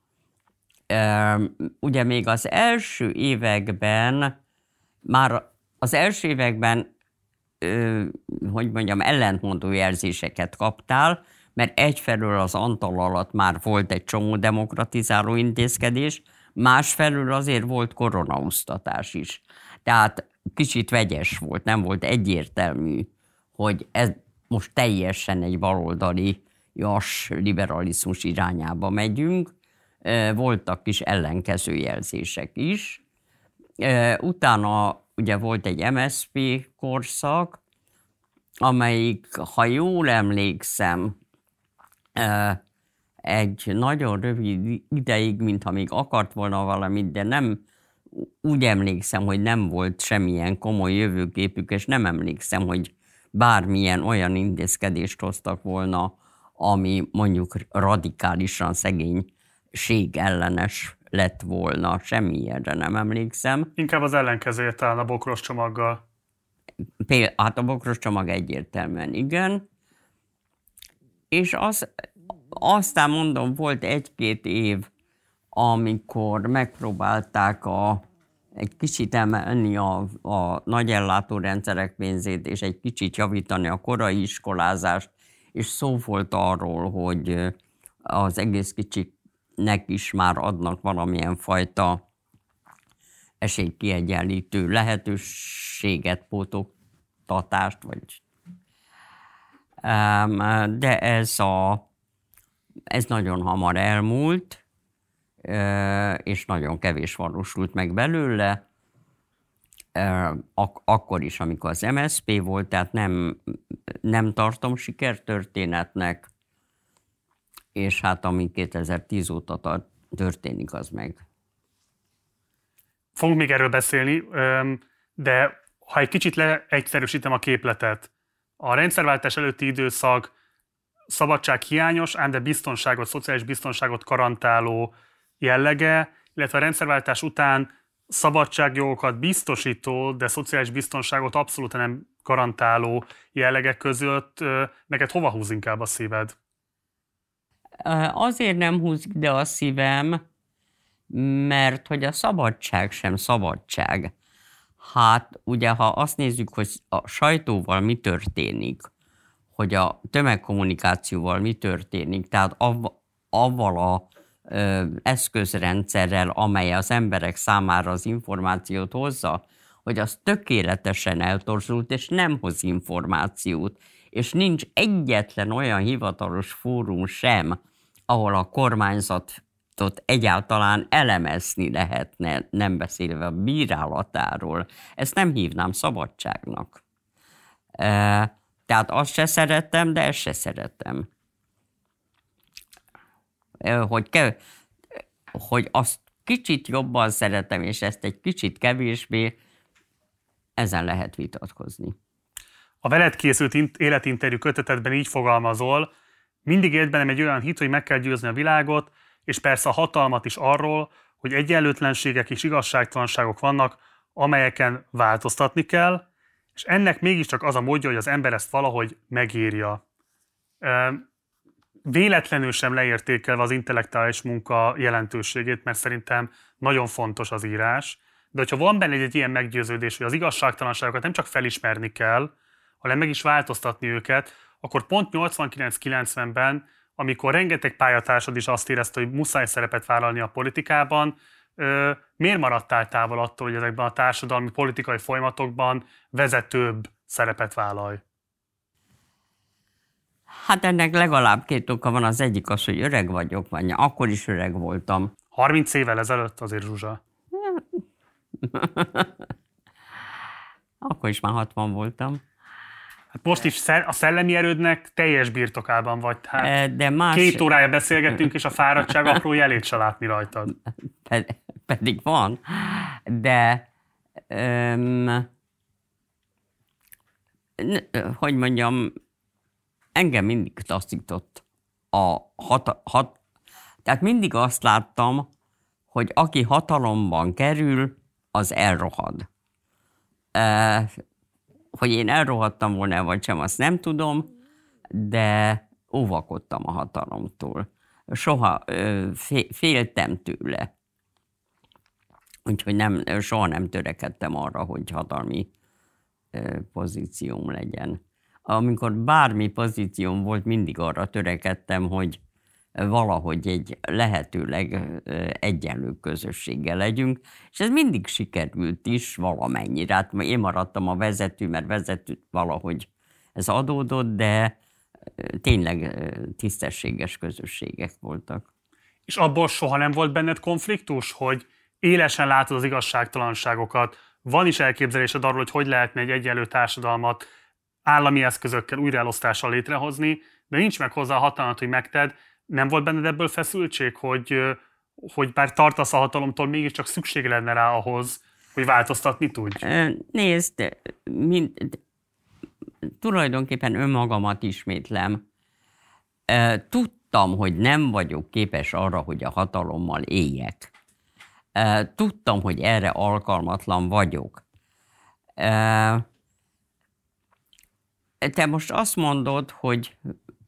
Ugye még az első években, már az első években, hogy mondjam, ellentmondó jelzéseket kaptál, mert egyfelől az Antal alatt már volt egy csomó demokratizáló intézkedés, másfelől azért volt koronauztatás is. Tehát kicsit vegyes volt, nem volt egyértelmű, hogy ez most teljesen egy baloldali jas liberalizmus irányába megyünk. Voltak kis ellenkező jelzések is. Utána ugye volt egy MSP korszak, amelyik, ha jól emlékszem, egy nagyon rövid ideig, mintha még akart volna valamit, de nem úgy emlékszem, hogy nem volt semmilyen komoly jövőképük, és nem emlékszem, hogy bármilyen olyan intézkedést hoztak volna, ami mondjuk radikálisan szegénység ellenes lett volna. Semmilyenre nem emlékszem. Inkább az ellenkezője talán a bokros csomaggal. Például, hát a bokros csomag egyértelműen igen. És az, aztán mondom, volt egy-két év, amikor megpróbálták a, egy kicsit emelni a, a nagy ellátórendszerek pénzét, és egy kicsit javítani a korai iskolázást, és szó volt arról, hogy az egész kicsiknek is már adnak valamilyen fajta esélykiegyenlítő lehetőséget, pótoktatást, vagy de ez, a, ez nagyon hamar elmúlt, és nagyon kevés valósult meg belőle, ak- akkor is, amikor az MSP volt, tehát nem, nem tartom sikertörténetnek, és hát ami 2010 óta történik, az meg. Fogunk még erről beszélni, de ha egy kicsit leegyszerűsítem a képletet, a rendszerváltás előtti időszak szabadság hiányos, ám de biztonságot, szociális biztonságot karantáló jellege, illetve a rendszerváltás után szabadságjogokat biztosító, de szociális biztonságot abszolút nem garantáló jellegek között neked hova húz inkább a szíved? Azért nem húz ide a szívem, mert hogy a szabadság sem szabadság. Hát ugye, ha azt nézzük, hogy a sajtóval mi történik, hogy a tömegkommunikációval mi történik, tehát av- avval a ö, eszközrendszerrel, amely az emberek számára az információt hozza, hogy az tökéletesen eltorzult, és nem hoz információt, és nincs egyetlen olyan hivatalos fórum sem, ahol a kormányzat ott egyáltalán elemezni lehetne, nem beszélve a bírálatáról. Ezt nem hívnám szabadságnak. Tehát azt se szeretem, de ezt se szeretem. E, hogy, ke, hogy azt kicsit jobban szeretem, és ezt egy kicsit kevésbé, ezen lehet vitatkozni. A veled készült életinterjú kötetetben így fogalmazol, mindig élt bennem egy olyan hit, hogy meg kell győzni a világot, és persze a hatalmat is arról, hogy egyenlőtlenségek és igazságtalanságok vannak, amelyeken változtatni kell, és ennek mégiscsak az a módja, hogy az ember ezt valahogy megírja. Véletlenül sem leértékelve az intellektuális munka jelentőségét, mert szerintem nagyon fontos az írás, de hogyha van benne egy, egy ilyen meggyőződés, hogy az igazságtalanságokat nem csak felismerni kell, hanem meg is változtatni őket, akkor pont 89-90-ben amikor rengeteg pályatársad is azt érezte, hogy muszáj szerepet vállalni a politikában, miért maradtál távol attól, hogy ezekben a társadalmi politikai folyamatokban vezetőbb szerepet vállalj? Hát ennek legalább két oka van. Az egyik az, hogy öreg vagyok, vagy akkor is öreg voltam. 30 évvel ezelőtt azért, Zsuzsa. akkor is már 60 voltam. Hát most is a szellemi erődnek teljes birtokában vagy. Hát De más... Két órája beszélgettünk, és a fáradtság apró jelét se látni rajtad. Pedig van. De um, hogy mondjam, engem mindig taszított a hat, hat, tehát mindig azt láttam, hogy aki hatalomban kerül, az elrohad. Hogy én elrohadtam volna, vagy sem, azt nem tudom, de óvakodtam a hatalomtól. Soha féltem tőle. Úgyhogy nem, soha nem törekedtem arra, hogy hatalmi pozícióm legyen. Amikor bármi pozícióm volt, mindig arra törekedtem, hogy valahogy egy lehetőleg egyenlő közösséggel legyünk, és ez mindig sikerült is valamennyire. Hát én maradtam a vezető, mert vezető valahogy ez adódott, de tényleg tisztességes közösségek voltak. És abból soha nem volt benned konfliktus, hogy élesen látod az igazságtalanságokat, van is elképzelésed arról, hogy hogy lehetne egy egyenlő társadalmat állami eszközökkel újraelosztással létrehozni, de nincs meg hozzá a hatalmat, hogy megted. Nem volt benned ebből feszültség, hogy, hogy bár tartasz a hatalomtól, mégiscsak szükség lenne rá ahhoz, hogy változtatni tudj? Nézd, mind, tulajdonképpen önmagamat ismétlem. Tudtam, hogy nem vagyok képes arra, hogy a hatalommal éljek. Tudtam, hogy erre alkalmatlan vagyok. Te most azt mondod, hogy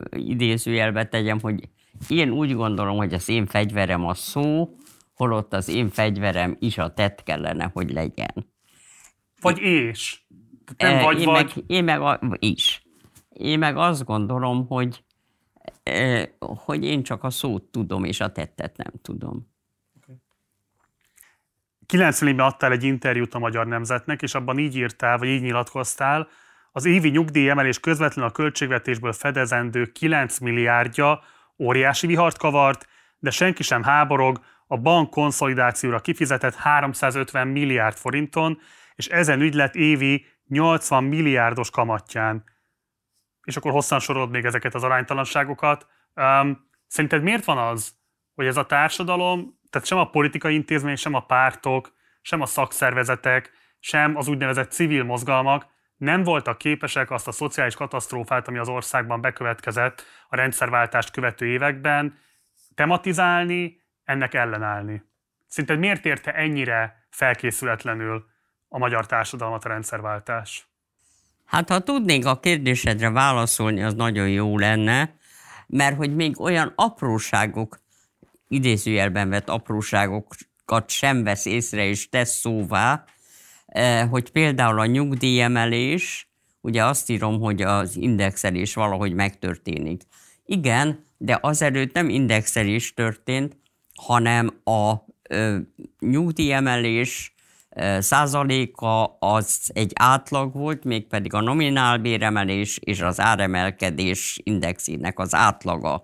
idézőjelbe tegyem, hogy én úgy gondolom, hogy az én fegyverem a szó, holott az én fegyverem is a tett kellene, hogy legyen. Vagy és. Nem vagy, én, vagy. Meg, én meg a, is. Én meg azt gondolom, hogy, hogy én csak a szót tudom, és a tettet nem tudom. 90-ben adtál egy interjút a Magyar Nemzetnek, és abban így írtál, vagy így nyilatkoztál, az évi nyugdíjemelés közvetlenül a költségvetésből fedezendő 9 milliárdja óriási vihart kavart, de senki sem háborog a bank konszolidációra kifizetett 350 milliárd forinton, és ezen ügylet évi 80 milliárdos kamatján. És akkor hosszan sorolod még ezeket az aránytalanságokat. Um, szerinted miért van az, hogy ez a társadalom tehát sem a politikai intézmény, sem a pártok, sem a szakszervezetek, sem az úgynevezett civil mozgalmak nem voltak képesek azt a szociális katasztrófát, ami az országban bekövetkezett a rendszerváltást követő években, tematizálni, ennek ellenállni. Szerinted miért érte ennyire felkészületlenül a magyar társadalmat a rendszerváltás? Hát ha tudnék a kérdésedre válaszolni, az nagyon jó lenne, mert hogy még olyan apróságok idézőjelben vett apróságokat sem vesz észre és tesz szóvá, hogy például a nyugdíjemelés, ugye azt írom, hogy az indexelés valahogy megtörténik. Igen, de azelőtt nem indexelés történt, hanem a nyugdíjemelés százaléka az egy átlag volt, mégpedig a nominálbéremelés és az áremelkedés indexének az átlaga.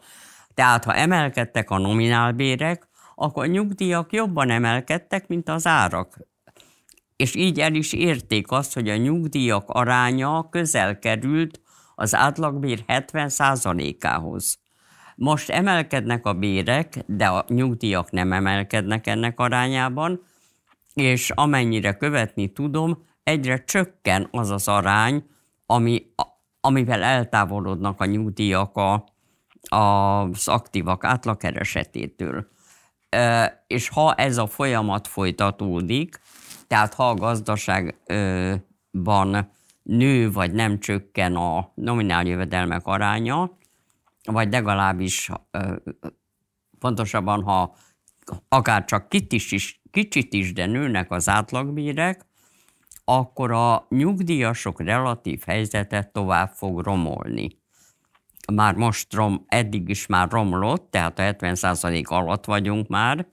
Tehát ha emelkedtek a nominálbérek, akkor a nyugdíjak jobban emelkedtek, mint az árak. És így el is érték azt, hogy a nyugdíjak aránya közel került az átlagbér 70%-ához. Most emelkednek a bérek, de a nyugdíjak nem emelkednek ennek arányában, és amennyire követni tudom, egyre csökken az az arány, ami, amivel eltávolodnak a nyugdíjak a, az aktívak átlagkeresetétől. És ha ez a folyamat folytatódik, tehát ha a gazdaságban nő vagy nem csökken a nominál jövedelmek aránya, vagy legalábbis pontosabban, ha akár csak kicsit is, kicsit is, de nőnek az átlagbérek, akkor a nyugdíjasok relatív helyzete tovább fog romolni. Már most rom, eddig is már romlott, tehát a 70% alatt vagyunk már,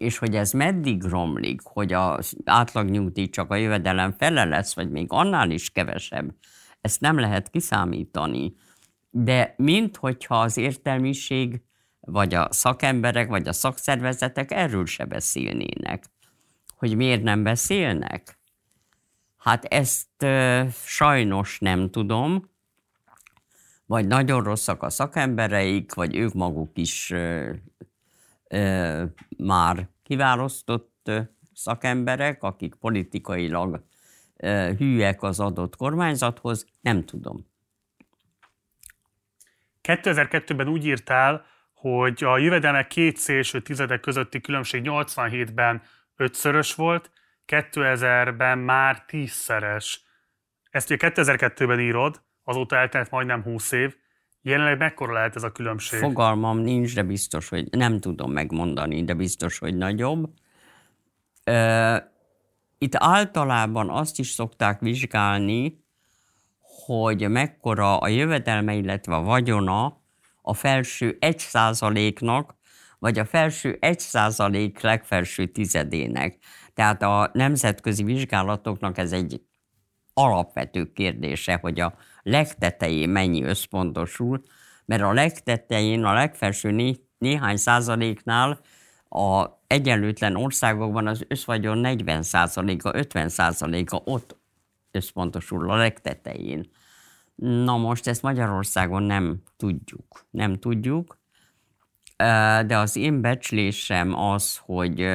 és hogy ez meddig romlik, hogy az átlagnyugdíj csak a jövedelem fele lesz, vagy még annál is kevesebb, ezt nem lehet kiszámítani. De mint hogyha az értelmiség, vagy a szakemberek, vagy a szakszervezetek erről se beszélnének. Hogy miért nem beszélnek? Hát ezt ö, sajnos nem tudom, vagy nagyon rosszak a szakembereik, vagy ők maguk is ö, már kiválasztott szakemberek, akik politikailag hűek az adott kormányzathoz, nem tudom. 2002-ben úgy írtál, hogy a jövedelmek két szélső tizedek közötti különbség 87-ben ötszörös volt, 2000-ben már tízszeres. Ezt ugye 2002-ben írod, azóta eltelt majdnem 20 év. Jelenleg mekkora lehet ez a különbség? Fogalmam nincs, de biztos, hogy nem tudom megmondani, de biztos, hogy nagyobb. Itt általában azt is szokták vizsgálni, hogy mekkora a jövedelme, illetve a vagyona a felső 1%-nak, vagy a felső 1% legfelső tizedének. Tehát a nemzetközi vizsgálatoknak ez egy alapvető kérdése, hogy a legtetején mennyi összpontosul, mert a legtetején, a legfelső né- néhány százaléknál a egyenlőtlen országokban az összvagyon 40 százaléka, 50 százaléka ott összpontosul a legtetején. Na most ezt Magyarországon nem tudjuk. Nem tudjuk, de az én becslésem az, hogy,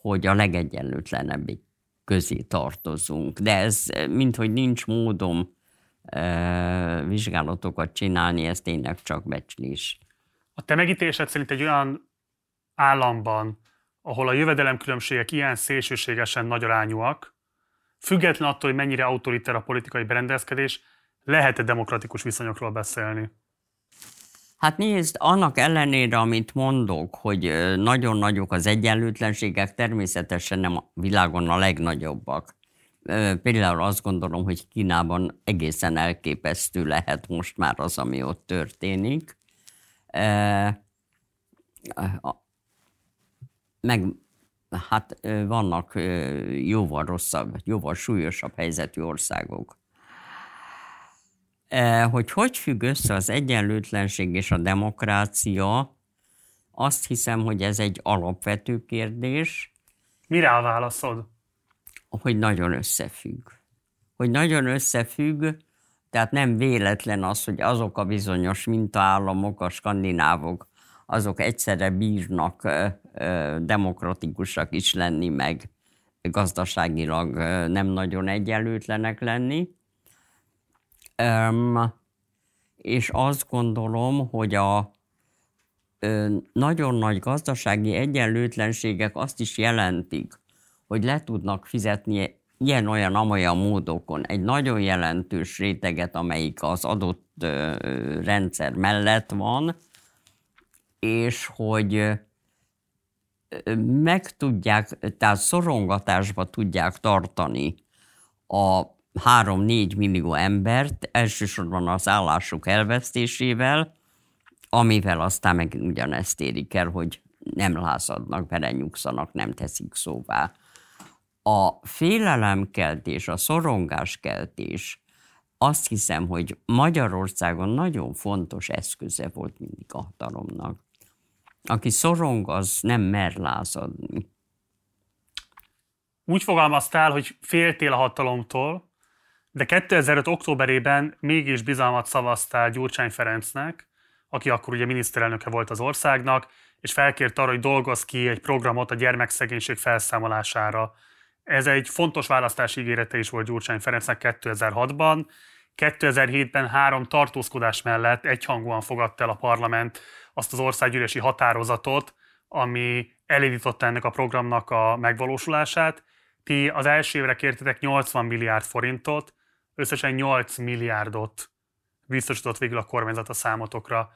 hogy a legegyenlőtlenebbik közé tartozunk. De ez, minthogy nincs módom vizsgálatokat csinálni, ez tényleg csak becslés. A te megítésed szerint egy olyan államban, ahol a jövedelemkülönbségek ilyen szélsőségesen nagy arányúak, független attól, hogy mennyire autoriter a politikai berendezkedés, lehet-e demokratikus viszonyokról beszélni? Hát nézd, annak ellenére, amit mondok, hogy nagyon nagyok az egyenlőtlenségek, természetesen nem a világon a legnagyobbak. Például azt gondolom, hogy Kínában egészen elképesztő lehet most már az, ami ott történik. Meg hát vannak jóval rosszabb, jóval súlyosabb helyzetű országok. Hogy hogy függ össze az egyenlőtlenség és a demokrácia, azt hiszem, hogy ez egy alapvető kérdés. Mire válaszod? Hogy nagyon összefügg. Hogy nagyon összefügg, tehát nem véletlen az, hogy azok a bizonyos mintaállamok, a skandinávok, azok egyszerre bírnak demokratikusak is lenni, meg gazdaságilag nem nagyon egyenlőtlenek lenni. És azt gondolom, hogy a ö, nagyon nagy gazdasági egyenlőtlenségek azt is jelentik, hogy le tudnak fizetni ilyen-olyan-amolyan módokon egy nagyon jelentős réteget, amelyik az adott rendszer mellett van, és hogy meg tudják, tehát szorongatásba tudják tartani a 3-4 millió embert, elsősorban az állásuk elvesztésével, amivel aztán meg ugyanezt érik el, hogy nem lázadnak, belenyugszanak, nem teszik szóvá. A félelemkeltés, a szorongáskeltés azt hiszem, hogy Magyarországon nagyon fontos eszköze volt mindig a hatalomnak. Aki szorong, az nem mer lázadni. Úgy fogalmaztál, hogy féltél a hatalomtól, de 2005. októberében mégis bizalmat szavaztál Gyurcsány Ferencnek, aki akkor ugye miniszterelnöke volt az országnak, és felkért arra, hogy dolgoz ki egy programot a gyermekszegénység felszámolására. Ez egy fontos választási ígérete is volt Gyurcsány Ferencnek 2006-ban. 2007-ben három tartózkodás mellett egyhangúan fogadta el a parlament azt az országgyűlési határozatot, ami elindította ennek a programnak a megvalósulását. Ti az első évre kértetek 80 milliárd forintot, összesen 8 milliárdot biztosított végül a kormányzat a számotokra.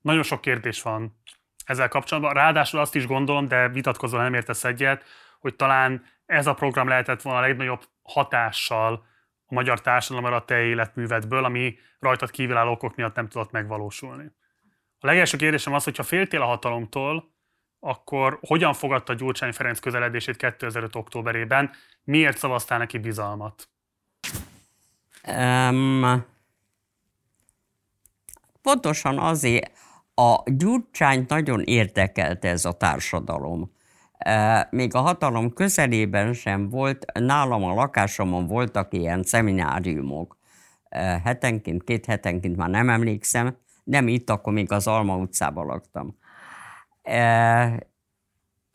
Nagyon sok kérdés van ezzel kapcsolatban. Ráadásul azt is gondolom, de vitatkozva nem értesz egyet, hogy talán ez a program lehetett volna a legnagyobb hatással a magyar társadalomra a te életművedből, ami rajtad kívülálló okok miatt nem tudott megvalósulni. A legelső kérdésem az, hogy ha féltél a hatalomtól, akkor hogyan fogadta Gyurcsány Ferenc közeledését 2005. októberében? Miért szavaztál neki bizalmat? Um, pontosan azért a Gyurcsányt nagyon érdekelte ez a társadalom. Még a hatalom közelében sem volt, nálam a lakásomon voltak ilyen szemináriumok. Hetenként, két hetenként már nem emlékszem, nem itt, akkor még az Alma utcában laktam.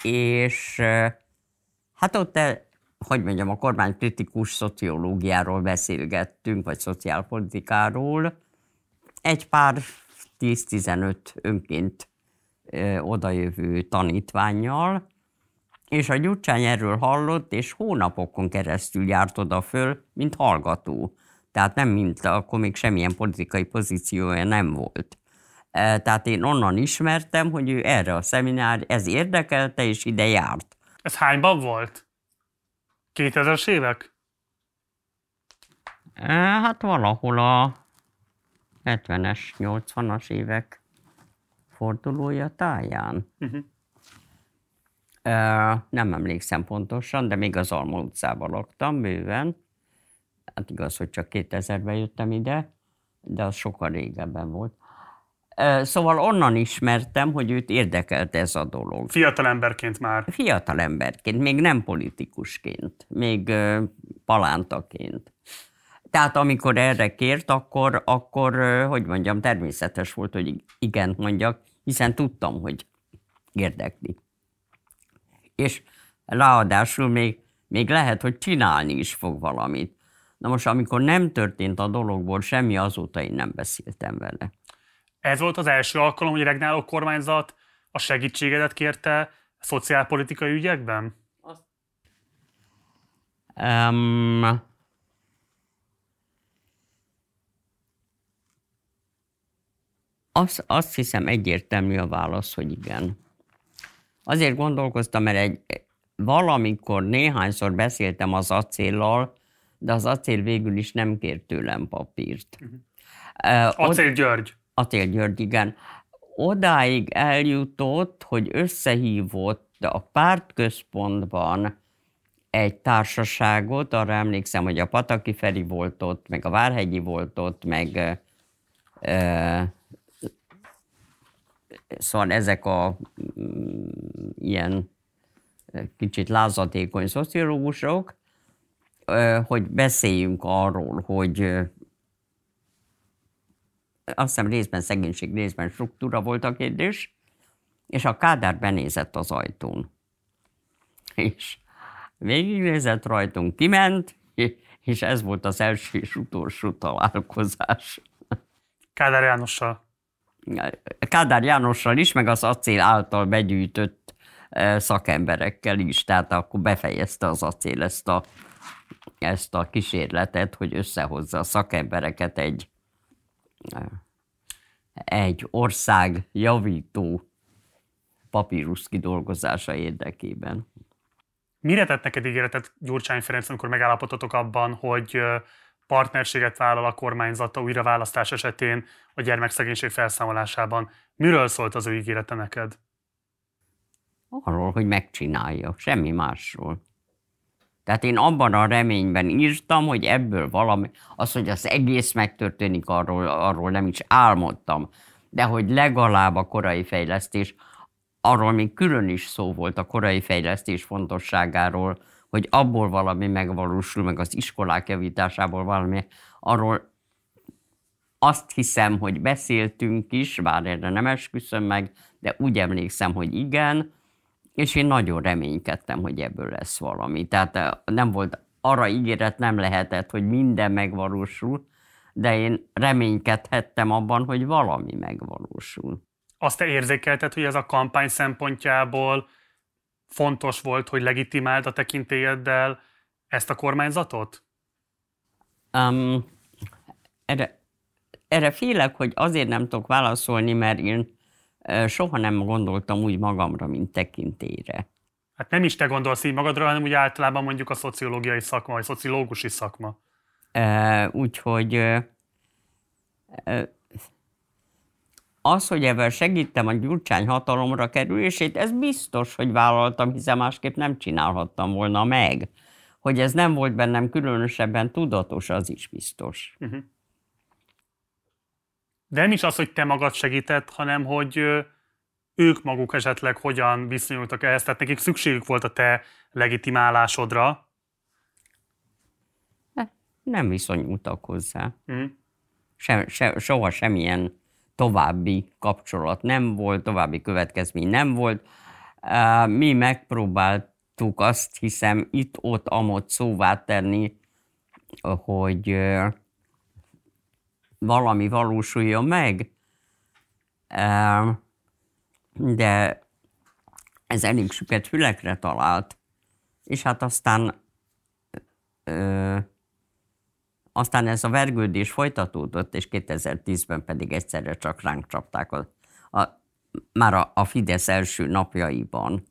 És hát ott hogy mondjam, a kormánykritikus szociológiáról beszélgettünk, vagy szociálpolitikáról. Egy pár 10-15 önként odajövő tanítványjal, és a Gyurcsány erről hallott, és hónapokon keresztül járt oda föl, mint hallgató. Tehát nem mint, akkor még semmilyen politikai pozíciója nem volt. Tehát én onnan ismertem, hogy ő erre a szeminár, ez érdekelte, és ide járt. Ez hányban volt? 2000-es évek? Hát valahol a 70-es, 80-as évek fordulója táján. Uh-huh. Nem emlékszem pontosan, de még az Alma utcában laktam bőven. Hát igaz, hogy csak 2000-ben jöttem ide, de az sokkal régebben volt. Szóval onnan ismertem, hogy őt érdekelt ez a dolog. Fiatal emberként már. Fiatal emberként, még nem politikusként, még palántaként. Tehát amikor erre kért, akkor, akkor, hogy mondjam, természetes volt, hogy igen mondjak, hiszen tudtam, hogy érdekli. És ráadásul még, még lehet, hogy csinálni is fog valamit. Na most, amikor nem történt a dologból semmi, azóta én nem beszéltem vele. Ez volt az első alkalom, hogy regnáló kormányzat a segítségedet kérte szociálpolitikai ügyekben? Um, azt, azt hiszem egyértelmű a válasz, hogy igen. Azért gondolkoztam, mert egy, valamikor néhányszor beszéltem az acéllal, de az acél végül is nem kért tőlem papírt. Uh-huh. Uh, acél György. Acél György, igen. Odáig eljutott, hogy összehívott a pártközpontban egy társaságot, arra emlékszem, hogy a Pataki Feri volt ott, meg a Várhegyi volt ott, meg uh, Szóval ezek a mm, ilyen kicsit lázatékony szociológusok, hogy beszéljünk arról, hogy azt hiszem részben szegénység, részben struktúra volt a kérdés, és a Kádár benézett az ajtón. És végignézett rajtunk, kiment, és ez volt az első és utolsó találkozás. Kádár Jánossal. Kádár Jánossal is, meg az acél által begyűjtött e, szakemberekkel is, tehát akkor befejezte az acél ezt a, ezt a kísérletet, hogy összehozza a szakembereket egy, e, egy ország javító papírus kidolgozása érdekében. Mire tett neked ígéretet Gyurcsány Ferenc, amikor megállapototok abban, hogy partnerséget vállal a kormányzata újraválasztás esetén a gyermekszegénység felszámolásában. Miről szólt az ő ígérete neked? Arról, hogy megcsinálja, semmi másról. Tehát én abban a reményben írtam, hogy ebből valami, az, hogy az egész megtörténik, arról, arról nem is álmodtam, de hogy legalább a korai fejlesztés, arról még külön is szó volt a korai fejlesztés fontosságáról, hogy abból valami megvalósul, meg az iskolák javításából valami, arról azt hiszem, hogy beszéltünk is, bár erre nem esküszöm meg, de úgy emlékszem, hogy igen, és én nagyon reménykedtem, hogy ebből lesz valami. Tehát eh, nem volt, arra ígéret nem lehetett, hogy minden megvalósul, de én reménykedhettem abban, hogy valami megvalósul. Azt te érzékelted, hogy ez a kampány szempontjából fontos volt, hogy legitimáld a tekintélyeddel ezt a kormányzatot? Um, erre, erre félek, hogy azért nem tudok válaszolni, mert én soha nem gondoltam úgy magamra, mint tekintélyre. Hát nem is te gondolsz így magadra, hanem úgy általában mondjuk a szociológiai szakma, vagy szociológusi szakma. Úgyhogy az, hogy ebben segítem a Gyurcsány hatalomra kerülését, ez biztos, hogy vállaltam, hiszen másképp nem csinálhattam volna meg. Hogy ez nem volt bennem különösebben tudatos, az is biztos. Uh-huh. De nem is az, hogy te magad segített, hanem hogy ők maguk esetleg hogyan viszonyultak ehhez, tehát nekik szükségük volt a te legitimálásodra. Nem viszonyultak hozzá. Uh-huh. Se, se, soha semmilyen további kapcsolat nem volt, további következmény nem volt. Mi megpróbáltuk azt hiszem itt-ott amott szóvá tenni, hogy valami valósuljon meg, de ez elég süket fülekre talált, és hát aztán aztán ez a vergődés folytatódott, és 2010-ben pedig egyszerre csak ránk csapták a, a, már a, a Fidesz első napjaiban.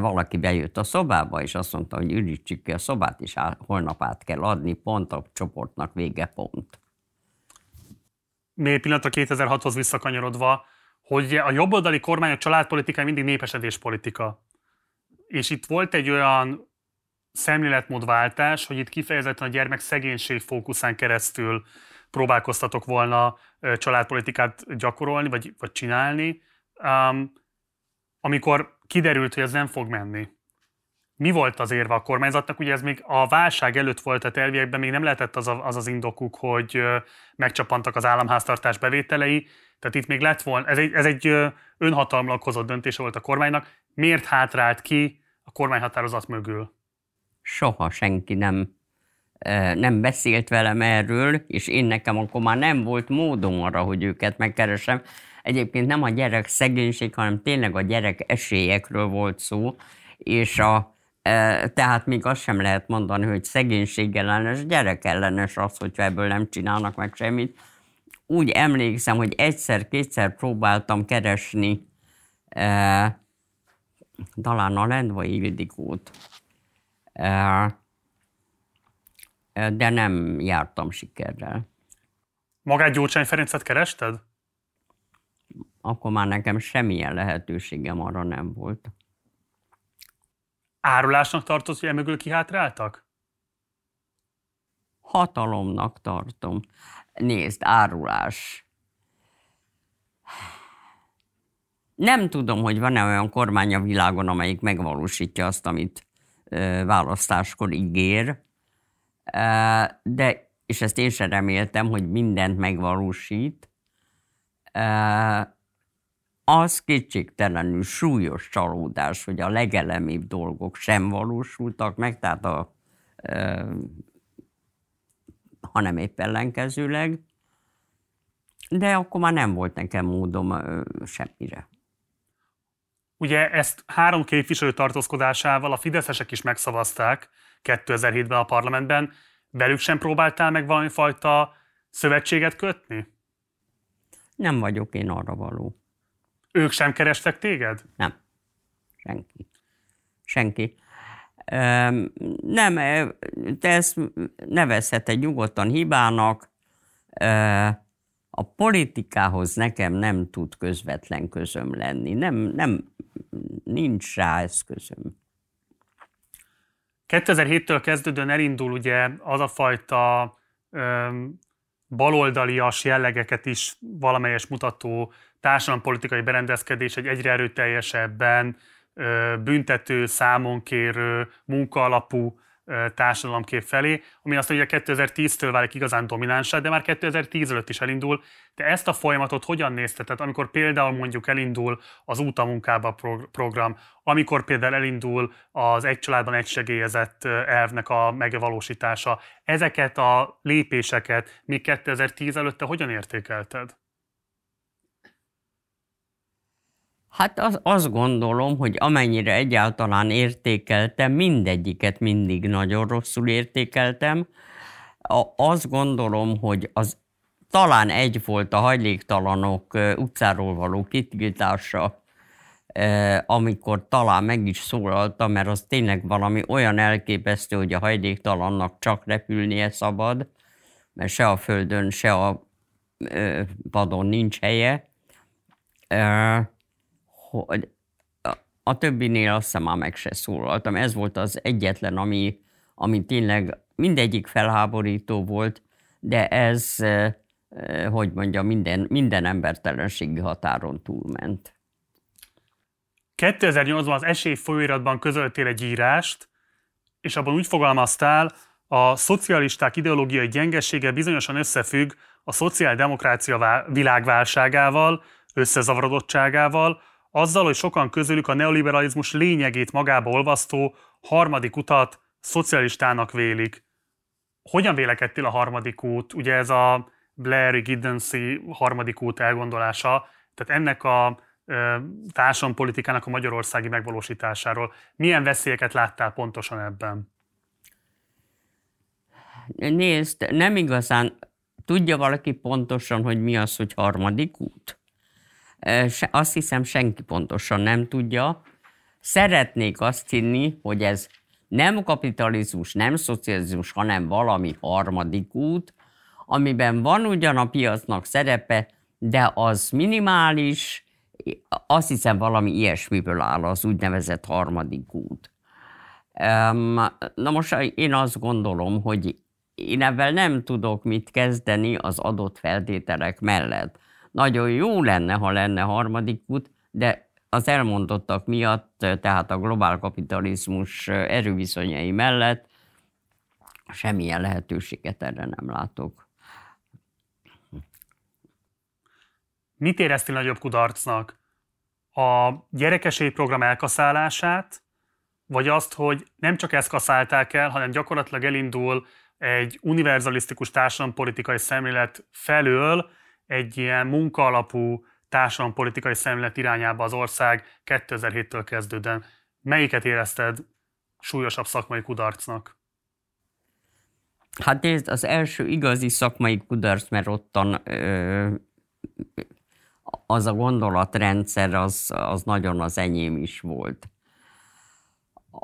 valaki bejött a szobába, és azt mondta, hogy ürítsük ki a szobát, és holnap át kell adni, pont a csoportnak vége pont. Még pillanat a 2006-hoz visszakanyarodva, hogy a jobboldali kormány a családpolitika mindig népesedés politika. És itt volt egy olyan szemléletmódváltás, hogy itt kifejezetten a gyermek szegénység fókuszán keresztül próbálkoztatok volna családpolitikát gyakorolni, vagy, vagy csinálni, um, amikor kiderült, hogy ez nem fog menni. Mi volt az érve a kormányzatnak? Ugye ez még a válság előtt volt, a elviekben még nem lehetett az, a, az az indokuk, hogy megcsapantak az államháztartás bevételei, tehát itt még lett volna, ez egy, ez egy önhatalmilag hozott döntése volt a kormánynak. Miért hátrált ki a kormányhatározat mögül? Soha senki nem, nem beszélt velem erről, és én nekem akkor már nem volt módom arra, hogy őket megkeresem. Egyébként nem a gyerek szegénység, hanem tényleg a gyerek esélyekről volt szó, és a, tehát még azt sem lehet mondani, hogy szegénység ellenes, gyerek ellenes az, hogyha ebből nem csinálnak meg semmit, úgy emlékszem, hogy egyszer-kétszer próbáltam keresni talán a Lendvai Ildikót, de nem jártam sikerrel. Magát Gyurcsány Ferencet kerested? Akkor már nekem semmilyen lehetőségem arra nem volt. Árulásnak tartott, hogy emögül kihátráltak? Hatalomnak tartom. Nézd, árulás. Nem tudom, hogy van-e olyan kormány a világon, amelyik megvalósítja azt, amit választáskor ígér, de, és ezt én sem reméltem, hogy mindent megvalósít, az kétségtelenül súlyos csalódás, hogy a legelemibb dolgok sem valósultak meg, tehát a hanem épp ellenkezőleg, de akkor már nem volt nekem módom semmire. Ugye ezt három képviselő tartózkodásával a fideszesek is megszavazták 2007-ben a parlamentben. Velük sem próbáltál meg valami fajta szövetséget kötni? Nem vagyok én arra való. Ők sem kerestek téged? Nem. Senki. Senki. Nem, te ezt nevezheted nyugodtan hibának. A politikához nekem nem tud közvetlen közöm lenni. Nem, nem, nincs rá eszközöm. 2007-től kezdődően elindul ugye az a fajta öm, baloldalias jellegeket is valamelyes mutató társadalompolitikai berendezkedés egy egyre erőteljesebben büntető, számonkérő, munkaalapú társadalomkép felé, ami azt mondja, 2010-től válik igazán dominánsá, de már 2010 előtt is elindul. De ezt a folyamatot hogyan nézte? Tehát amikor például mondjuk elindul az útamunkába program, amikor például elindul az egy családban egy segélyezett elvnek a megvalósítása, ezeket a lépéseket még 2010 előtte hogyan értékelted? Hát az, azt gondolom, hogy amennyire egyáltalán értékeltem, mindegyiket mindig nagyon rosszul értékeltem. A, azt gondolom, hogy az talán egy volt a hajléktalanok utcáról való kitiltása, amikor talán meg is szólaltam, mert az tényleg valami olyan elképesztő, hogy a hajléktalannak csak repülnie szabad, mert se a földön, se a padon nincs helye hogy a többinél azt hiszem már meg se szólaltam. Ez volt az egyetlen, ami, ami tényleg mindegyik felháborító volt, de ez, hogy mondja, minden, minden embertelenségi határon túlment. 2008-ban az esély folyóiratban közöltél egy írást, és abban úgy fogalmaztál, a szocialisták ideológiai gyengessége bizonyosan összefügg a szociáldemokrácia világválságával, összezavarodottságával, azzal, hogy sokan közülük a neoliberalizmus lényegét magába olvasztó harmadik utat szocialistának vélik. Hogyan vélekedtél a harmadik út? Ugye ez a Blair Giddensy harmadik út elgondolása, tehát ennek a társadalompolitikának a magyarországi megvalósításáról. Milyen veszélyeket láttál pontosan ebben? Nézd, nem igazán tudja valaki pontosan, hogy mi az, hogy harmadik út? Azt hiszem senki pontosan nem tudja. szeretnék azt hinni, hogy ez nem kapitalizmus, nem szocializmus, hanem valami harmadik út, amiben van ugyan a piacnak szerepe, de az minimális, azt hiszem valami ilyesmiből áll az úgynevezett harmadik út. Na most én azt gondolom, hogy én ebben nem tudok mit kezdeni az adott feltételek mellett. Nagyon jó lenne, ha lenne harmadik út, de az elmondottak miatt, tehát a globál kapitalizmus erőviszonyai mellett semmilyen lehetőséget erre nem látok. Mit éreztél nagyobb kudarcnak? A program elkaszálását, vagy azt, hogy nem csak ezt kaszálták el, hanem gyakorlatilag elindul egy univerzalisztikus társadalompolitikai szemlélet felől egy ilyen munkaalapú társadalompolitikai szemlélet irányába az ország 2007-től kezdődően. Melyiket érezted súlyosabb szakmai kudarcnak? Hát ez az első igazi szakmai kudarc, mert ottan ö, az a gondolatrendszer az, az nagyon az enyém is volt.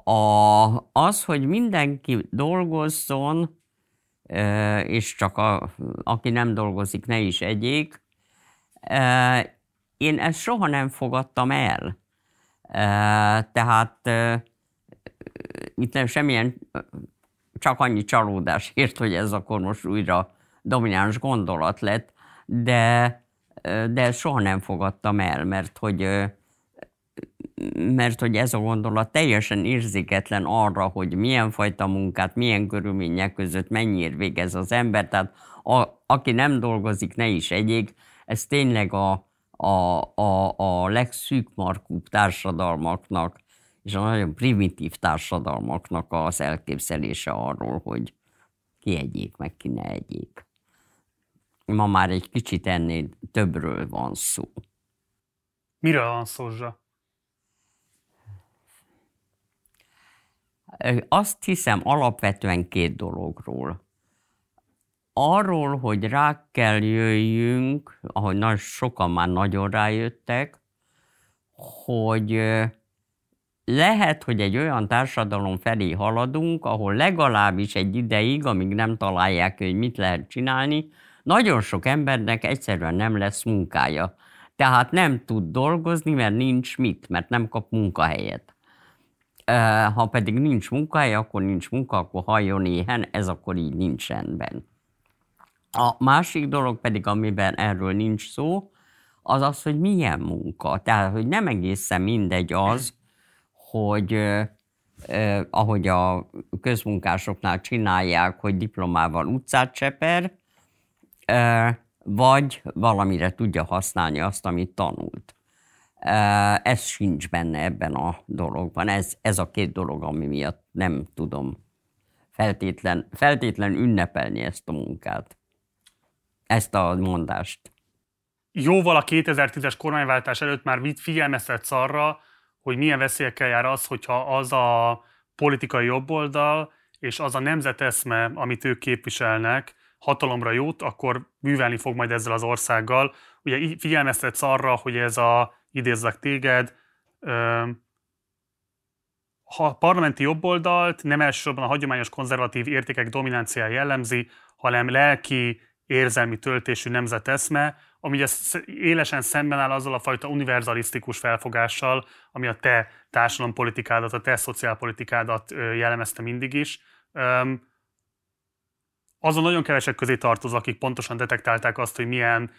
A, az, hogy mindenki dolgozzon, és csak a, aki nem dolgozik, ne is egyék, én ezt soha nem fogadtam el. Tehát itt nem semmilyen, csak annyi csalódás ért, hogy ez akkor most újra domináns gondolat lett, de, de soha nem fogadtam el, mert hogy mert hogy ez a gondolat teljesen érzéketlen arra, hogy milyen fajta munkát, milyen körülmények között mennyire végez az ember, tehát a, aki nem dolgozik, ne is egyék, ez tényleg a, a, a, a legszűkmarkúbb társadalmaknak és a nagyon primitív társadalmaknak az elképzelése arról, hogy ki egyék, meg ki ne egyék. Ma már egy kicsit ennél többről van szó. Miről van szó, Zsa? Azt hiszem alapvetően két dologról arról, hogy rá kell jöjjünk, ahogy nagyon sokan már nagyon rájöttek, hogy lehet, hogy egy olyan társadalom felé haladunk, ahol legalábbis egy ideig, amíg nem találják, hogy mit lehet csinálni, nagyon sok embernek egyszerűen nem lesz munkája. Tehát nem tud dolgozni, mert nincs mit, mert nem kap munkahelyet. Ha pedig nincs munkahely, akkor nincs munka, akkor halljon éhen, ez akkor így nincs rendben. A másik dolog pedig, amiben erről nincs szó, az az, hogy milyen munka. Tehát, hogy nem egészen mindegy az, hogy eh, ahogy a közmunkásoknál csinálják, hogy diplomával utcát cseper, eh, vagy valamire tudja használni azt, amit tanult. Ez sincs benne ebben a dologban. Ez, ez a két dolog, ami miatt nem tudom feltétlen, feltétlen ünnepelni ezt a munkát ezt a mondást. Jóval a 2010-es kormányváltás előtt már figyelmeztetsz arra, hogy milyen veszélyekkel jár az, hogyha az a politikai jobboldal és az a nemzeteszme, amit ők képviselnek, hatalomra jut, akkor művelni fog majd ezzel az országgal. Ugye figyelmeztetsz arra, hogy ez a, idézzek téged, ha a parlamenti jobboldalt nem elsősorban a hagyományos konzervatív értékek dominanciája jellemzi, hanem lelki érzelmi töltésű nemzeteszme, ami élesen szemben áll azzal a fajta univerzalisztikus felfogással, ami a te társadalompolitikádat, a te szociálpolitikádat jellemezte mindig is. Azon nagyon kevesek közé tartozó, akik pontosan detektálták azt, hogy milyen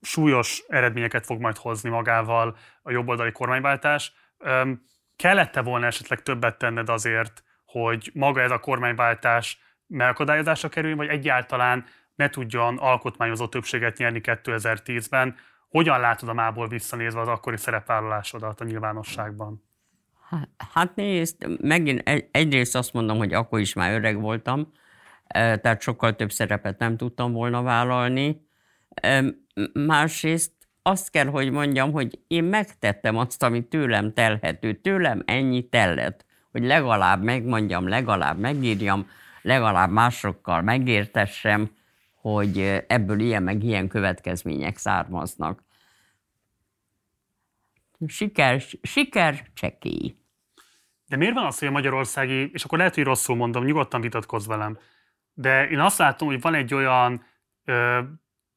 súlyos eredményeket fog majd hozni magával a jobboldali kormányváltás. Kellette volna esetleg többet tenned azért, hogy maga ez a kormányváltás megakadályozásra kerüljön, vagy egyáltalán ne tudjon alkotmányozó többséget nyerni 2010-ben. Hogyan látod a mából visszanézve az akkori szerepvállalásodat a nyilvánosságban? Hát nézd, megint egyrészt azt mondom, hogy akkor is már öreg voltam, tehát sokkal több szerepet nem tudtam volna vállalni. Másrészt azt kell, hogy mondjam, hogy én megtettem azt, ami tőlem telhető. Tőlem ennyi tellett, hogy legalább megmondjam, legalább megírjam, legalább másokkal megértessem, hogy ebből ilyen meg ilyen következmények származnak. siker, siker csekély. De miért van az, hogy a magyarországi, és akkor lehet, hogy rosszul mondom, nyugodtan vitatkozz velem, de én azt látom, hogy van egy olyan ö,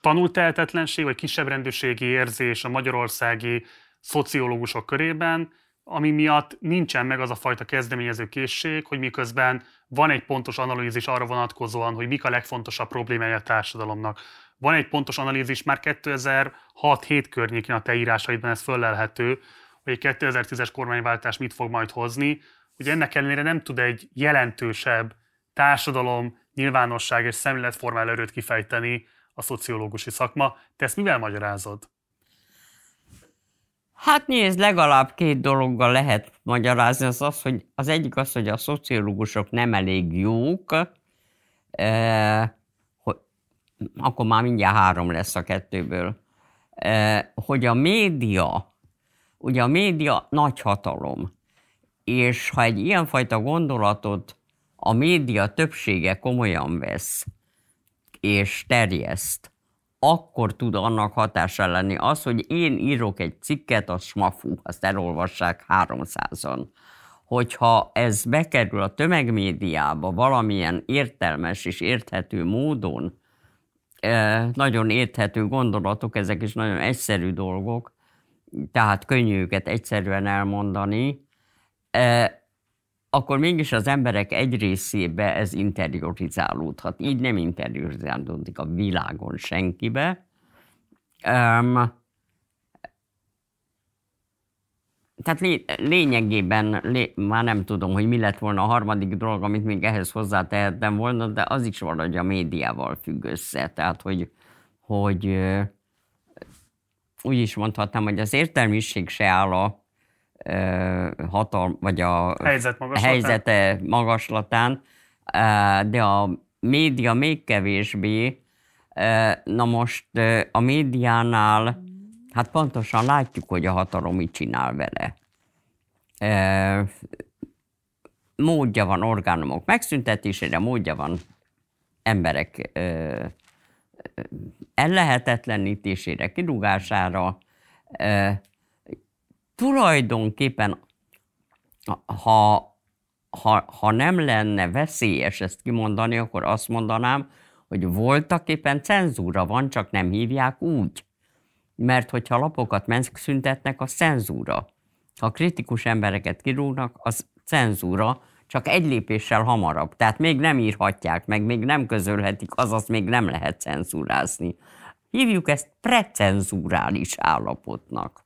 tanultehetetlenség, vagy kisebb rendőrségi érzés a magyarországi szociológusok körében, ami miatt nincsen meg az a fajta kezdeményező készség, hogy miközben van egy pontos analízis arra vonatkozóan, hogy mik a legfontosabb problémája a társadalomnak. Van egy pontos analízis már 2006-7 környékén a te írásaidban ez föllelhető, hogy egy 2010-es kormányváltás mit fog majd hozni, hogy ennek ellenére nem tud egy jelentősebb társadalom, nyilvánosság és szemléletformál erőt kifejteni a szociológusi szakma. Te ezt mivel magyarázod? Hát nézd, legalább két dologgal lehet magyarázni. Az, az, hogy az egyik az, hogy a szociológusok nem elég jók, eh, hogy, akkor már mindjárt három lesz a kettőből, eh, hogy a média, ugye a média nagy hatalom, és ha egy ilyenfajta gondolatot a média többsége komolyan vesz, és terjeszt, akkor tud annak hatása lenni. Az, hogy én írok egy cikket, az smafú, azt elolvassák 300-an. Hogyha ez bekerül a tömegmédiába valamilyen értelmes és érthető módon, eh, nagyon érthető gondolatok, ezek is nagyon egyszerű dolgok, tehát könnyű őket egyszerűen elmondani, eh, akkor mégis az emberek egy részébe ez interiorizálódhat. Így nem interiorizálódik a világon senkibe. Um, tehát lé, lényegében lé, már nem tudom, hogy mi lett volna a harmadik dolog, amit még ehhez hozzátehettem volna, de az is valahogy a médiával függ össze. Tehát, hogy, hogy úgy is mondhatnám, hogy az értelmiség se áll a hatal, vagy a Helyzet magaslatán. helyzete magaslatán, de a média még kevésbé. Na most a médiánál, hát pontosan látjuk, hogy a hatalom mit csinál vele. Módja van orgánumok megszüntetésére, módja van emberek ellehetetlenítésére, kirúgására, tulajdonképpen, ha, ha, ha nem lenne veszélyes ezt kimondani, akkor azt mondanám, hogy voltak éppen cenzúra van, csak nem hívják úgy. Mert hogyha lapokat megszüntetnek, az cenzúra. Ha kritikus embereket kirúgnak, az cenzúra, csak egy lépéssel hamarabb. Tehát még nem írhatják meg, még nem közölhetik, azaz még nem lehet cenzúrázni. Hívjuk ezt precenzurális állapotnak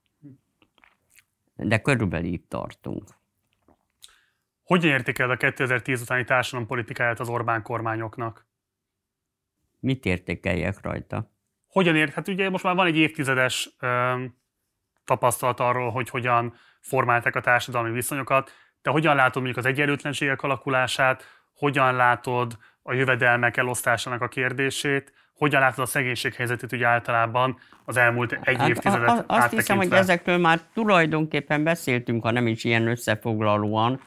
de körülbelül itt tartunk. Hogyan értékeled a 2010 utáni társadalompolitikáját az Orbán kormányoknak? Mit értékeljek rajta? Hogyan ért? Hát ugye most már van egy évtizedes ö, tapasztalat arról, hogy hogyan formálták a társadalmi viszonyokat. Te hogyan látod mondjuk az egyenlőtlenségek alakulását, hogyan látod a jövedelmek elosztásának a kérdését, hogyan látod a szegénység helyzetét ugye általában az elmúlt egy hát, évtizedet Azt hiszem, hogy ezekről már tulajdonképpen beszéltünk, ha nem is ilyen összefoglalóan,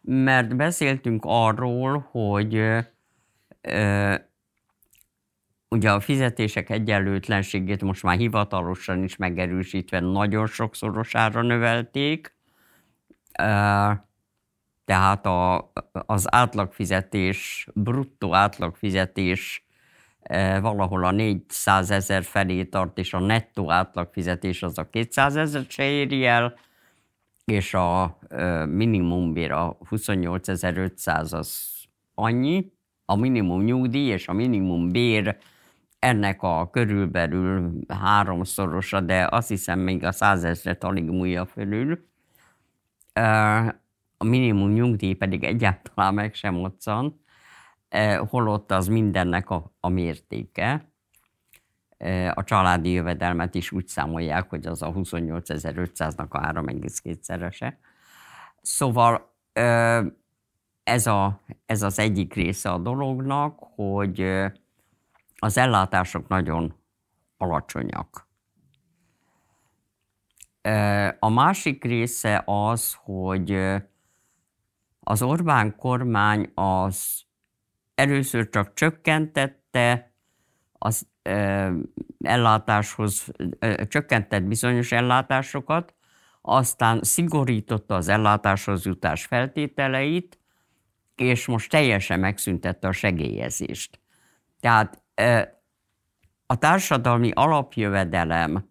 mert beszéltünk arról, hogy ö, ugye a fizetések egyenlőtlenségét most már hivatalosan is megerősítve nagyon sokszorosára növelték, ö, tehát a, az átlagfizetés, bruttó átlagfizetés valahol a 400 ezer felé tart, és a nettó átlagfizetés az a 200 ezer se éri el, és a eh, minimumbér a 28.500 az annyi, a minimum nyugdíj és a minimum bér ennek a körülbelül háromszorosa, de azt hiszem még a százezret alig múlja fölül. Eh, a minimum nyugdíj pedig egyáltalán meg sem moccan. E, holott az mindennek a, a mértéke. E, a családi jövedelmet is úgy számolják, hogy az a 28.500-nak a 3,2-szerese. Szóval e, ez, a, ez az egyik része a dolognak, hogy az ellátások nagyon alacsonyak. A másik része az, hogy az Orbán kormány az először csak csökkentette az ellátáshoz, csökkentett bizonyos ellátásokat, aztán szigorította az ellátáshoz jutás feltételeit, és most teljesen megszüntette a segélyezést. Tehát a társadalmi alapjövedelem,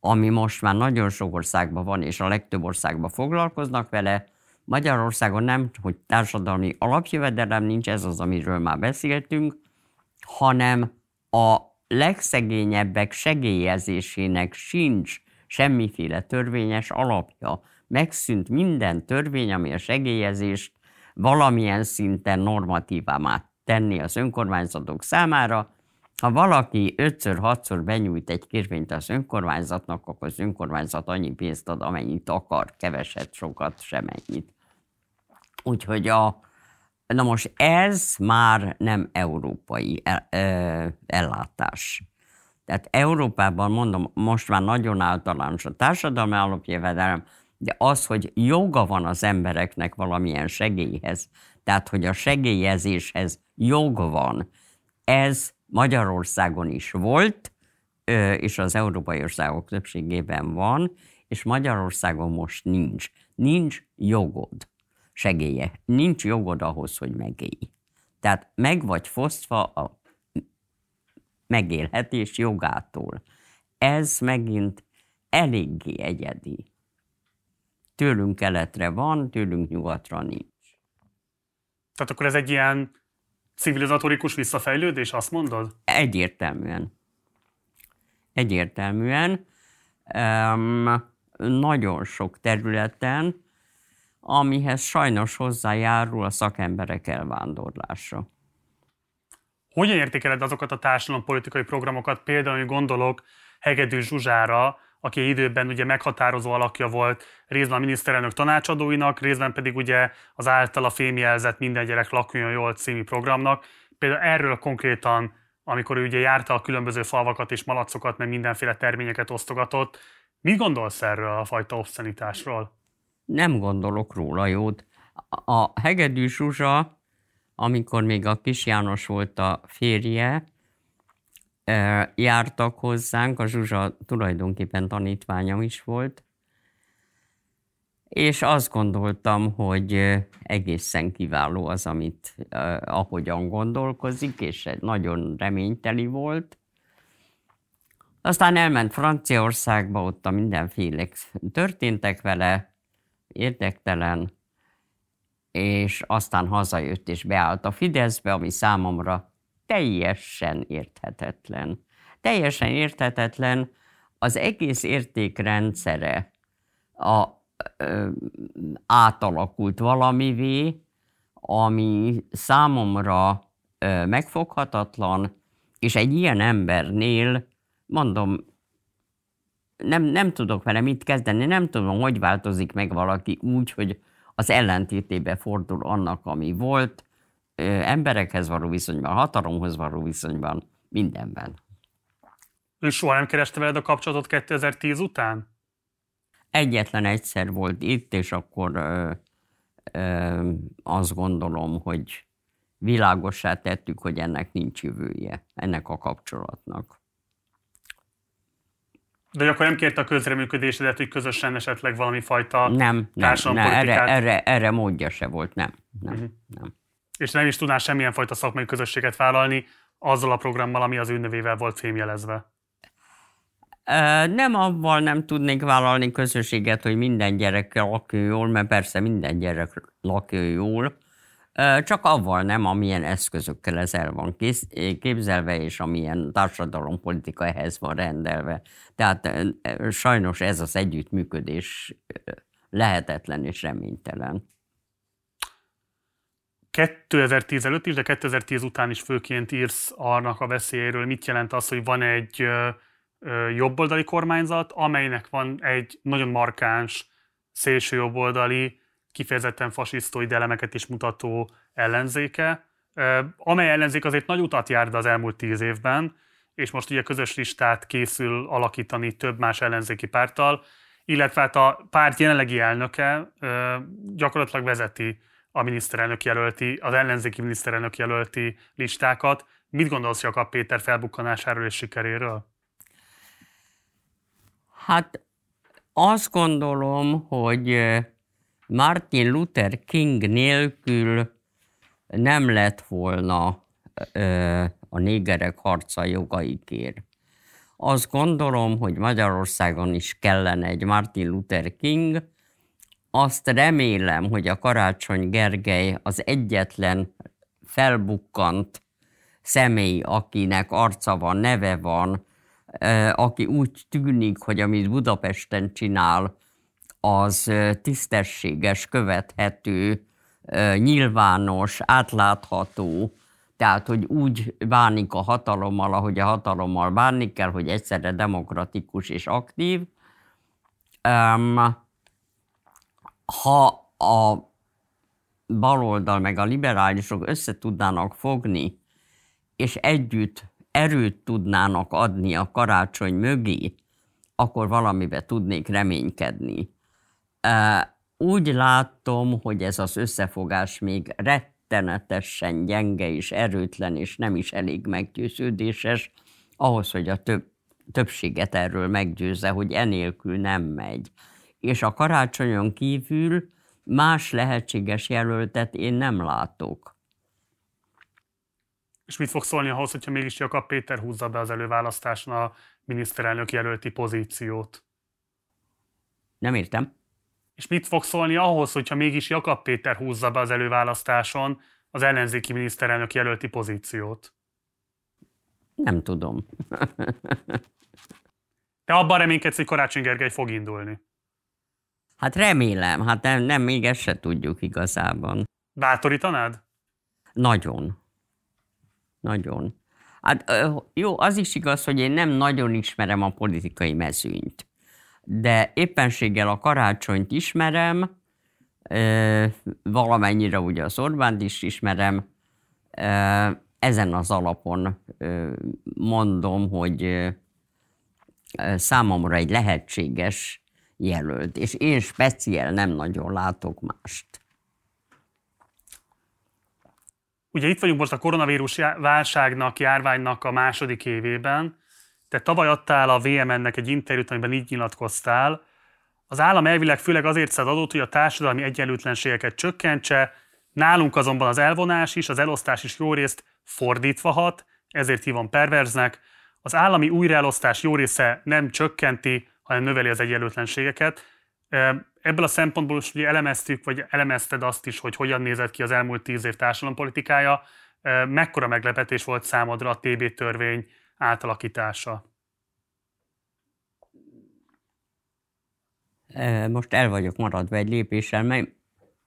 ami most már nagyon sok országban van, és a legtöbb országban foglalkoznak vele, Magyarországon nem, hogy társadalmi alapjövedelem nincs, ez az, amiről már beszéltünk, hanem a legszegényebbek segélyezésének sincs semmiféle törvényes alapja. Megszűnt minden törvény, ami a segélyezést valamilyen szinten normatívá tenni az önkormányzatok számára. Ha valaki ötször-hatszor benyújt egy kérvényt az önkormányzatnak, akkor az önkormányzat annyi pénzt ad, amennyit akar, keveset, sokat, semennyit. Úgyhogy a, na most ez már nem európai ellátás. Tehát Európában, mondom, most már nagyon általános a társadalmi alapjövedelem, de az, hogy joga van az embereknek valamilyen segélyhez, tehát hogy a segélyezéshez jog van, ez Magyarországon is volt, és az európai országok többségében van, és Magyarországon most nincs. Nincs jogod segélye. Nincs jogod ahhoz, hogy megélj. Tehát meg vagy fosztva a megélhetés jogától. Ez megint eléggé egyedi. Tőlünk keletre van, tőlünk nyugatra nincs. Tehát akkor ez egy ilyen civilizatorikus visszafejlődés, azt mondod? Egyértelműen. Egyértelműen. Um, nagyon sok területen, amihez sajnos hozzájárul a szakemberek elvándorlása. Hogyan értékeled azokat a társadalompolitikai programokat, például, hogy gondolok Hegedű Zsuzsára, aki időben ugye meghatározó alakja volt részben a miniszterelnök tanácsadóinak, részben pedig ugye az általa fémjelzett Minden gyerek lakjon jól című programnak. Például erről konkrétan, amikor ő ugye járta a különböző falvakat és malacokat, mert mindenféle terményeket osztogatott, mit gondolsz erről a fajta obszenitásról? Nem gondolok róla jót. A Hegedű Zsuzsa amikor még a Kis János volt a férje, jártak hozzánk, a Zsuzsa tulajdonképpen tanítványom is volt, és azt gondoltam, hogy egészen kiváló az, amit ahogyan gondolkozik, és nagyon reményteli volt. Aztán elment Franciaországba, ott a mindenféle történtek vele, érdektelen, és aztán hazajött és beállt a Fideszbe, ami számomra teljesen érthetetlen. Teljesen érthetetlen az egész értékrendszere a, ö, átalakult valamivé, ami számomra ö, megfoghatatlan, és egy ilyen embernél, mondom, nem, nem tudok vele mit kezdeni, nem tudom, hogy változik meg valaki úgy, hogy az ellentétébe fordul annak, ami volt, emberekhez való viszonyban, hatalomhoz való viszonyban, mindenben. Ő soha nem kereste veled a kapcsolatot 2010 után? Egyetlen egyszer volt itt, és akkor ö, ö, azt gondolom, hogy világossá tettük, hogy ennek nincs jövője, ennek a kapcsolatnak. De akkor nem kérte a közreműködésedet, hogy közösen esetleg valami fajta nem, nem, nem erre, erre, erre módja se volt, nem. nem, uh-huh. nem. És nem is tudnál semmilyen fajta szakmai közösséget vállalni azzal a programmal, ami az ő nevével volt fémjelezve. Nem avval nem tudnék vállalni közösséget, hogy minden gyerek lakjon jól, mert persze minden gyerek lakjon jól, csak avval nem, amilyen eszközökkel ez el van képzelve, és amilyen társadalompolitika ehhez van rendelve. Tehát sajnos ez az együttműködés lehetetlen és reménytelen. 2010 előtt is, de 2010 után is főként írsz annak a veszélyéről. Mit jelent az, hogy van egy jobboldali kormányzat, amelynek van egy nagyon markáns szélső jobboldali kifejezetten fasisztói elemeket is mutató ellenzéke, amely ellenzék azért nagy utat járt az elmúlt tíz évben, és most ugye közös listát készül alakítani több más ellenzéki párttal, illetve hát a párt jelenlegi elnöke gyakorlatilag vezeti a miniszterelnök jelölti, az ellenzéki miniszterelnök jelölti listákat. Mit gondolsz Jakab Péter felbukkanásáról és sikeréről? Hát Azt gondolom, hogy Martin Luther King nélkül nem lett volna a négerek harca jogaikért. Azt gondolom, hogy Magyarországon is kellene egy Martin Luther King. Azt remélem, hogy a Karácsony Gergely az egyetlen felbukkant személy, akinek arca van, neve van, aki úgy tűnik, hogy amit Budapesten csinál, az tisztességes, követhető, nyilvános, átlátható, tehát, hogy úgy bánik a hatalommal, ahogy a hatalommal bánik kell, hogy egyszerre demokratikus és aktív. Ha a baloldal meg a liberálisok össze tudnának fogni, és együtt erőt tudnának adni a karácsony mögé, akkor valamibe tudnék reménykedni. Úgy látom, hogy ez az összefogás még rettenetesen gyenge és erőtlen, és nem is elég meggyőződéses, ahhoz, hogy a több, többséget erről meggyőzze, hogy enélkül nem megy. És a karácsonyon kívül más lehetséges jelöltet én nem látok. És mit fog szólni ahhoz, hogyha mégis Jakab Péter húzza be az előválasztáson a miniszterelnök jelölti pozíciót? Nem értem. És mit fog szólni ahhoz, hogyha mégis Jakab Péter húzza be az előválasztáson az ellenzéki miniszterelnök jelölti pozíciót? Nem tudom. Te abban reménykedsz, hogy Karácsony Gergely fog indulni? Hát remélem, hát nem, nem még ezt se tudjuk igazában. Bátorítanád? Nagyon. Nagyon. Hát jó, az is igaz, hogy én nem nagyon ismerem a politikai mezőnyt, de éppenséggel a karácsonyt ismerem, valamennyire ugye az Orbánt is ismerem, ezen az alapon mondom, hogy számomra egy lehetséges jelölt, és én speciál nem nagyon látok mást. Ugye itt vagyunk most a koronavírus válságnak, járványnak a második évében. Te tavaly adtál a VMN-nek egy interjút, amiben így nyilatkoztál. Az állam elvileg főleg azért szed adót, hogy a társadalmi egyenlőtlenségeket csökkentse, nálunk azonban az elvonás is, az elosztás is jó részt fordítva hat, ezért hívom perverznek. Az állami újraelosztás jó része nem csökkenti, hanem növeli az egyenlőtlenségeket. Ebből a szempontból is ugye elemeztük, vagy elemezted azt is, hogy hogyan nézett ki az elmúlt tíz év társadalompolitikája. Mekkora meglepetés volt számodra a TB törvény átalakítása? Most el vagyok maradva egy lépéssel. Mely,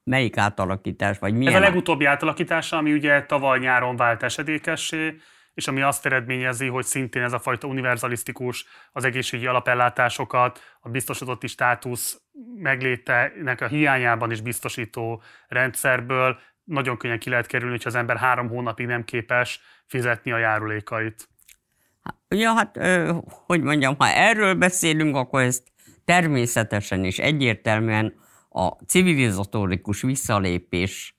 melyik átalakítás, vagy milyen? Ez a legutóbbi átalakítása, ami ugye tavaly nyáron vált esedékessé, és ami azt eredményezi, hogy szintén ez a fajta univerzalisztikus, az egészségügyi alapellátásokat, a biztosítotti státusz meglétenek a hiányában is biztosító rendszerből nagyon könnyen ki lehet kerülni, hogyha az ember három hónapig nem képes fizetni a járulékait. Ja, hát, hogy mondjam, ha erről beszélünk, akkor ezt természetesen és egyértelműen a civilizatórikus visszalépés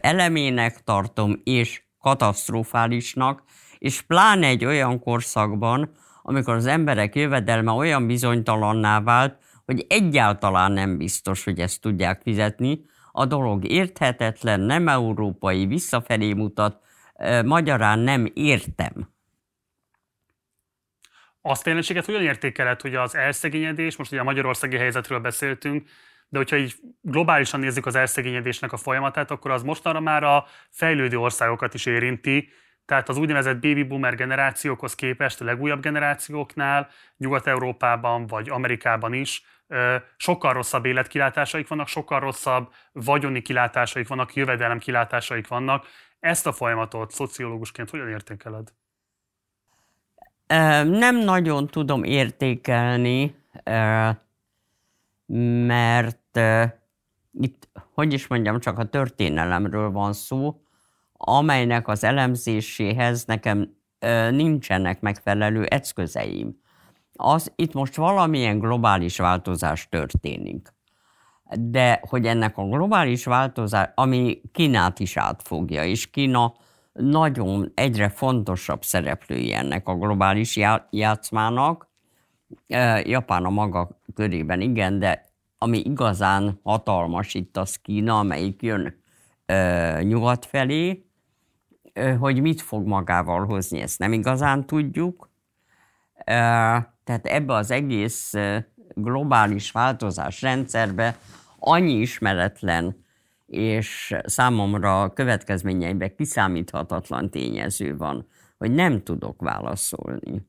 elemének tartom, és katasztrofálisnak, és pláne egy olyan korszakban, amikor az emberek jövedelme olyan bizonytalanná vált, hogy egyáltalán nem biztos, hogy ezt tudják fizetni, a dolog érthetetlen, nem európai, visszafelé mutat, magyarán nem értem. Azt a jelenséget hogyan értékeled, hogy az elszegényedés, most ugye a magyarországi helyzetről beszéltünk, de hogyha így globálisan nézzük az elszegényedésnek a folyamatát, akkor az mostanra már a fejlődő országokat is érinti, tehát az úgynevezett baby boomer generációkhoz képest a legújabb generációknál, Nyugat-Európában vagy Amerikában is sokkal rosszabb életkilátásaik vannak, sokkal rosszabb vagyoni kilátásaik vannak, jövedelem kilátásaik vannak. Ezt a folyamatot szociológusként hogyan értékeled? Nem nagyon tudom értékelni, mert itt, hogy is mondjam, csak a történelemről van szó, amelynek az elemzéséhez nekem nincsenek megfelelő eszközeim. Az, itt most valamilyen globális változás történik. De hogy ennek a globális változás, ami Kínát is átfogja, és Kína nagyon egyre fontosabb szereplői ennek a globális játszmának, Japán a maga körében igen, de ami igazán hatalmas itt az Kína, amelyik jön nyugat felé, hogy mit fog magával hozni, ezt nem igazán tudjuk. Tehát ebbe az egész globális változás rendszerbe annyi ismeretlen és számomra következményeiben kiszámíthatatlan tényező van, hogy nem tudok válaszolni.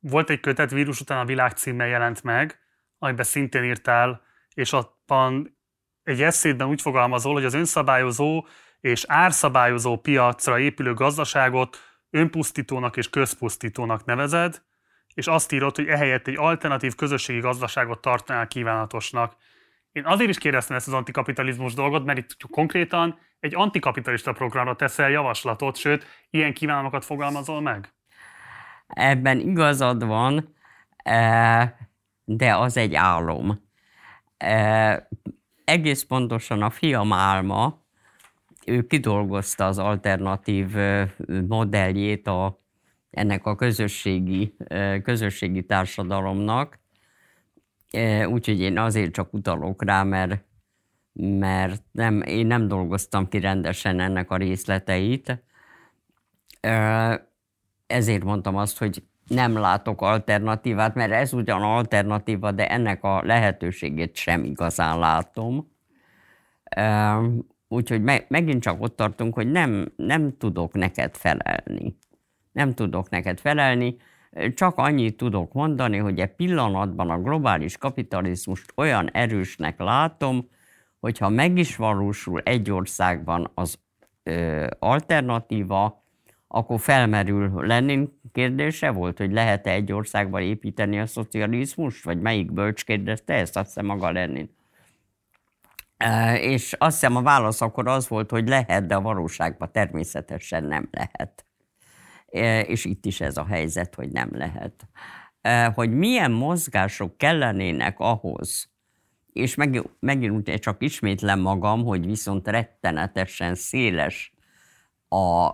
Volt egy kötet vírus után a világ címmel jelent meg, amiben szintén írtál, és abban egy eszédben úgy fogalmazol, hogy az önszabályozó és árszabályozó piacra épülő gazdaságot önpusztítónak és közpusztítónak nevezed, és azt írod, hogy ehelyett egy alternatív közösségi gazdaságot tartanál kívánatosnak. Én azért is kérdeztem ezt az antikapitalizmus dolgot, mert itt konkrétan egy antikapitalista programra teszel javaslatot, sőt, ilyen kívánalmakat fogalmazol meg? Ebben igazad van, e, de az egy álom. E, egész pontosan a fiam álma, ő kidolgozta az alternatív modelljét a, ennek a közösségi, közösségi társadalomnak, úgyhogy én azért csak utalok rá, mert, mert nem, én nem dolgoztam ki rendesen ennek a részleteit. Ezért mondtam azt, hogy nem látok alternatívát, mert ez ugyan alternatíva, de ennek a lehetőségét sem igazán látom. Úgyhogy me- megint csak ott tartunk, hogy nem, nem tudok neked felelni. Nem tudok neked felelni, csak annyit tudok mondani, hogy e pillanatban a globális kapitalizmust olyan erősnek látom, hogyha meg is valósul egy országban az ö, alternatíva, akkor felmerül Lenin kérdése volt, hogy lehet-e egy országban építeni a szocializmust, vagy melyik bölcs kérdezte ezt, azt hiszem maga Lenin. És azt hiszem a válasz akkor az volt, hogy lehet, de a valóságban természetesen nem lehet. És itt is ez a helyzet, hogy nem lehet. Hogy milyen mozgások kellenének ahhoz, és meg, megint csak ismétlem magam, hogy viszont rettenetesen széles a,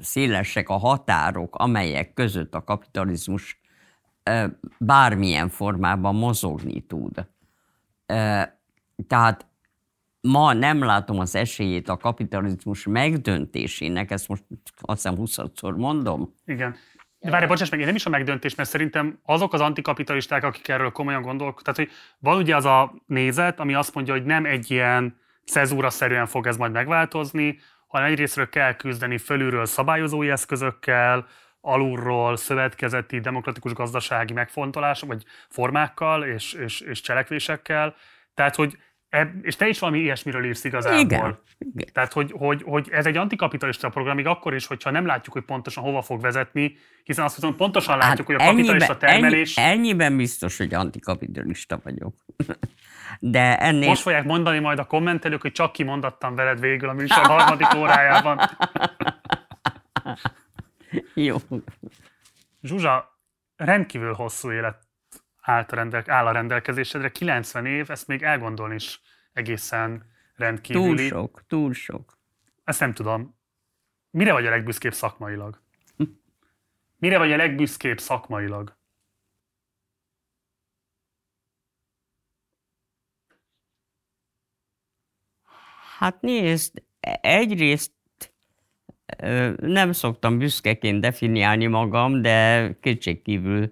szélesek a határok, amelyek között a kapitalizmus bármilyen formában mozogni tud. Tehát ma nem látom az esélyét a kapitalizmus megdöntésének, ezt most azt hiszem 20-szor mondom. Igen. De várj, bocsáss meg, én nem is a megdöntés, mert szerintem azok az antikapitalisták, akik erről komolyan gondolkodnak, tehát hogy van ugye az a nézet, ami azt mondja, hogy nem egy ilyen cezúra-szerűen fog ez majd megváltozni, hanem egyrésztről kell küzdeni fölülről szabályozói eszközökkel, alulról szövetkezeti, demokratikus gazdasági megfontolások, vagy formákkal és, és, és cselekvésekkel. Tehát, hogy és te is valami ilyesmiről írsz igazából. Igen. Igen. Tehát, hogy, hogy, hogy ez egy antikapitalista program, még akkor is, hogyha nem látjuk, hogy pontosan hova fog vezetni, hiszen azt hiszem, pontosan látjuk, hát hogy a kapitalista termelés... Ennyi, ennyiben biztos, hogy antikapitalista vagyok. De ennél... Most fogják mondani majd a kommentelők, hogy csak kimondattam veled végül a műsor harmadik órájában. Jó. Zsuzsa, rendkívül hosszú élet állt a rendel, áll a rendelkezésedre. 90 év, ezt még elgondolni is egészen rendkívüli. Túl sok, túl sok. Ezt nem tudom. Mire vagy a legbüszkébb szakmailag? Mire vagy a legbüszkébb szakmailag? Hát nézd, egyrészt nem szoktam büszkeként definiálni magam, de kétségkívül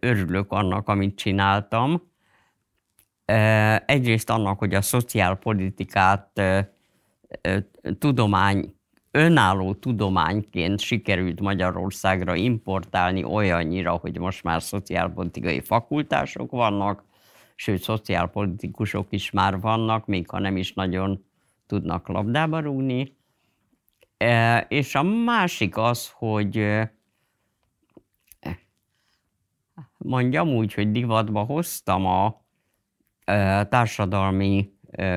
örülök annak, amit csináltam. Egyrészt annak, hogy a szociálpolitikát tudomány, önálló tudományként sikerült Magyarországra importálni olyannyira, hogy most már szociálpolitikai fakultások vannak, sőt, szociálpolitikusok is már vannak, még ha nem is nagyon tudnak labdába rúgni. És a másik az, hogy mondjam úgy, hogy divatba hoztam a társadalmi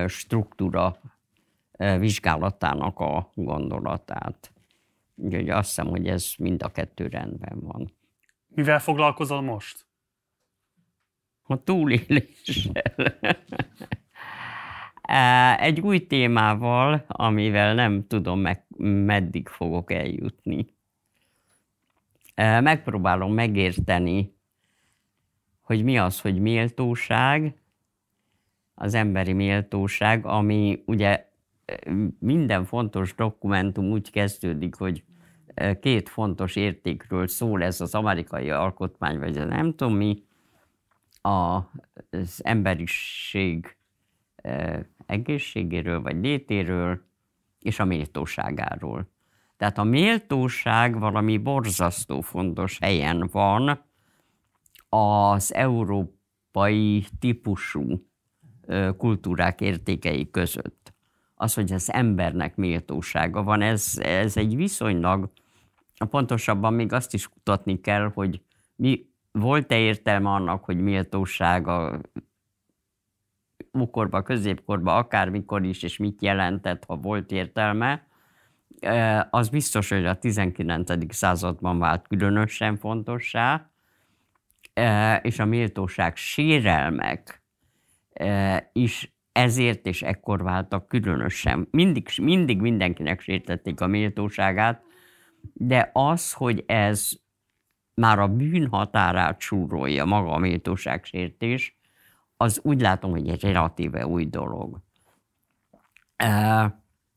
struktúra vizsgálatának a gondolatát. Úgyhogy azt hiszem, hogy ez mind a kettő rendben van. Mivel foglalkozol most? A túléléssel. Egy új témával, amivel nem tudom meg, meddig fogok eljutni. Megpróbálom megérteni, hogy mi az, hogy méltóság, az emberi méltóság, ami ugye minden fontos dokumentum úgy kezdődik, hogy két fontos értékről szól ez az amerikai alkotmány, vagy nem tudom mi, az emberiség egészségéről, vagy létéről, és a méltóságáról. Tehát a méltóság valami borzasztó fontos helyen van az európai típusú kultúrák értékei között. Az, hogy az embernek méltósága van, ez, ez egy viszonylag, pontosabban még azt is kutatni kell, hogy mi volt-e értelme annak, hogy méltóság a ókorba, középkorba, akármikor is, és mit jelentett, ha volt értelme, az biztos, hogy a 19. században vált különösen fontossá, és a méltóság sérelmek is ezért és ekkor váltak különösen. Mindig, mindig mindenkinek sértették a méltóságát, de az, hogy ez már a bűn határát súrolja maga a méltóságsértés, az úgy látom, hogy egy relatíve új dolog.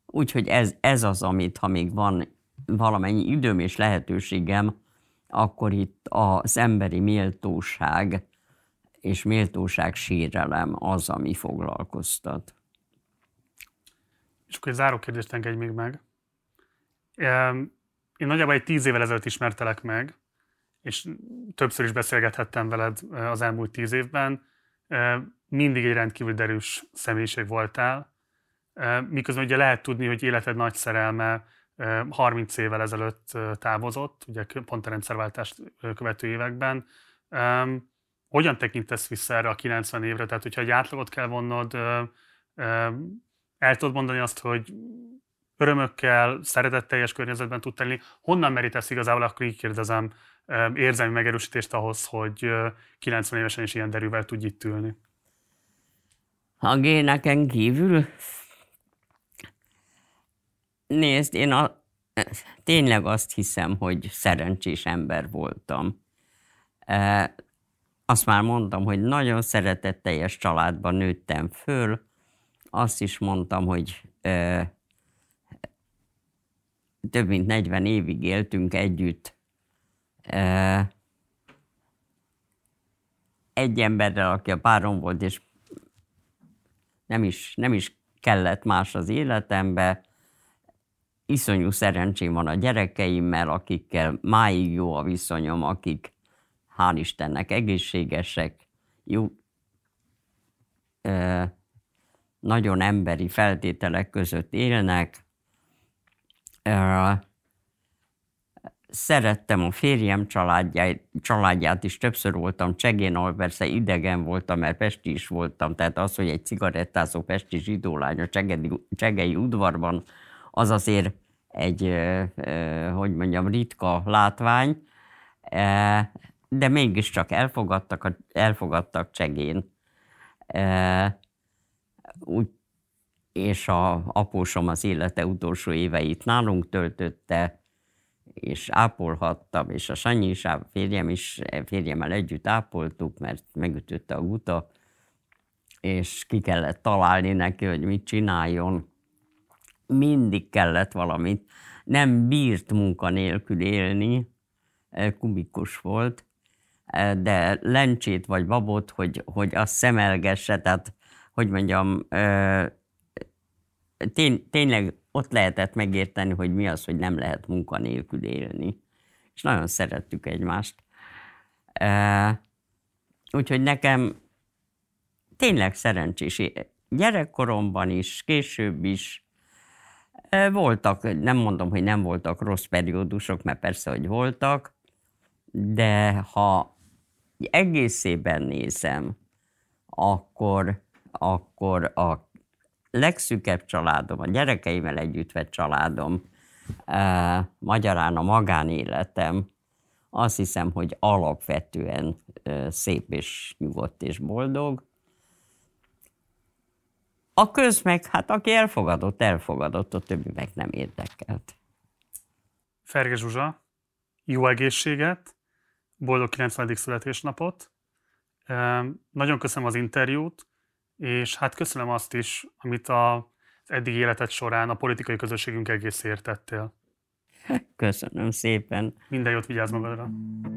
Úgyhogy ez, ez az, amit ha még van valamennyi időm és lehetőségem, akkor itt az emberi méltóság és méltóság sérelem az, ami foglalkoztat. És akkor egy záró kérdést engedj még meg. Én nagyjából egy tíz évvel ezelőtt ismertelek meg, és többször is beszélgethettem veled az elmúlt tíz évben. Mindig egy rendkívül derűs személyiség voltál, miközben ugye lehet tudni, hogy életed nagy szerelme 30 évvel ezelőtt távozott, ugye pont a rendszerváltást követő években. Hogyan tekintesz vissza erre a 90 évre? Tehát, hogyha egy átlagot kell vonnod, el tudod mondani azt, hogy örömökkel, szeretetteljes környezetben tud tenni. Honnan merítesz igazából, akkor így kérdezem, érzelmi megerősítést ahhoz, hogy 90 évesen is ilyen derűvel tudj itt ülni? A géneken kívül Nézd, én a, tényleg azt hiszem, hogy szerencsés ember voltam. E, azt már mondtam, hogy nagyon szeretetteljes családban nőttem föl. Azt is mondtam, hogy e, több mint 40 évig éltünk együtt. E, egy emberrel, aki a párom volt, és nem is, nem is kellett más az életembe iszonyú szerencsém van a gyerekeimmel, akikkel máig jó a viszonyom, akik hál' Istennek egészségesek, jó, ö, nagyon emberi feltételek között élnek. Ö, szerettem a férjem családját, családját is, többször voltam Csegén, ahol persze idegen voltam, mert Pesti is voltam, tehát az, hogy egy cigarettázó pesti zsidólány a Csegei, Csegei udvarban az azért egy, hogy mondjam, ritka látvány, de mégiscsak elfogadtak, elfogadtak csegén. Úgy, és a apósom az élete utolsó éveit nálunk töltötte, és ápolhattam, és a Sanyi is, a férjem is, férjemmel együtt ápoltuk, mert megütötte a guta, és ki kellett találni neki, hogy mit csináljon mindig kellett valamit. Nem bírt munkanélkül élni, kubikus volt, de lencsét vagy babot, hogy, hogy azt szemelgesse, tehát hogy mondjam, tény, tényleg ott lehetett megérteni, hogy mi az, hogy nem lehet munkanélkül élni. És nagyon szerettük egymást. Úgyhogy nekem tényleg szerencsés gyerekkoromban is, később is voltak, nem mondom, hogy nem voltak rossz periódusok, mert persze, hogy voltak, de ha egészében nézem, akkor, akkor a legszűkebb családom, a gyerekeimmel együtt vett családom, eh, magyarán a magánéletem, azt hiszem, hogy alapvetően szép és nyugodt és boldog. A köz meg, hát aki elfogadott, elfogadott, a többi meg nem érdekelt. Ferge Zsuzsa, jó egészséget, boldog 90. születésnapot. Nagyon köszönöm az interjút, és hát köszönöm azt is, amit az eddig életed során a politikai közösségünk egészért tettél. Köszönöm szépen. Minden jót vigyázz magadra.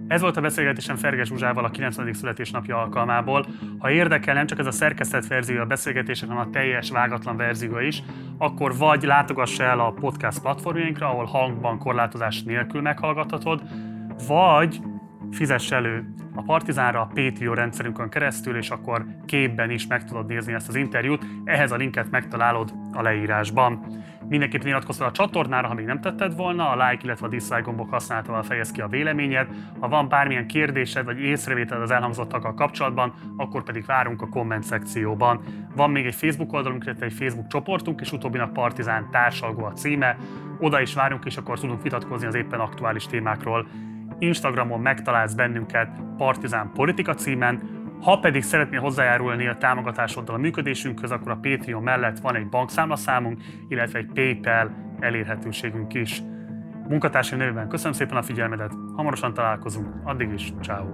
Ez volt a beszélgetésem Ferges Zsuzsával a 90. születésnapja alkalmából. Ha érdekel nem csak ez a szerkesztett verzió a beszélgetések, hanem a teljes vágatlan verzió is, akkor vagy látogass el a podcast platformjainkra, ahol hangban korlátozás nélkül meghallgathatod, vagy fizess elő a Partizánra a Patreon rendszerünkön keresztül, és akkor képben is meg tudod nézni ezt az interjút. Ehhez a linket megtalálod a leírásban. Mindenképpen iratkozz fel a csatornára, ha még nem tetted volna, a like, illetve a dislike gombok használatával fejez ki a véleményed. Ha van bármilyen kérdésed vagy észrevételed az elhangzottakkal kapcsolatban, akkor pedig várunk a komment szekcióban. Van még egy Facebook oldalunk, illetve egy Facebook csoportunk, és utóbbinak Partizán társalgó a címe. Oda is várunk, és akkor tudunk vitatkozni az éppen aktuális témákról. Instagramon megtalálsz bennünket Partizán Politika címen, ha pedig szeretnél hozzájárulni a támogatásoddal a működésünkhöz, akkor a Patreon mellett van egy bankszámlaszámunk, illetve egy PayPal elérhetőségünk is. Munkatársai nevében köszönöm szépen a figyelmedet, hamarosan találkozunk, addig is, ciao.